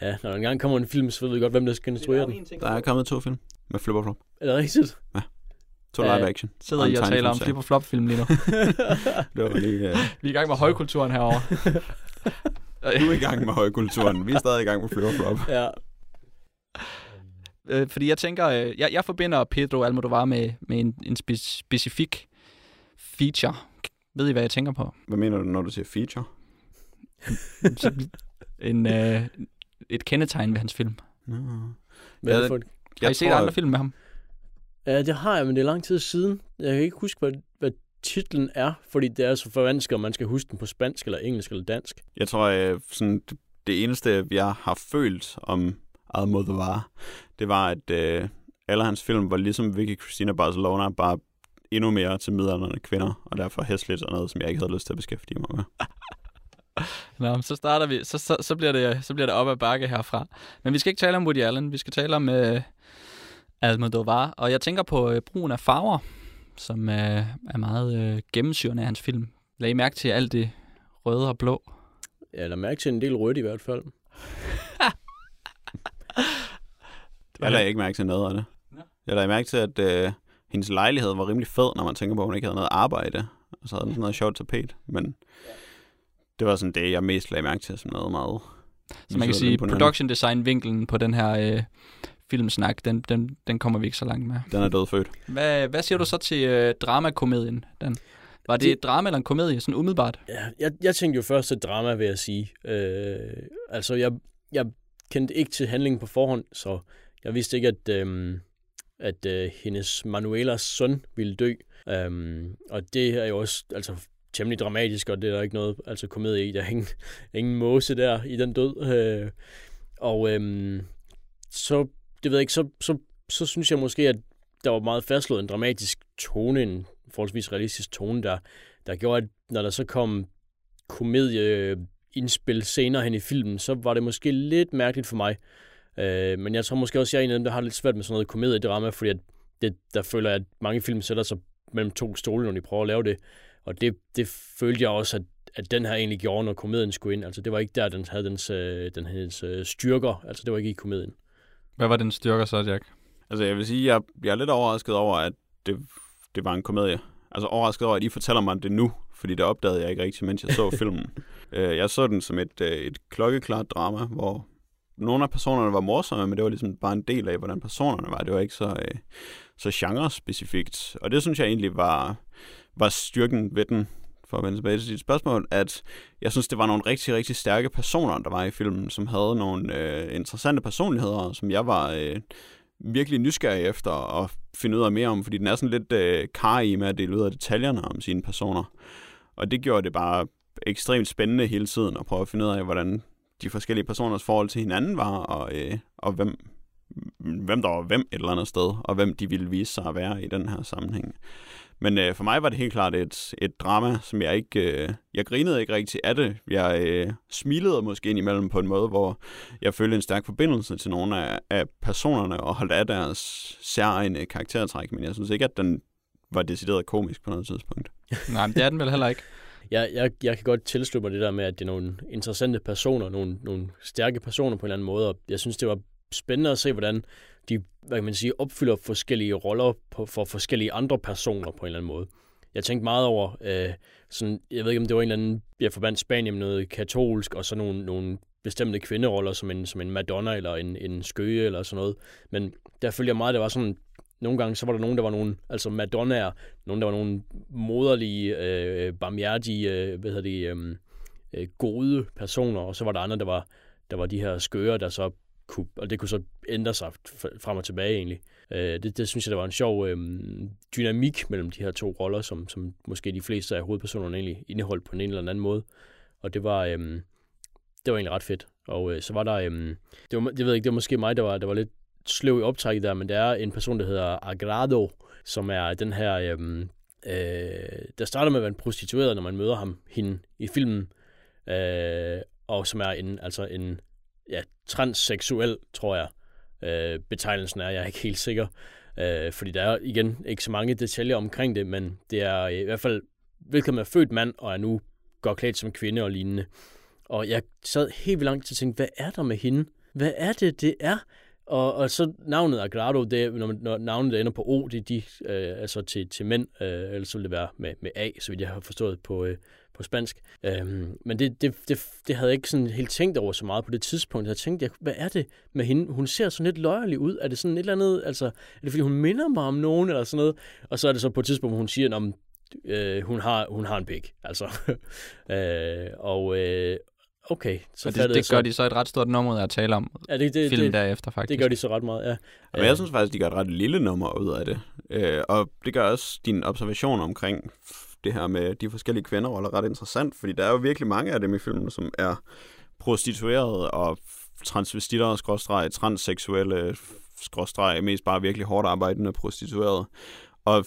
Ja, når der engang kommer en film, så ved vi godt, hvem der skal instruere den. Der er kommet to film med Flipper Flop. Er det rigtigt? To Ja. live action. Sidder Og en I og taler om. Flipper Flop-film lige nu. Det var lige... Uh, Vi er i gang med højkulturen herovre. du er i gang med højkulturen. Vi er stadig i gang med Flipper Flop. ja. Øh, fordi jeg tænker, øh, jeg, jeg forbinder Pedro Almodovar med, med en, en spe, specifik feature. Ved I, hvad jeg tænker på? Hvad mener du, når du siger feature? En, øh, et kendetegn ved hans film. Nå. Hvad det for et... Har I set tror, andre film med ham? Ja, det har jeg, men det er lang tid siden. Jeg kan ikke huske, hvad, hvad titlen er, fordi det er så forvansket, om man skal huske den på spansk, eller engelsk, eller dansk. Jeg tror, øh, sådan, det eneste, jeg har følt om Almodovar, det var, at øh, alle hans film var ligesom Vicky Cristina Barcelona, bare endnu mere til midaldrende kvinder, og derfor hæsligt og noget, som jeg ikke havde lyst til at beskæftige mig med. Nå, så starter vi, så, så, så, bliver det, så bliver det op ad bakke herfra. Men vi skal ikke tale om Woody Allen, vi skal tale om øh, Almodovar. Og jeg tænker på øh, brugen af farver, som øh, er meget øh, gennemsyrende af hans film. Lag I mærke til alt det røde og blå? Jeg lader mærke til en del rødt i hvert fald. Jeg lagde ikke mærke til noget af det. Jeg lagde mærke til, at øh, hendes lejlighed var rimelig fed, når man tænker på, at hun ikke havde noget arbejde. Og så havde den sådan noget sjovt tapet. Men det var sådan det, jeg mest lagde mærke til, som noget meget... Så man kan sige, production design-vinkelen på den her øh, filmsnak, den, den, den kommer vi ikke så langt med. Den er dødfødt. Hvad, hvad siger du så til øh, dramakomedien, Dan? Var det Det- et drama eller en komedie, sådan umiddelbart? Ja, jeg, jeg tænkte jo først et drama, vil jeg sige. Øh, altså, jeg, jeg kendte ikke til handlingen på forhånd, så jeg vidste ikke, at, øhm, at øh, hendes Manuelas søn ville dø. Øhm, og det er jo også altså, temmelig dramatisk, og det er der ikke noget altså, komedie i. Der er ingen, ingen måse der i den død. Øh, og øhm, så, det ved jeg ikke, så, så, så synes jeg måske, at der var meget fastslået en dramatisk tone, en forholdsvis realistisk tone, der, der gjorde, at når der så kom komedie øh, komedieindspil senere hen i filmen, så var det måske lidt mærkeligt for mig. Øh, men jeg tror måske også, jeg er en af dem, der har lidt svært med sådan noget komediedrama, fordi at det, der føler jeg, at mange film sætter sig mellem to stole, når de prøver at lave det. Og det, det følte jeg også, at, at den her egentlig gjorde, når komedien skulle ind. Altså det var ikke der, den havde dens, øh, den hendes øh, styrker. Altså det var ikke i komedien. Hvad var den styrker så, Jack? Altså, jeg vil sige, jeg, jeg er lidt overrasket over, at det, det var en komedie. Altså overrasket over, at I fortæller mig det nu, fordi det opdagede jeg ikke rigtig, mens jeg så filmen. Øh, jeg så den som et, øh, et klokkeklart drama, hvor nogle af personerne var morsomme, men det var ligesom bare en del af, hvordan personerne var. Det var ikke så, øh, så genre-specifikt. Og det synes jeg egentlig var, var styrken ved den, for at vende tilbage til dit spørgsmål, at jeg synes, det var nogle rigtig, rigtig stærke personer, der var i filmen, som havde nogle øh, interessante personligheder, som jeg var øh, virkelig nysgerrig efter at finde ud af mere om, fordi den er sådan lidt øh, kar i med at dele ud af detaljerne om sine personer. Og det gjorde det bare ekstremt spændende hele tiden at prøve at finde ud af, hvordan de forskellige personers forhold til hinanden var, og, øh, og hvem, hvem der var hvem et eller andet sted, og hvem de ville vise sig at være i den her sammenhæng. Men øh, for mig var det helt klart et, et drama, som jeg ikke... Øh, jeg grinede ikke rigtig af det. Jeg øh, smilede måske indimellem på en måde, hvor jeg følte en stærk forbindelse til nogle af, af personerne, og holdt af deres særegne karaktertræk, men jeg synes ikke, at den var decideret komisk på noget tidspunkt. Nej, men det er den vel heller ikke. Jeg, jeg, jeg kan godt tilslutte mig det der med, at det er nogle interessante personer, nogle, nogle stærke personer på en eller anden måde, og jeg synes, det var spændende at se, hvordan de, hvad kan man sige, opfylder forskellige roller på, for forskellige andre personer på en eller anden måde. Jeg tænkte meget over, øh, sådan, jeg ved ikke, om det var en eller anden, jeg forbandt Spanien med noget katolsk, og så nogle, nogle bestemte kvinderoller, som en, som en Madonna eller en, en skøge eller sådan noget. Men der følger meget, det var sådan, nogle gange så var der nogen, der var nogle, altså Madonnaer, nogen, der var nogle moderlige, øh, barmhjertige, øh, hvad hedder det, øh, øh, gode personer, og så var der andre, der var, der var de her skøre, der så kunne, og det kunne så ændre sig frem og tilbage egentlig. Øh, det, det synes jeg, der var en sjov øh, dynamik mellem de her to roller, som, som måske de fleste af hovedpersonerne egentlig indeholdt på en eller anden måde. Og det var, øh, det var egentlig ret fedt. Og øh, så var der, øh, det var, jeg ved ikke, det var måske mig, der var, der var lidt sløv i optrækket der, men der er en person, der hedder Agrado, som er den her, øh, øh, der starter med at være en prostitueret, når man møder ham, hende i filmen, øh, og som er en, altså en ja, transseksuel, tror jeg, øh, betegnelsen er. Jeg er ikke helt sikker, øh, fordi der er igen ikke så mange detaljer omkring det, men det er i hvert fald, hvilket er født mand og er nu godt klædt som kvinde og lignende. Og jeg sad helt vildt langt til at tænke, hvad er der med hende? Hvad er det, det er? Og, og så navnet Agrado, det, når, når navnet ender på O, det er de, øh, altså til, til mænd, øh, eller så vil det være med, med A, så vidt jeg har forstået på, øh, på spansk. Øhm, men det, det, det, det havde jeg ikke sådan helt tænkt over så meget på det tidspunkt. Jeg tænkte, jeg, hvad er det med hende? Hun ser sådan lidt løjerlig ud. Er det sådan et eller andet, altså, er det fordi hun minder mig om nogen, eller sådan noget? Og så er det så på et tidspunkt, hvor hun siger, om øh, hun, har, hun har en pik. Altså. øh, og, øh, Okay, så og det, det gør så... de så et ret stort nummer af at tale om ja, det, det, filmen det, derefter, faktisk. Det gør de så ret meget, ja. Men jeg synes faktisk, de gør et ret lille nummer ud af det. Øh, og det gør også din observation omkring det her med de forskellige kvinderoller ret interessant, fordi der er jo virkelig mange af dem i filmen, som er prostituerede og transvestitter, skråstreg, transseksuelle, skråstreg, mest bare virkelig hårdt arbejdende prostituerede. Og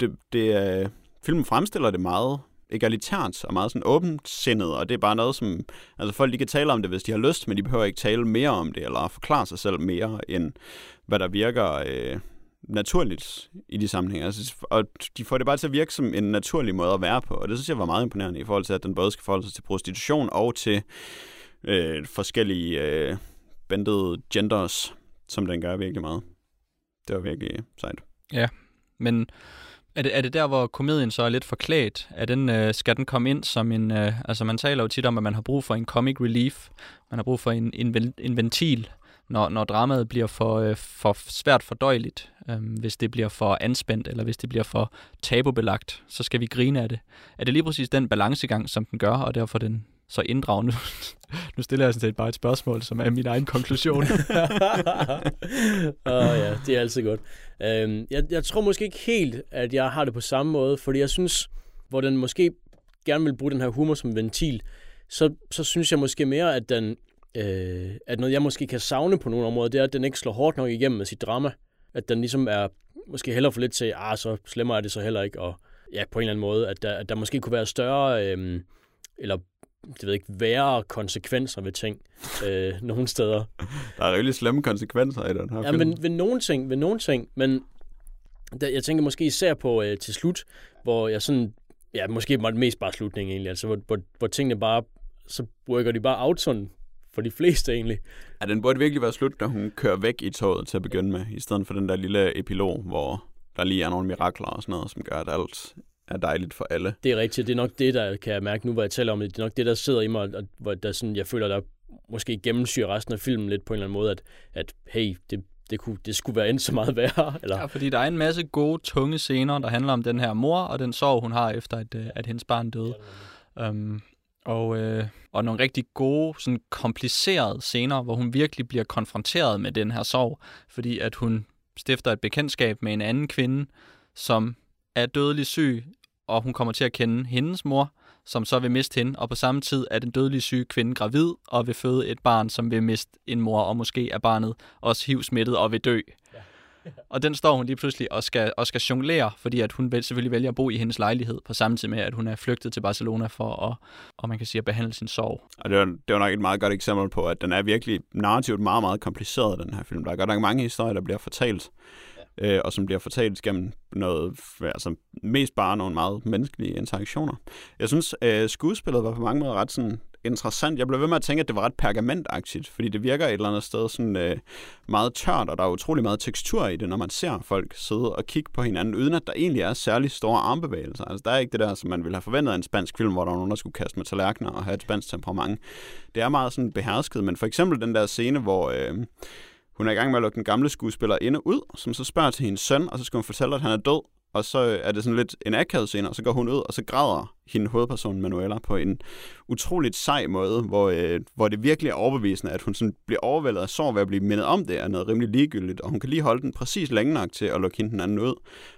det, det er, filmen fremstiller det meget egalitært og meget sådan åbensindet, og det er bare noget, som altså folk de kan tale om det, hvis de har lyst, men de behøver ikke tale mere om det, eller forklare sig selv mere, end hvad der virker øh, naturligt i de sammenhænge. Altså, og de får det bare til at virke som en naturlig måde at være på, og det synes jeg var meget imponerende i forhold til, at den både skal forholde sig til prostitution og til øh, forskellige øh, bandede genders, som den gør virkelig meget. Det var virkelig sejt. Ja, men er det, er det der, hvor komedien så er lidt forklædt? Er den, øh, skal den komme ind som en... Øh, altså, man taler jo tit om, at man har brug for en comic relief. Man har brug for en, en, en ventil, når, når dramaet bliver for, øh, for svært fordøjeligt. Øh, hvis det bliver for anspændt, eller hvis det bliver for tabubelagt, så skal vi grine af det. Er det lige præcis den balancegang, som den gør, og derfor den så inddragende? nu stiller jeg sådan set bare et spørgsmål, som er min egen konklusion. Åh oh, ja, det er altid godt. Øhm, jeg, jeg tror måske ikke helt, at jeg har det på samme måde, fordi jeg synes, hvor den måske gerne vil bruge den her humor som ventil, så, så synes jeg måske mere, at den, øh, at noget jeg måske kan savne på nogle områder, det er, at den ikke slår hårdt nok igennem med sit drama. At den ligesom er måske heller for lidt til, ah, så slemmer er det så heller ikke, og ja, på en eller anden måde, at der, at der måske kunne være større, øh, eller det ved ikke, værre konsekvenser ved ting øh, nogle steder. Der er rigtig slemme konsekvenser i den her ja, film. men ved nogle ting, ved nogle ting, men der, jeg tænker måske især på øh, til slut, hvor jeg sådan, ja, måske var det mest bare slutningen egentlig, altså hvor, hvor, hvor tingene bare, så rykker de bare sådan for de fleste egentlig. Ja, den burde virkelig være slut, når hun kører væk i toget til at begynde med, i stedet for den der lille epilog, hvor der lige er nogle mirakler og sådan noget, som gør, at alt er dejligt for alle. Det er rigtigt. Det er nok det, der kan jeg mærke nu, hvor jeg taler om det. Det er nok det, der sidder i mig, og hvor der sådan, jeg føler, der måske gennemsyrer resten af filmen lidt på en eller anden måde, at, at hey, det, det, kunne, det skulle være endnu så meget værre. Eller? Ja, fordi der er en masse gode, tunge scener, der handler om den her mor og den sorg, hun har efter, at, øh, at hendes barn døde. Um, og, øh, og nogle rigtig gode, sådan komplicerede scener, hvor hun virkelig bliver konfronteret med den her sorg, fordi at hun stifter et bekendtskab med en anden kvinde, som er dødelig syg, og hun kommer til at kende hendes mor, som så vil miste hende, og på samme tid er den dødelige syge kvinde gravid og vil føde et barn, som vil miste en mor, og måske er barnet også HIV-smittet og vil dø. Ja. og den står hun lige pludselig og skal, og skal jonglere, fordi at hun selvfølgelig vælger at bo i hendes lejlighed, på samme tid med, at hun er flygtet til Barcelona for at, og man kan sige, at behandle sin sorg. Og det var, det var nok et meget godt eksempel på, at den er virkelig narrativt meget, meget kompliceret, den her film. Der er godt nok mange historier, der bliver fortalt øh, og som bliver fortalt gennem noget, altså mest bare nogle meget menneskelige interaktioner. Jeg synes, øh, skuespillet var på mange måder ret sådan interessant. Jeg blev ved med at tænke, at det var ret pergamentagtigt, fordi det virker et eller andet sted sådan øh, meget tørt, og der er utrolig meget tekstur i det, når man ser folk sidde og kigge på hinanden, uden at der egentlig er særlig store armbevægelser. Altså, der er ikke det der, som man ville have forventet af en spansk film, hvor der var nogen, der skulle kaste med tallerkener og have et spansk temperament. Det er meget sådan behersket, men for eksempel den der scene, hvor... Øh, hun er i gang med at lukke den gamle skuespiller inde ud, som så spørger til hendes søn, og så skal hun fortælle, at han er død, og så er det sådan lidt en akavet scene, og så går hun ud, og så græder hende hovedperson Manuela på en utroligt sej måde, hvor, øh, hvor det virkelig er overbevisende, at hun sådan bliver overvældet af sorg ved at blive mindet om det, er noget rimelig ligegyldigt, og hun kan lige holde den præcis længe nok til at lukke hende den anden ud,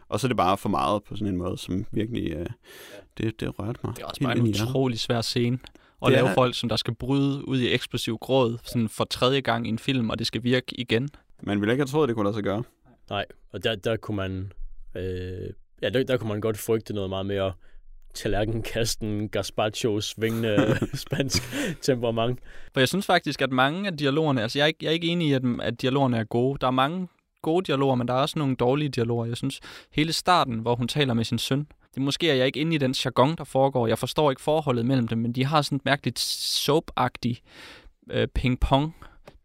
og så er det bare for meget på sådan en måde, som virkelig, øh, det, det rørte mig. Det er også bare en utrolig svær scene at lave er... folk, som der skal bryde ud i eksplosiv gråd sådan for tredje gang i en film, og det skal virke igen. Man ville ikke have troet, det kunne lade sig gøre. Nej, og der, der kunne man Øh, ja, der, der kunne man godt frygte noget meget mere tallerkenkasten, gazpacho, svingende spansk temperament. For jeg synes faktisk, at mange af dialogerne, altså jeg er ikke, jeg er ikke enig i, at, at dialogerne er gode. Der er mange gode dialoger, men der er også nogle dårlige dialoger. Jeg synes, hele starten, hvor hun taler med sin søn, det måske er jeg ikke inde i den jargon, der foregår. Jeg forstår ikke forholdet mellem dem, men de har sådan et mærkeligt soap-agtigt øh, ping-pong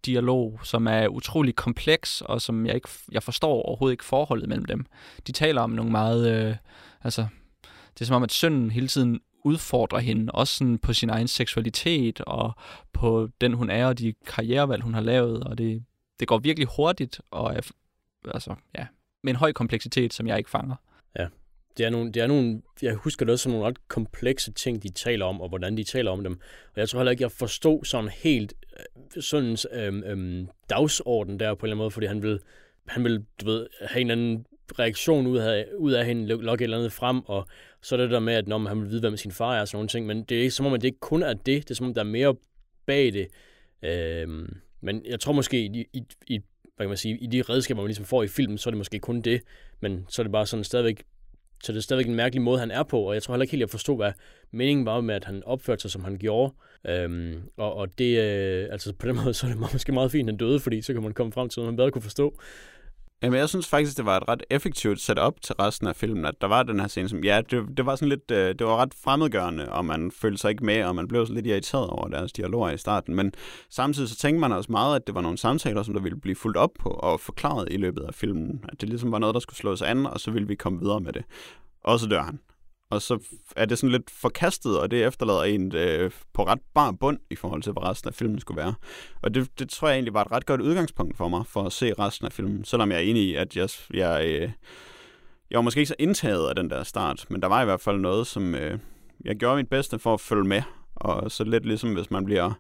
dialog, som er utrolig kompleks, og som jeg ikke jeg forstår overhovedet ikke forholdet mellem dem. De taler om nogle meget... Øh, altså, det er som om, at sønnen hele tiden udfordrer hende, også sådan på sin egen seksualitet, og på den, hun er, og de karrierevalg, hun har lavet, og det, det går virkelig hurtigt, og er, altså, ja, med en høj kompleksitet, som jeg ikke fanger. Ja, det er, nogle, det er nogle, jeg husker det også som nogle ret komplekse ting, de taler om, og hvordan de taler om dem. Og jeg tror heller ikke, jeg forstod sådan helt øh, sådan øhm, øhm, dagsorden der på en eller anden måde, fordi han vil, han vil du ved, have en eller anden reaktion ud af, ud af hende, lokke et eller andet frem, og så er det der med, at når han vil vide, hvem sin far er og sådan nogle ting, men det er ikke som om, at det ikke kun er det, det er som om, der er mere bag det. Øhm, men jeg tror måske, i, i, i, hvad kan man sige, i de redskaber, man ligesom får i filmen, så er det måske kun det, men så er det bare sådan stadigvæk så det er stadigvæk en mærkelig måde, han er på, og jeg tror heller ikke helt, jeg forstod, hvad meningen var med, at han opførte sig, som han gjorde. Øhm, og, og det, øh, altså på den måde, så er det måske meget fint, at han døde, fordi så kan man komme frem til noget, man bedre kunne forstå. Jamen, jeg synes faktisk, det var et ret effektivt setup til resten af filmen, at der var den her scene, som, ja, det, det var sådan lidt, øh, det var ret fremmedgørende, og man følte sig ikke med, og man blev så lidt irriteret over deres dialoger i starten, men samtidig så tænkte man også meget, at det var nogle samtaler, som der ville blive fuldt op på og forklaret i løbet af filmen, at det ligesom var noget, der skulle slås an, og så ville vi komme videre med det. Og så dør han. Og så er det sådan lidt forkastet, og det efterlader en øh, på ret bar bund i forhold til, hvad resten af filmen skulle være. Og det, det tror jeg egentlig var et ret godt udgangspunkt for mig, for at se resten af filmen. Selvom jeg er enig i, at jeg, jeg, øh, jeg var måske ikke så indtaget af den der start, men der var i hvert fald noget, som øh, jeg gjorde mit bedste for at følge med. Og så lidt ligesom, hvis man bliver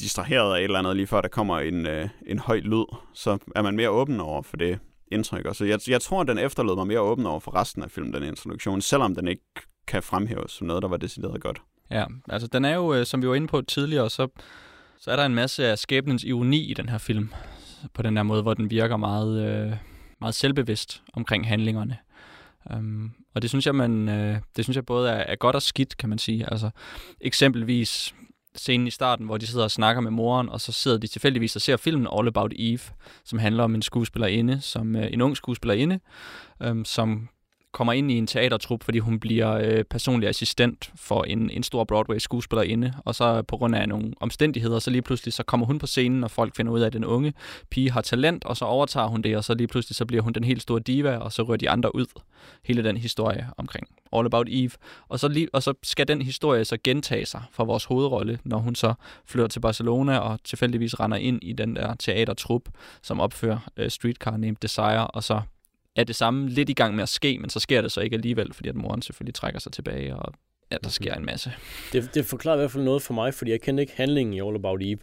distraheret af et eller andet, lige før der kommer en, øh, en høj lyd, så er man mere åben over for det, indtryk. Så jeg, jeg tror, at den efterlod mig mere åben over for resten af filmen, den introduktion, selvom den ikke kan fremhæves som noget, der var decideret godt. Ja, altså den er jo, øh, som vi var inde på tidligere, så, så er der en masse af skæbnens ironi i den her film. På den der måde, hvor den virker meget, øh, meget selvbevidst omkring handlingerne. Um, og det synes jeg, man, øh, det synes jeg både er, er godt og skidt, kan man sige. Altså, eksempelvis scenen i starten, hvor de sidder og snakker med moren, og så sidder de tilfældigvis og ser filmen All About Eve, som handler om en skuespillerinde, som øh, en ung skuespillerinde, øhm, som kommer ind i en teatertrup, fordi hun bliver øh, personlig assistent for en, en stor Broadway-skuespillerinde, og så på grund af nogle omstændigheder, så lige pludselig så kommer hun på scenen, og folk finder ud af, at den unge pige har talent, og så overtager hun det, og så lige pludselig så bliver hun den helt store diva, og så rører de andre ud. Hele den historie omkring All About Eve. Og så, lige, og så skal den historie så gentage sig for vores hovedrolle, når hun så flytter til Barcelona og tilfældigvis render ind i den der teatertrup, som opfører øh, Streetcar Named Desire, og så er det samme lidt i gang med at ske, men så sker det så ikke alligevel, fordi at moren selvfølgelig trækker sig tilbage, og ja, der sker en masse. Det, det forklarer i hvert fald noget for mig, fordi jeg kender ikke handlingen i All About Eve.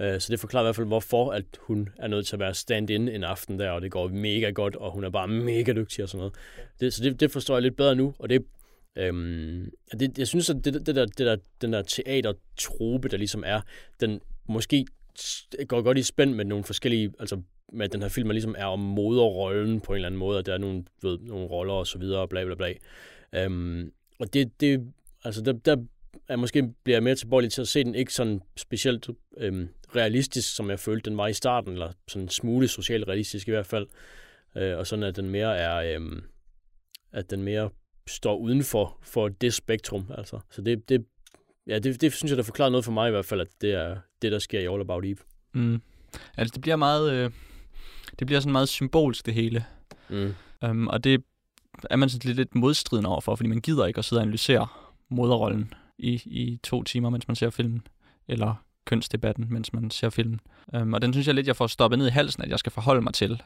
Øh, så det forklarer i hvert fald, hvorfor at hun er nødt til at være stand-in en aften der, og det går mega godt, og hun er bare mega dygtig og sådan noget. Det, så det, det forstår jeg lidt bedre nu, og det, øhm, det jeg synes, at det, det der, det der, den der teatertrope, der ligesom er, den måske går godt i spænd med nogle forskellige, altså med at den her film ligesom er om moderrollen på en eller anden måde, og der er nogle, ved, nogle roller og så videre, og bla bla bla. Øhm, og det, det, altså der, der er måske bliver jeg mere tilbøjelig til at se den ikke sådan specielt øhm, realistisk, som jeg følte, den var i starten, eller sådan en smule socialt realistisk i hvert fald. Øh, og sådan at den mere er, øhm, at den mere står uden for, for det spektrum. Altså. Så det, det, ja, det, det synes jeg, der forklarer noget for mig i hvert fald, at det er det, der sker i All About Eve. Mm. Altså, det bliver meget... Øh, det bliver sådan meget symbolsk, det hele. Mm. Um, og det er man sådan lidt, lidt modstridende overfor, fordi man gider ikke at sidde og analysere moderrollen i, i to timer, mens man ser filmen. Eller kønsdebatten, mens man ser filmen. Um, og den synes jeg lidt, jeg får stoppet ned i halsen, at jeg skal forholde mig til,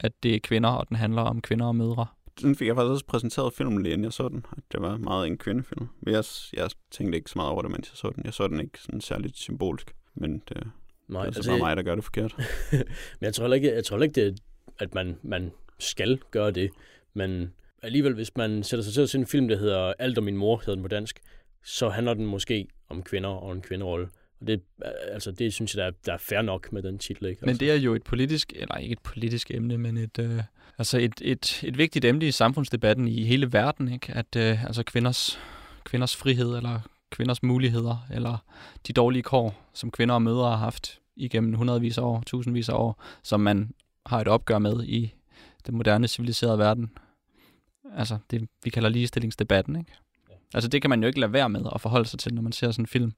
at det er kvinder, og den handler om kvinder og mødre. Den fik jeg faktisk også præsenteret filmen lige inden jeg så den. At det var meget en kvindefilm. Men jeg, jeg tænkte ikke så meget over det, mens jeg så den. Jeg så den ikke sådan særligt symbolsk. Men det, Nej, det er altså bare mig, der gør det forkert. men jeg tror heller ikke, jeg tror ikke det, at man, man skal gøre det. Men alligevel, hvis man sætter sig til at se en film, der hedder Alt om min mor, hedder den på dansk, så handler den måske om kvinder og en kvinderolle. Og det, altså, det synes jeg, der er, der er fair nok med den titel. Ikke? Men Altså. det er jo et politisk, eller ikke et politisk emne, men et, øh, altså et, et, et vigtigt emne i samfundsdebatten i hele verden, ikke? at øh, altså kvinders, kvinders frihed, eller kvinders muligheder, eller de dårlige kår, som kvinder og mødre har haft igennem hundredvis af år, tusindvis af år, som man har et opgør med i den moderne civiliserede verden. Altså det, vi kalder ligestillingsdebatten, ikke? Altså det kan man jo ikke lade være med at forholde sig til, når man ser sådan en film,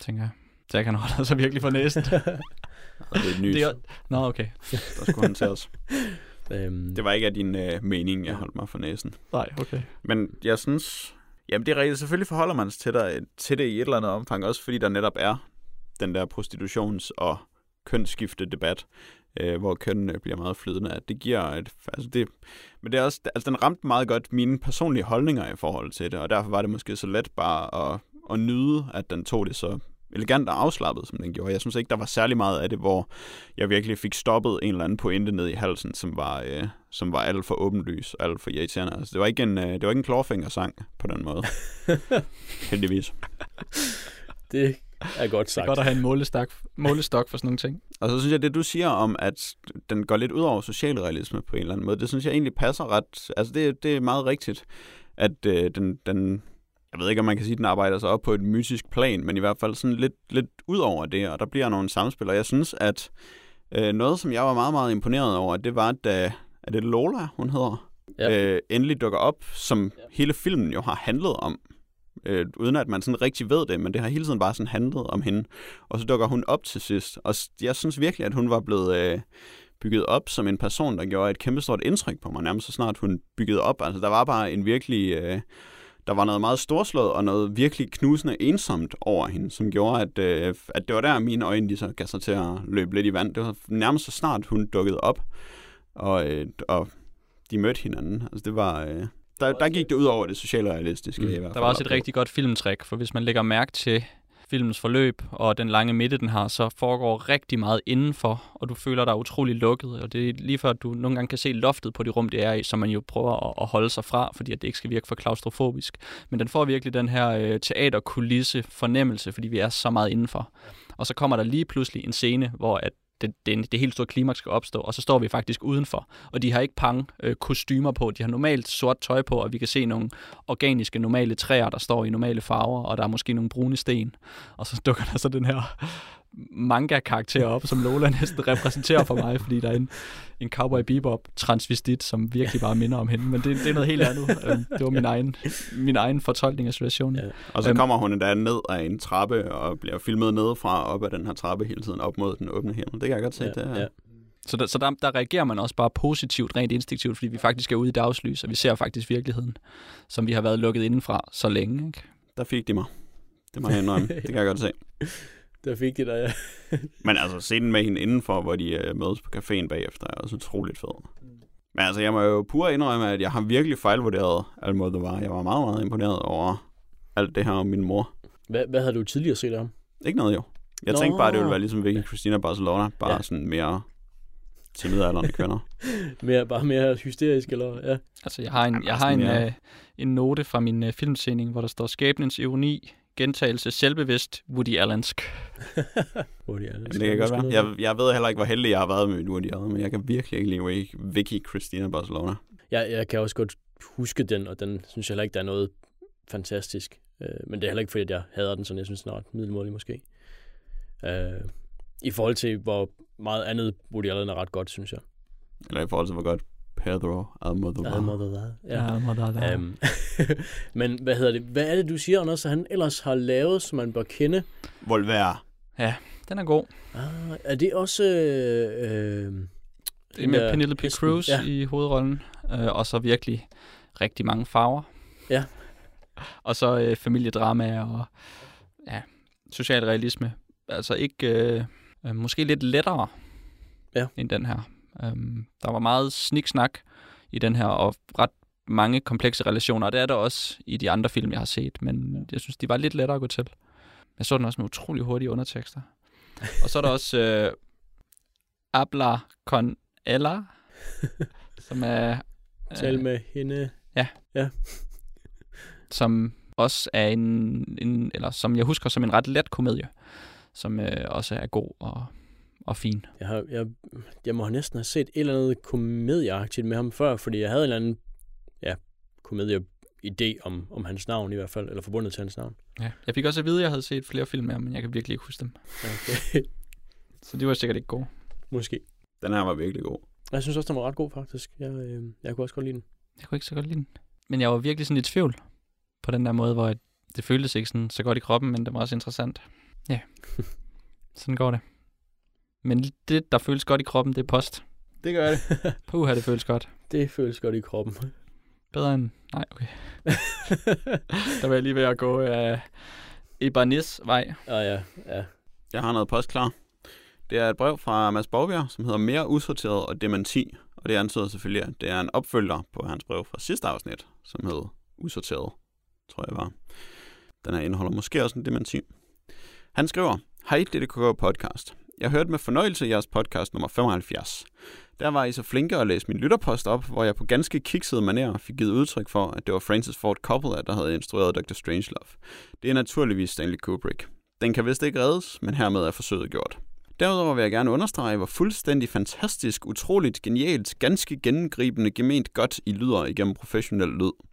tænker jeg. Så jeg kan holde sig virkelig for næsen. Og det er nyt, det er, nå, okay. der skulle håndteres. øhm, Det var ikke af din øh, mening, jeg holdt mig for næsen. Nej, okay. Men jeg synes... Jamen, det er rigtigt. Selvfølgelig forholder man sig til, dig, til det i et eller andet omfang, også fordi der netop er den der prostitutions- og kønsskifte debat, øh, hvor kønnene bliver meget flydende. At det giver et... Altså det, men det er også... Altså, den ramte meget godt mine personlige holdninger i forhold til det, og derfor var det måske så let bare at, at nyde, at den tog det så elegant og afslappet, som den gjorde. Jeg synes ikke, der var særlig meget af det, hvor jeg virkelig fik stoppet en eller anden pointe ned i halsen, som var, øh, som var alt for åbenlys og alt for irriterende. Altså, det var ikke en, øh, det var ikke en klorfingersang på den måde. Heldigvis. det er godt Det sagt. er godt at have en målestok, målestok for sådan nogle ting. Og så synes jeg, det du siger om, at den går lidt ud over socialrealisme på en eller anden måde, det synes jeg egentlig passer ret... Altså, det, det er meget rigtigt, at øh, den, den... Jeg ved ikke, om man kan sige, at den arbejder sig op på et mytisk plan, men i hvert fald sådan lidt, lidt ud over det, og der bliver nogle samspil. Og jeg synes, at øh, noget, som jeg var meget, meget imponeret over, det var, da... Er det Lola, hun hedder? Ja. Øh, endelig dukker op, som hele filmen jo har handlet om. Øh, uden at man sådan rigtig ved det, men det har hele tiden bare sådan handlet om hende. Og så dukker hun op til sidst. Og jeg synes virkelig, at hun var blevet øh, bygget op som en person, der gjorde et kæmpestort indtryk på mig, nærmest så snart hun byggede op. Altså, der var bare en virkelig... Øh, der var noget meget storslået og noget virkelig knusende ensomt over hende, som gjorde, at, øh, at det var der, mine øjne de så gav sig til at løbe lidt i vand. Det var nærmest så snart, hun dukkede op, og, øh, og de mødte hinanden. Altså, det var... Øh, der, der gik det ud over det sociale og realistiske. Mm. i hvert Der fald. var også et rigtig godt filmtræk, for hvis man lægger mærke til filmens forløb og den lange midte, den har, så foregår rigtig meget indenfor, og du føler dig utrolig lukket, og det er lige før, at du nogle gange kan se loftet på det rum, det er i, som man jo prøver at, at holde sig fra, fordi at det ikke skal virke for klaustrofobisk. Men den får virkelig den her øh, teaterkulisse fornemmelse, fordi vi er så meget indenfor. Og så kommer der lige pludselig en scene, hvor at det, det, det helt store klimaks skal opstå, og så står vi faktisk udenfor. Og de har ikke pang øh, kostymer på, de har normalt sort tøj på, og vi kan se nogle organiske, normale træer, der står i normale farver, og der er måske nogle brune sten. Og så dukker der så den her manga-karakter op, som Lola næsten repræsenterer for mig, fordi der er en, en cowboy bebop transvestit, som virkelig bare minder om hende. Men det, det er noget helt andet. Øhm, Det var min egen, min egen fortolkning af situationen. Ja. Og så Øhm. kommer hun endda ned af en trappe og bliver filmet nedefra op ad den her trappe hele tiden op mod den åbne himmel. Det kan jeg godt se. Ja, det er, ja. Så, der, så der, der reagerer man også bare positivt, rent instinktivt, fordi vi faktisk er ude i dagslys, og vi ser faktisk virkeligheden, som vi har været lukket indenfra så længe. Ikke? Der fik de mig. Det må jeg indrømme. det kan jeg godt se. Der fik det der, ja. Men altså, scenen med hende indenfor, hvor de øh, mødes på caféen bagefter, er også utroligt fed. Men altså, jeg må jo pur indrømme, at jeg har virkelig fejlvurderet Almodovar. Jeg var meget, meget imponeret over alt det her om min mor. Hvad, hvad havde du tidligere set af ham? Ikke noget jo. Jeg Nå. tænkte bare, at det ville være ligesom Vicky Christina Barcelona. Bare Ja. sådan mere til midalderne kvinder. Mere, bare mere hysterisk, eller? Ja. Altså, jeg har en, Jamen, jeg har en, mere- øh, en note fra min øh, filmscening, hvor der står skæbnens ironi, gentagelse, selvbevidst, Woody Allensk. De er. Det kan godt være. Jeg, jeg ved heller ikke, hvor heldig jeg har været med Woody Allen, men jeg kan virkelig ikke lide Vicky Christina Barcelona. Jeg, jeg kan også godt huske den, og den synes jeg heller ikke, der er noget fantastisk. Øh, men det er heller ikke, fordi at jeg hader den, sådan jeg synes, den er ret middelmålig måske. Øh, I forhold til, hvor meget andet Woody Allen er ret godt, synes jeg. Eller i forhold til, hvor godt Pedro Almodovar. Almodovar. Ja. ja der, der. Um, men hvad hedder det? Hvad er det, du siger, Anders, at han ellers har lavet, som man bør kende? Volvere. Den er god. Ah, er det også... Øh, øh, Det er med Penelope Cruz Ja. i hovedrollen, øh, og så virkelig rigtig mange farver. Ja. Og så øh, familiedrama og ja, social realisme. Altså ikke, øh, øh, måske lidt lettere Ja. end den her. Um, der var meget sniksnak i den her, og ret mange komplekse relationer, og det er der også i de andre film, jeg har set, men jeg synes, de var lidt lettere at gå til. Jeg så den også med utrolig hurtige undertekster. Og så er der også øh, Abla con Ella, som er... Tal med hende. som også er en, en, eller som jeg husker som en ret let komedie, som øh, også er god og, og fin. Jeg, har, jeg, jeg må næsten have set et eller andet komedieagtigt med ham før, fordi jeg havde en eller anden ja, komedie-idé om, om hans navn i hvert fald, eller forbundet til hans navn. Ja. Jeg fik også at vide, at jeg havde set flere film med ham, men jeg kan virkelig ikke huske dem. Okay. Så de var sikkert ikke gode. Måske. Den her var virkelig god. Jeg synes også, den var ret god, faktisk. Jeg, øh, jeg kunne også godt lide den. Jeg kunne ikke så godt lide den. Men jeg var virkelig sådan i tvivl på den der måde, hvor jeg- det føltes ikke sådan så godt i kroppen, men det var også interessant. Ja, sådan går det. Men det, der føles godt i kroppen, det er post. Det gør det. Puha, det føles godt. Det føles godt i kroppen. Bedre end... Nej, okay. Der var jeg lige ved at gå af Ibanez vej. ah, ja, ja. Jeg har noget post klar. Det er et brev fra Mads Borgbjerg, som hedder Mere usorteret og dementi. Og det antyder selvfølgelig, at det er en opfølger på hans brev fra sidste afsnit, som hed Usorteret, tror jeg var. Den her indeholder måske også en dementi. Han skriver, Hej DDKK podcast. Jeg hørte med fornøjelse jeres podcast nummer 75. Der var I så flinke at læse min lytterpost op, hvor jeg på ganske kiksede manér fik givet udtryk for, at det var Francis Ford Coppola, der havde instrueret Dr. Strangelove. Det er naturligvis Stanley Kubrick. Den kan vist ikke reddes, men hermed er forsøget gjort. Derudover vil jeg gerne understrege, hvor fuldstændig fantastisk, utroligt, genialt, ganske gennemgribende, gement godt I lyder igennem professionel lyd.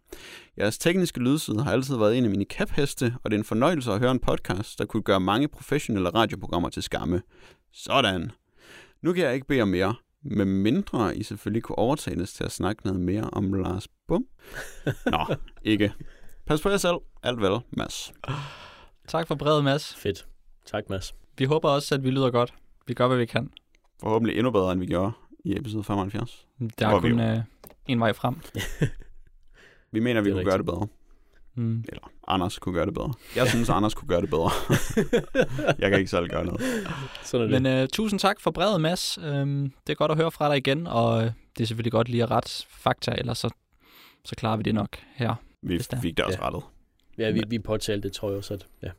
Jeres tekniske lydside har altid været en af mine kæpheste, og det er en fornøjelse at høre en podcast, der kunne gøre mange professionelle radioprogrammer til skamme. Sådan. Nu kan jeg ikke bede om mere, med mindre I selvfølgelig kunne overtales til at snakke noget mere om Lars Bum. Nå, ikke. Pas på jer selv. Alt vel, Mads. Tak for brevet, Mads. Fedt. Tak, Mads. Vi håber også, at vi lyder godt. Vi gør, hvad vi kan. Forhåbentlig endnu bedre, end vi gjorde i episode 75. Der er kun øh, en vej frem. Vi mener, vi kunne gøre rigtigt. det bedre. Mm. Eller Anders kunne gøre det bedre. Jeg synes, Anders kunne gøre det bedre. jeg kan ikke selv gøre noget. Sådan er det. Men øh, tusind tak for brevet, Mads. Øhm, det er godt at høre fra dig igen, og øh, det er selvfølgelig godt lige at rette fakta, ellers så, så klarer vi det nok her. Vi fik det også Ja. rettet. ja, vi, vi påtalte det, tror jeg også. At, ja.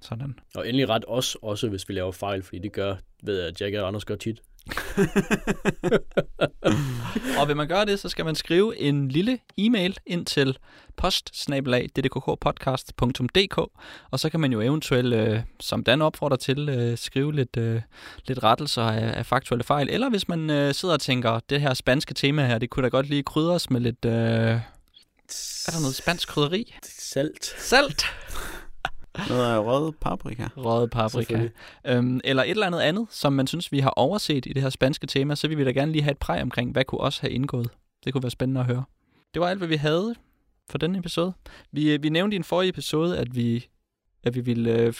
Sådan. Og endelig ret os også, hvis vi laver fejl, fordi det gør, ved jeg, at Jack og Anders gør tit. Og vil man gøre det, så skal man skrive en lille e-mail ind til post-ddkkpodcast.dk og så kan man jo eventuelt, øh, som Dan opfordrer til, øh, skrive lidt, øh, lidt rettelser af, af faktuelle fejl. Eller hvis man øh, sidder og tænker, det her spanske tema her, det kunne da godt lige krydres med lidt... Øh, er der noget spansk krydderi? Salt. Salt! Noget af rød paprika. Røget paprika. Øhm, eller et eller andet andet, som man synes, vi har overset i det her spanske tema, så vil vi da gerne lige have et præg omkring, hvad kunne også have indgået. Det kunne være spændende at høre. Det var alt, hvad vi havde for denne episode. Vi, vi nævnte i en forrige episode, at vi, at vi ville øh,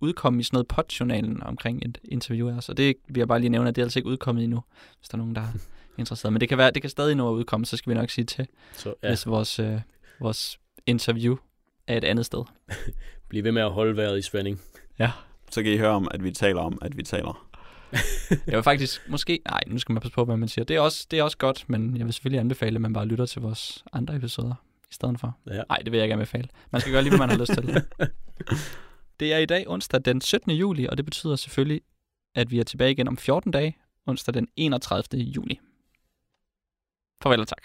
udkomme i sådan noget podjournalen omkring et interview af os. Og det vil jeg bare lige nævne, at det er altså ikke udkommet endnu, hvis der er nogen, der er interesseret. Men det kan, være, det kan stadig nå at udkomme, så skal vi nok sige til, Så ja. ja, hvis vores, øh, vores interview er et andet sted. bliv ved med at holde vejret i spænding. Så kan I høre om, at vi taler om, at vi taler. Jeg vil faktisk, måske, nej, nu skal man passe på, hvad man siger. Det er også, det er også godt, men jeg vil selvfølgelig anbefale, at man bare lytter til vores andre episoder i stedet for. Ja. Nej, det vil jeg ikke anbefale. Man skal gøre lige, hvad man har lyst til. Det er i dag onsdag den 17. juli, og det betyder selvfølgelig, at vi er tilbage igen om 14 dage, onsdag den 31. juli. Farvel og tak.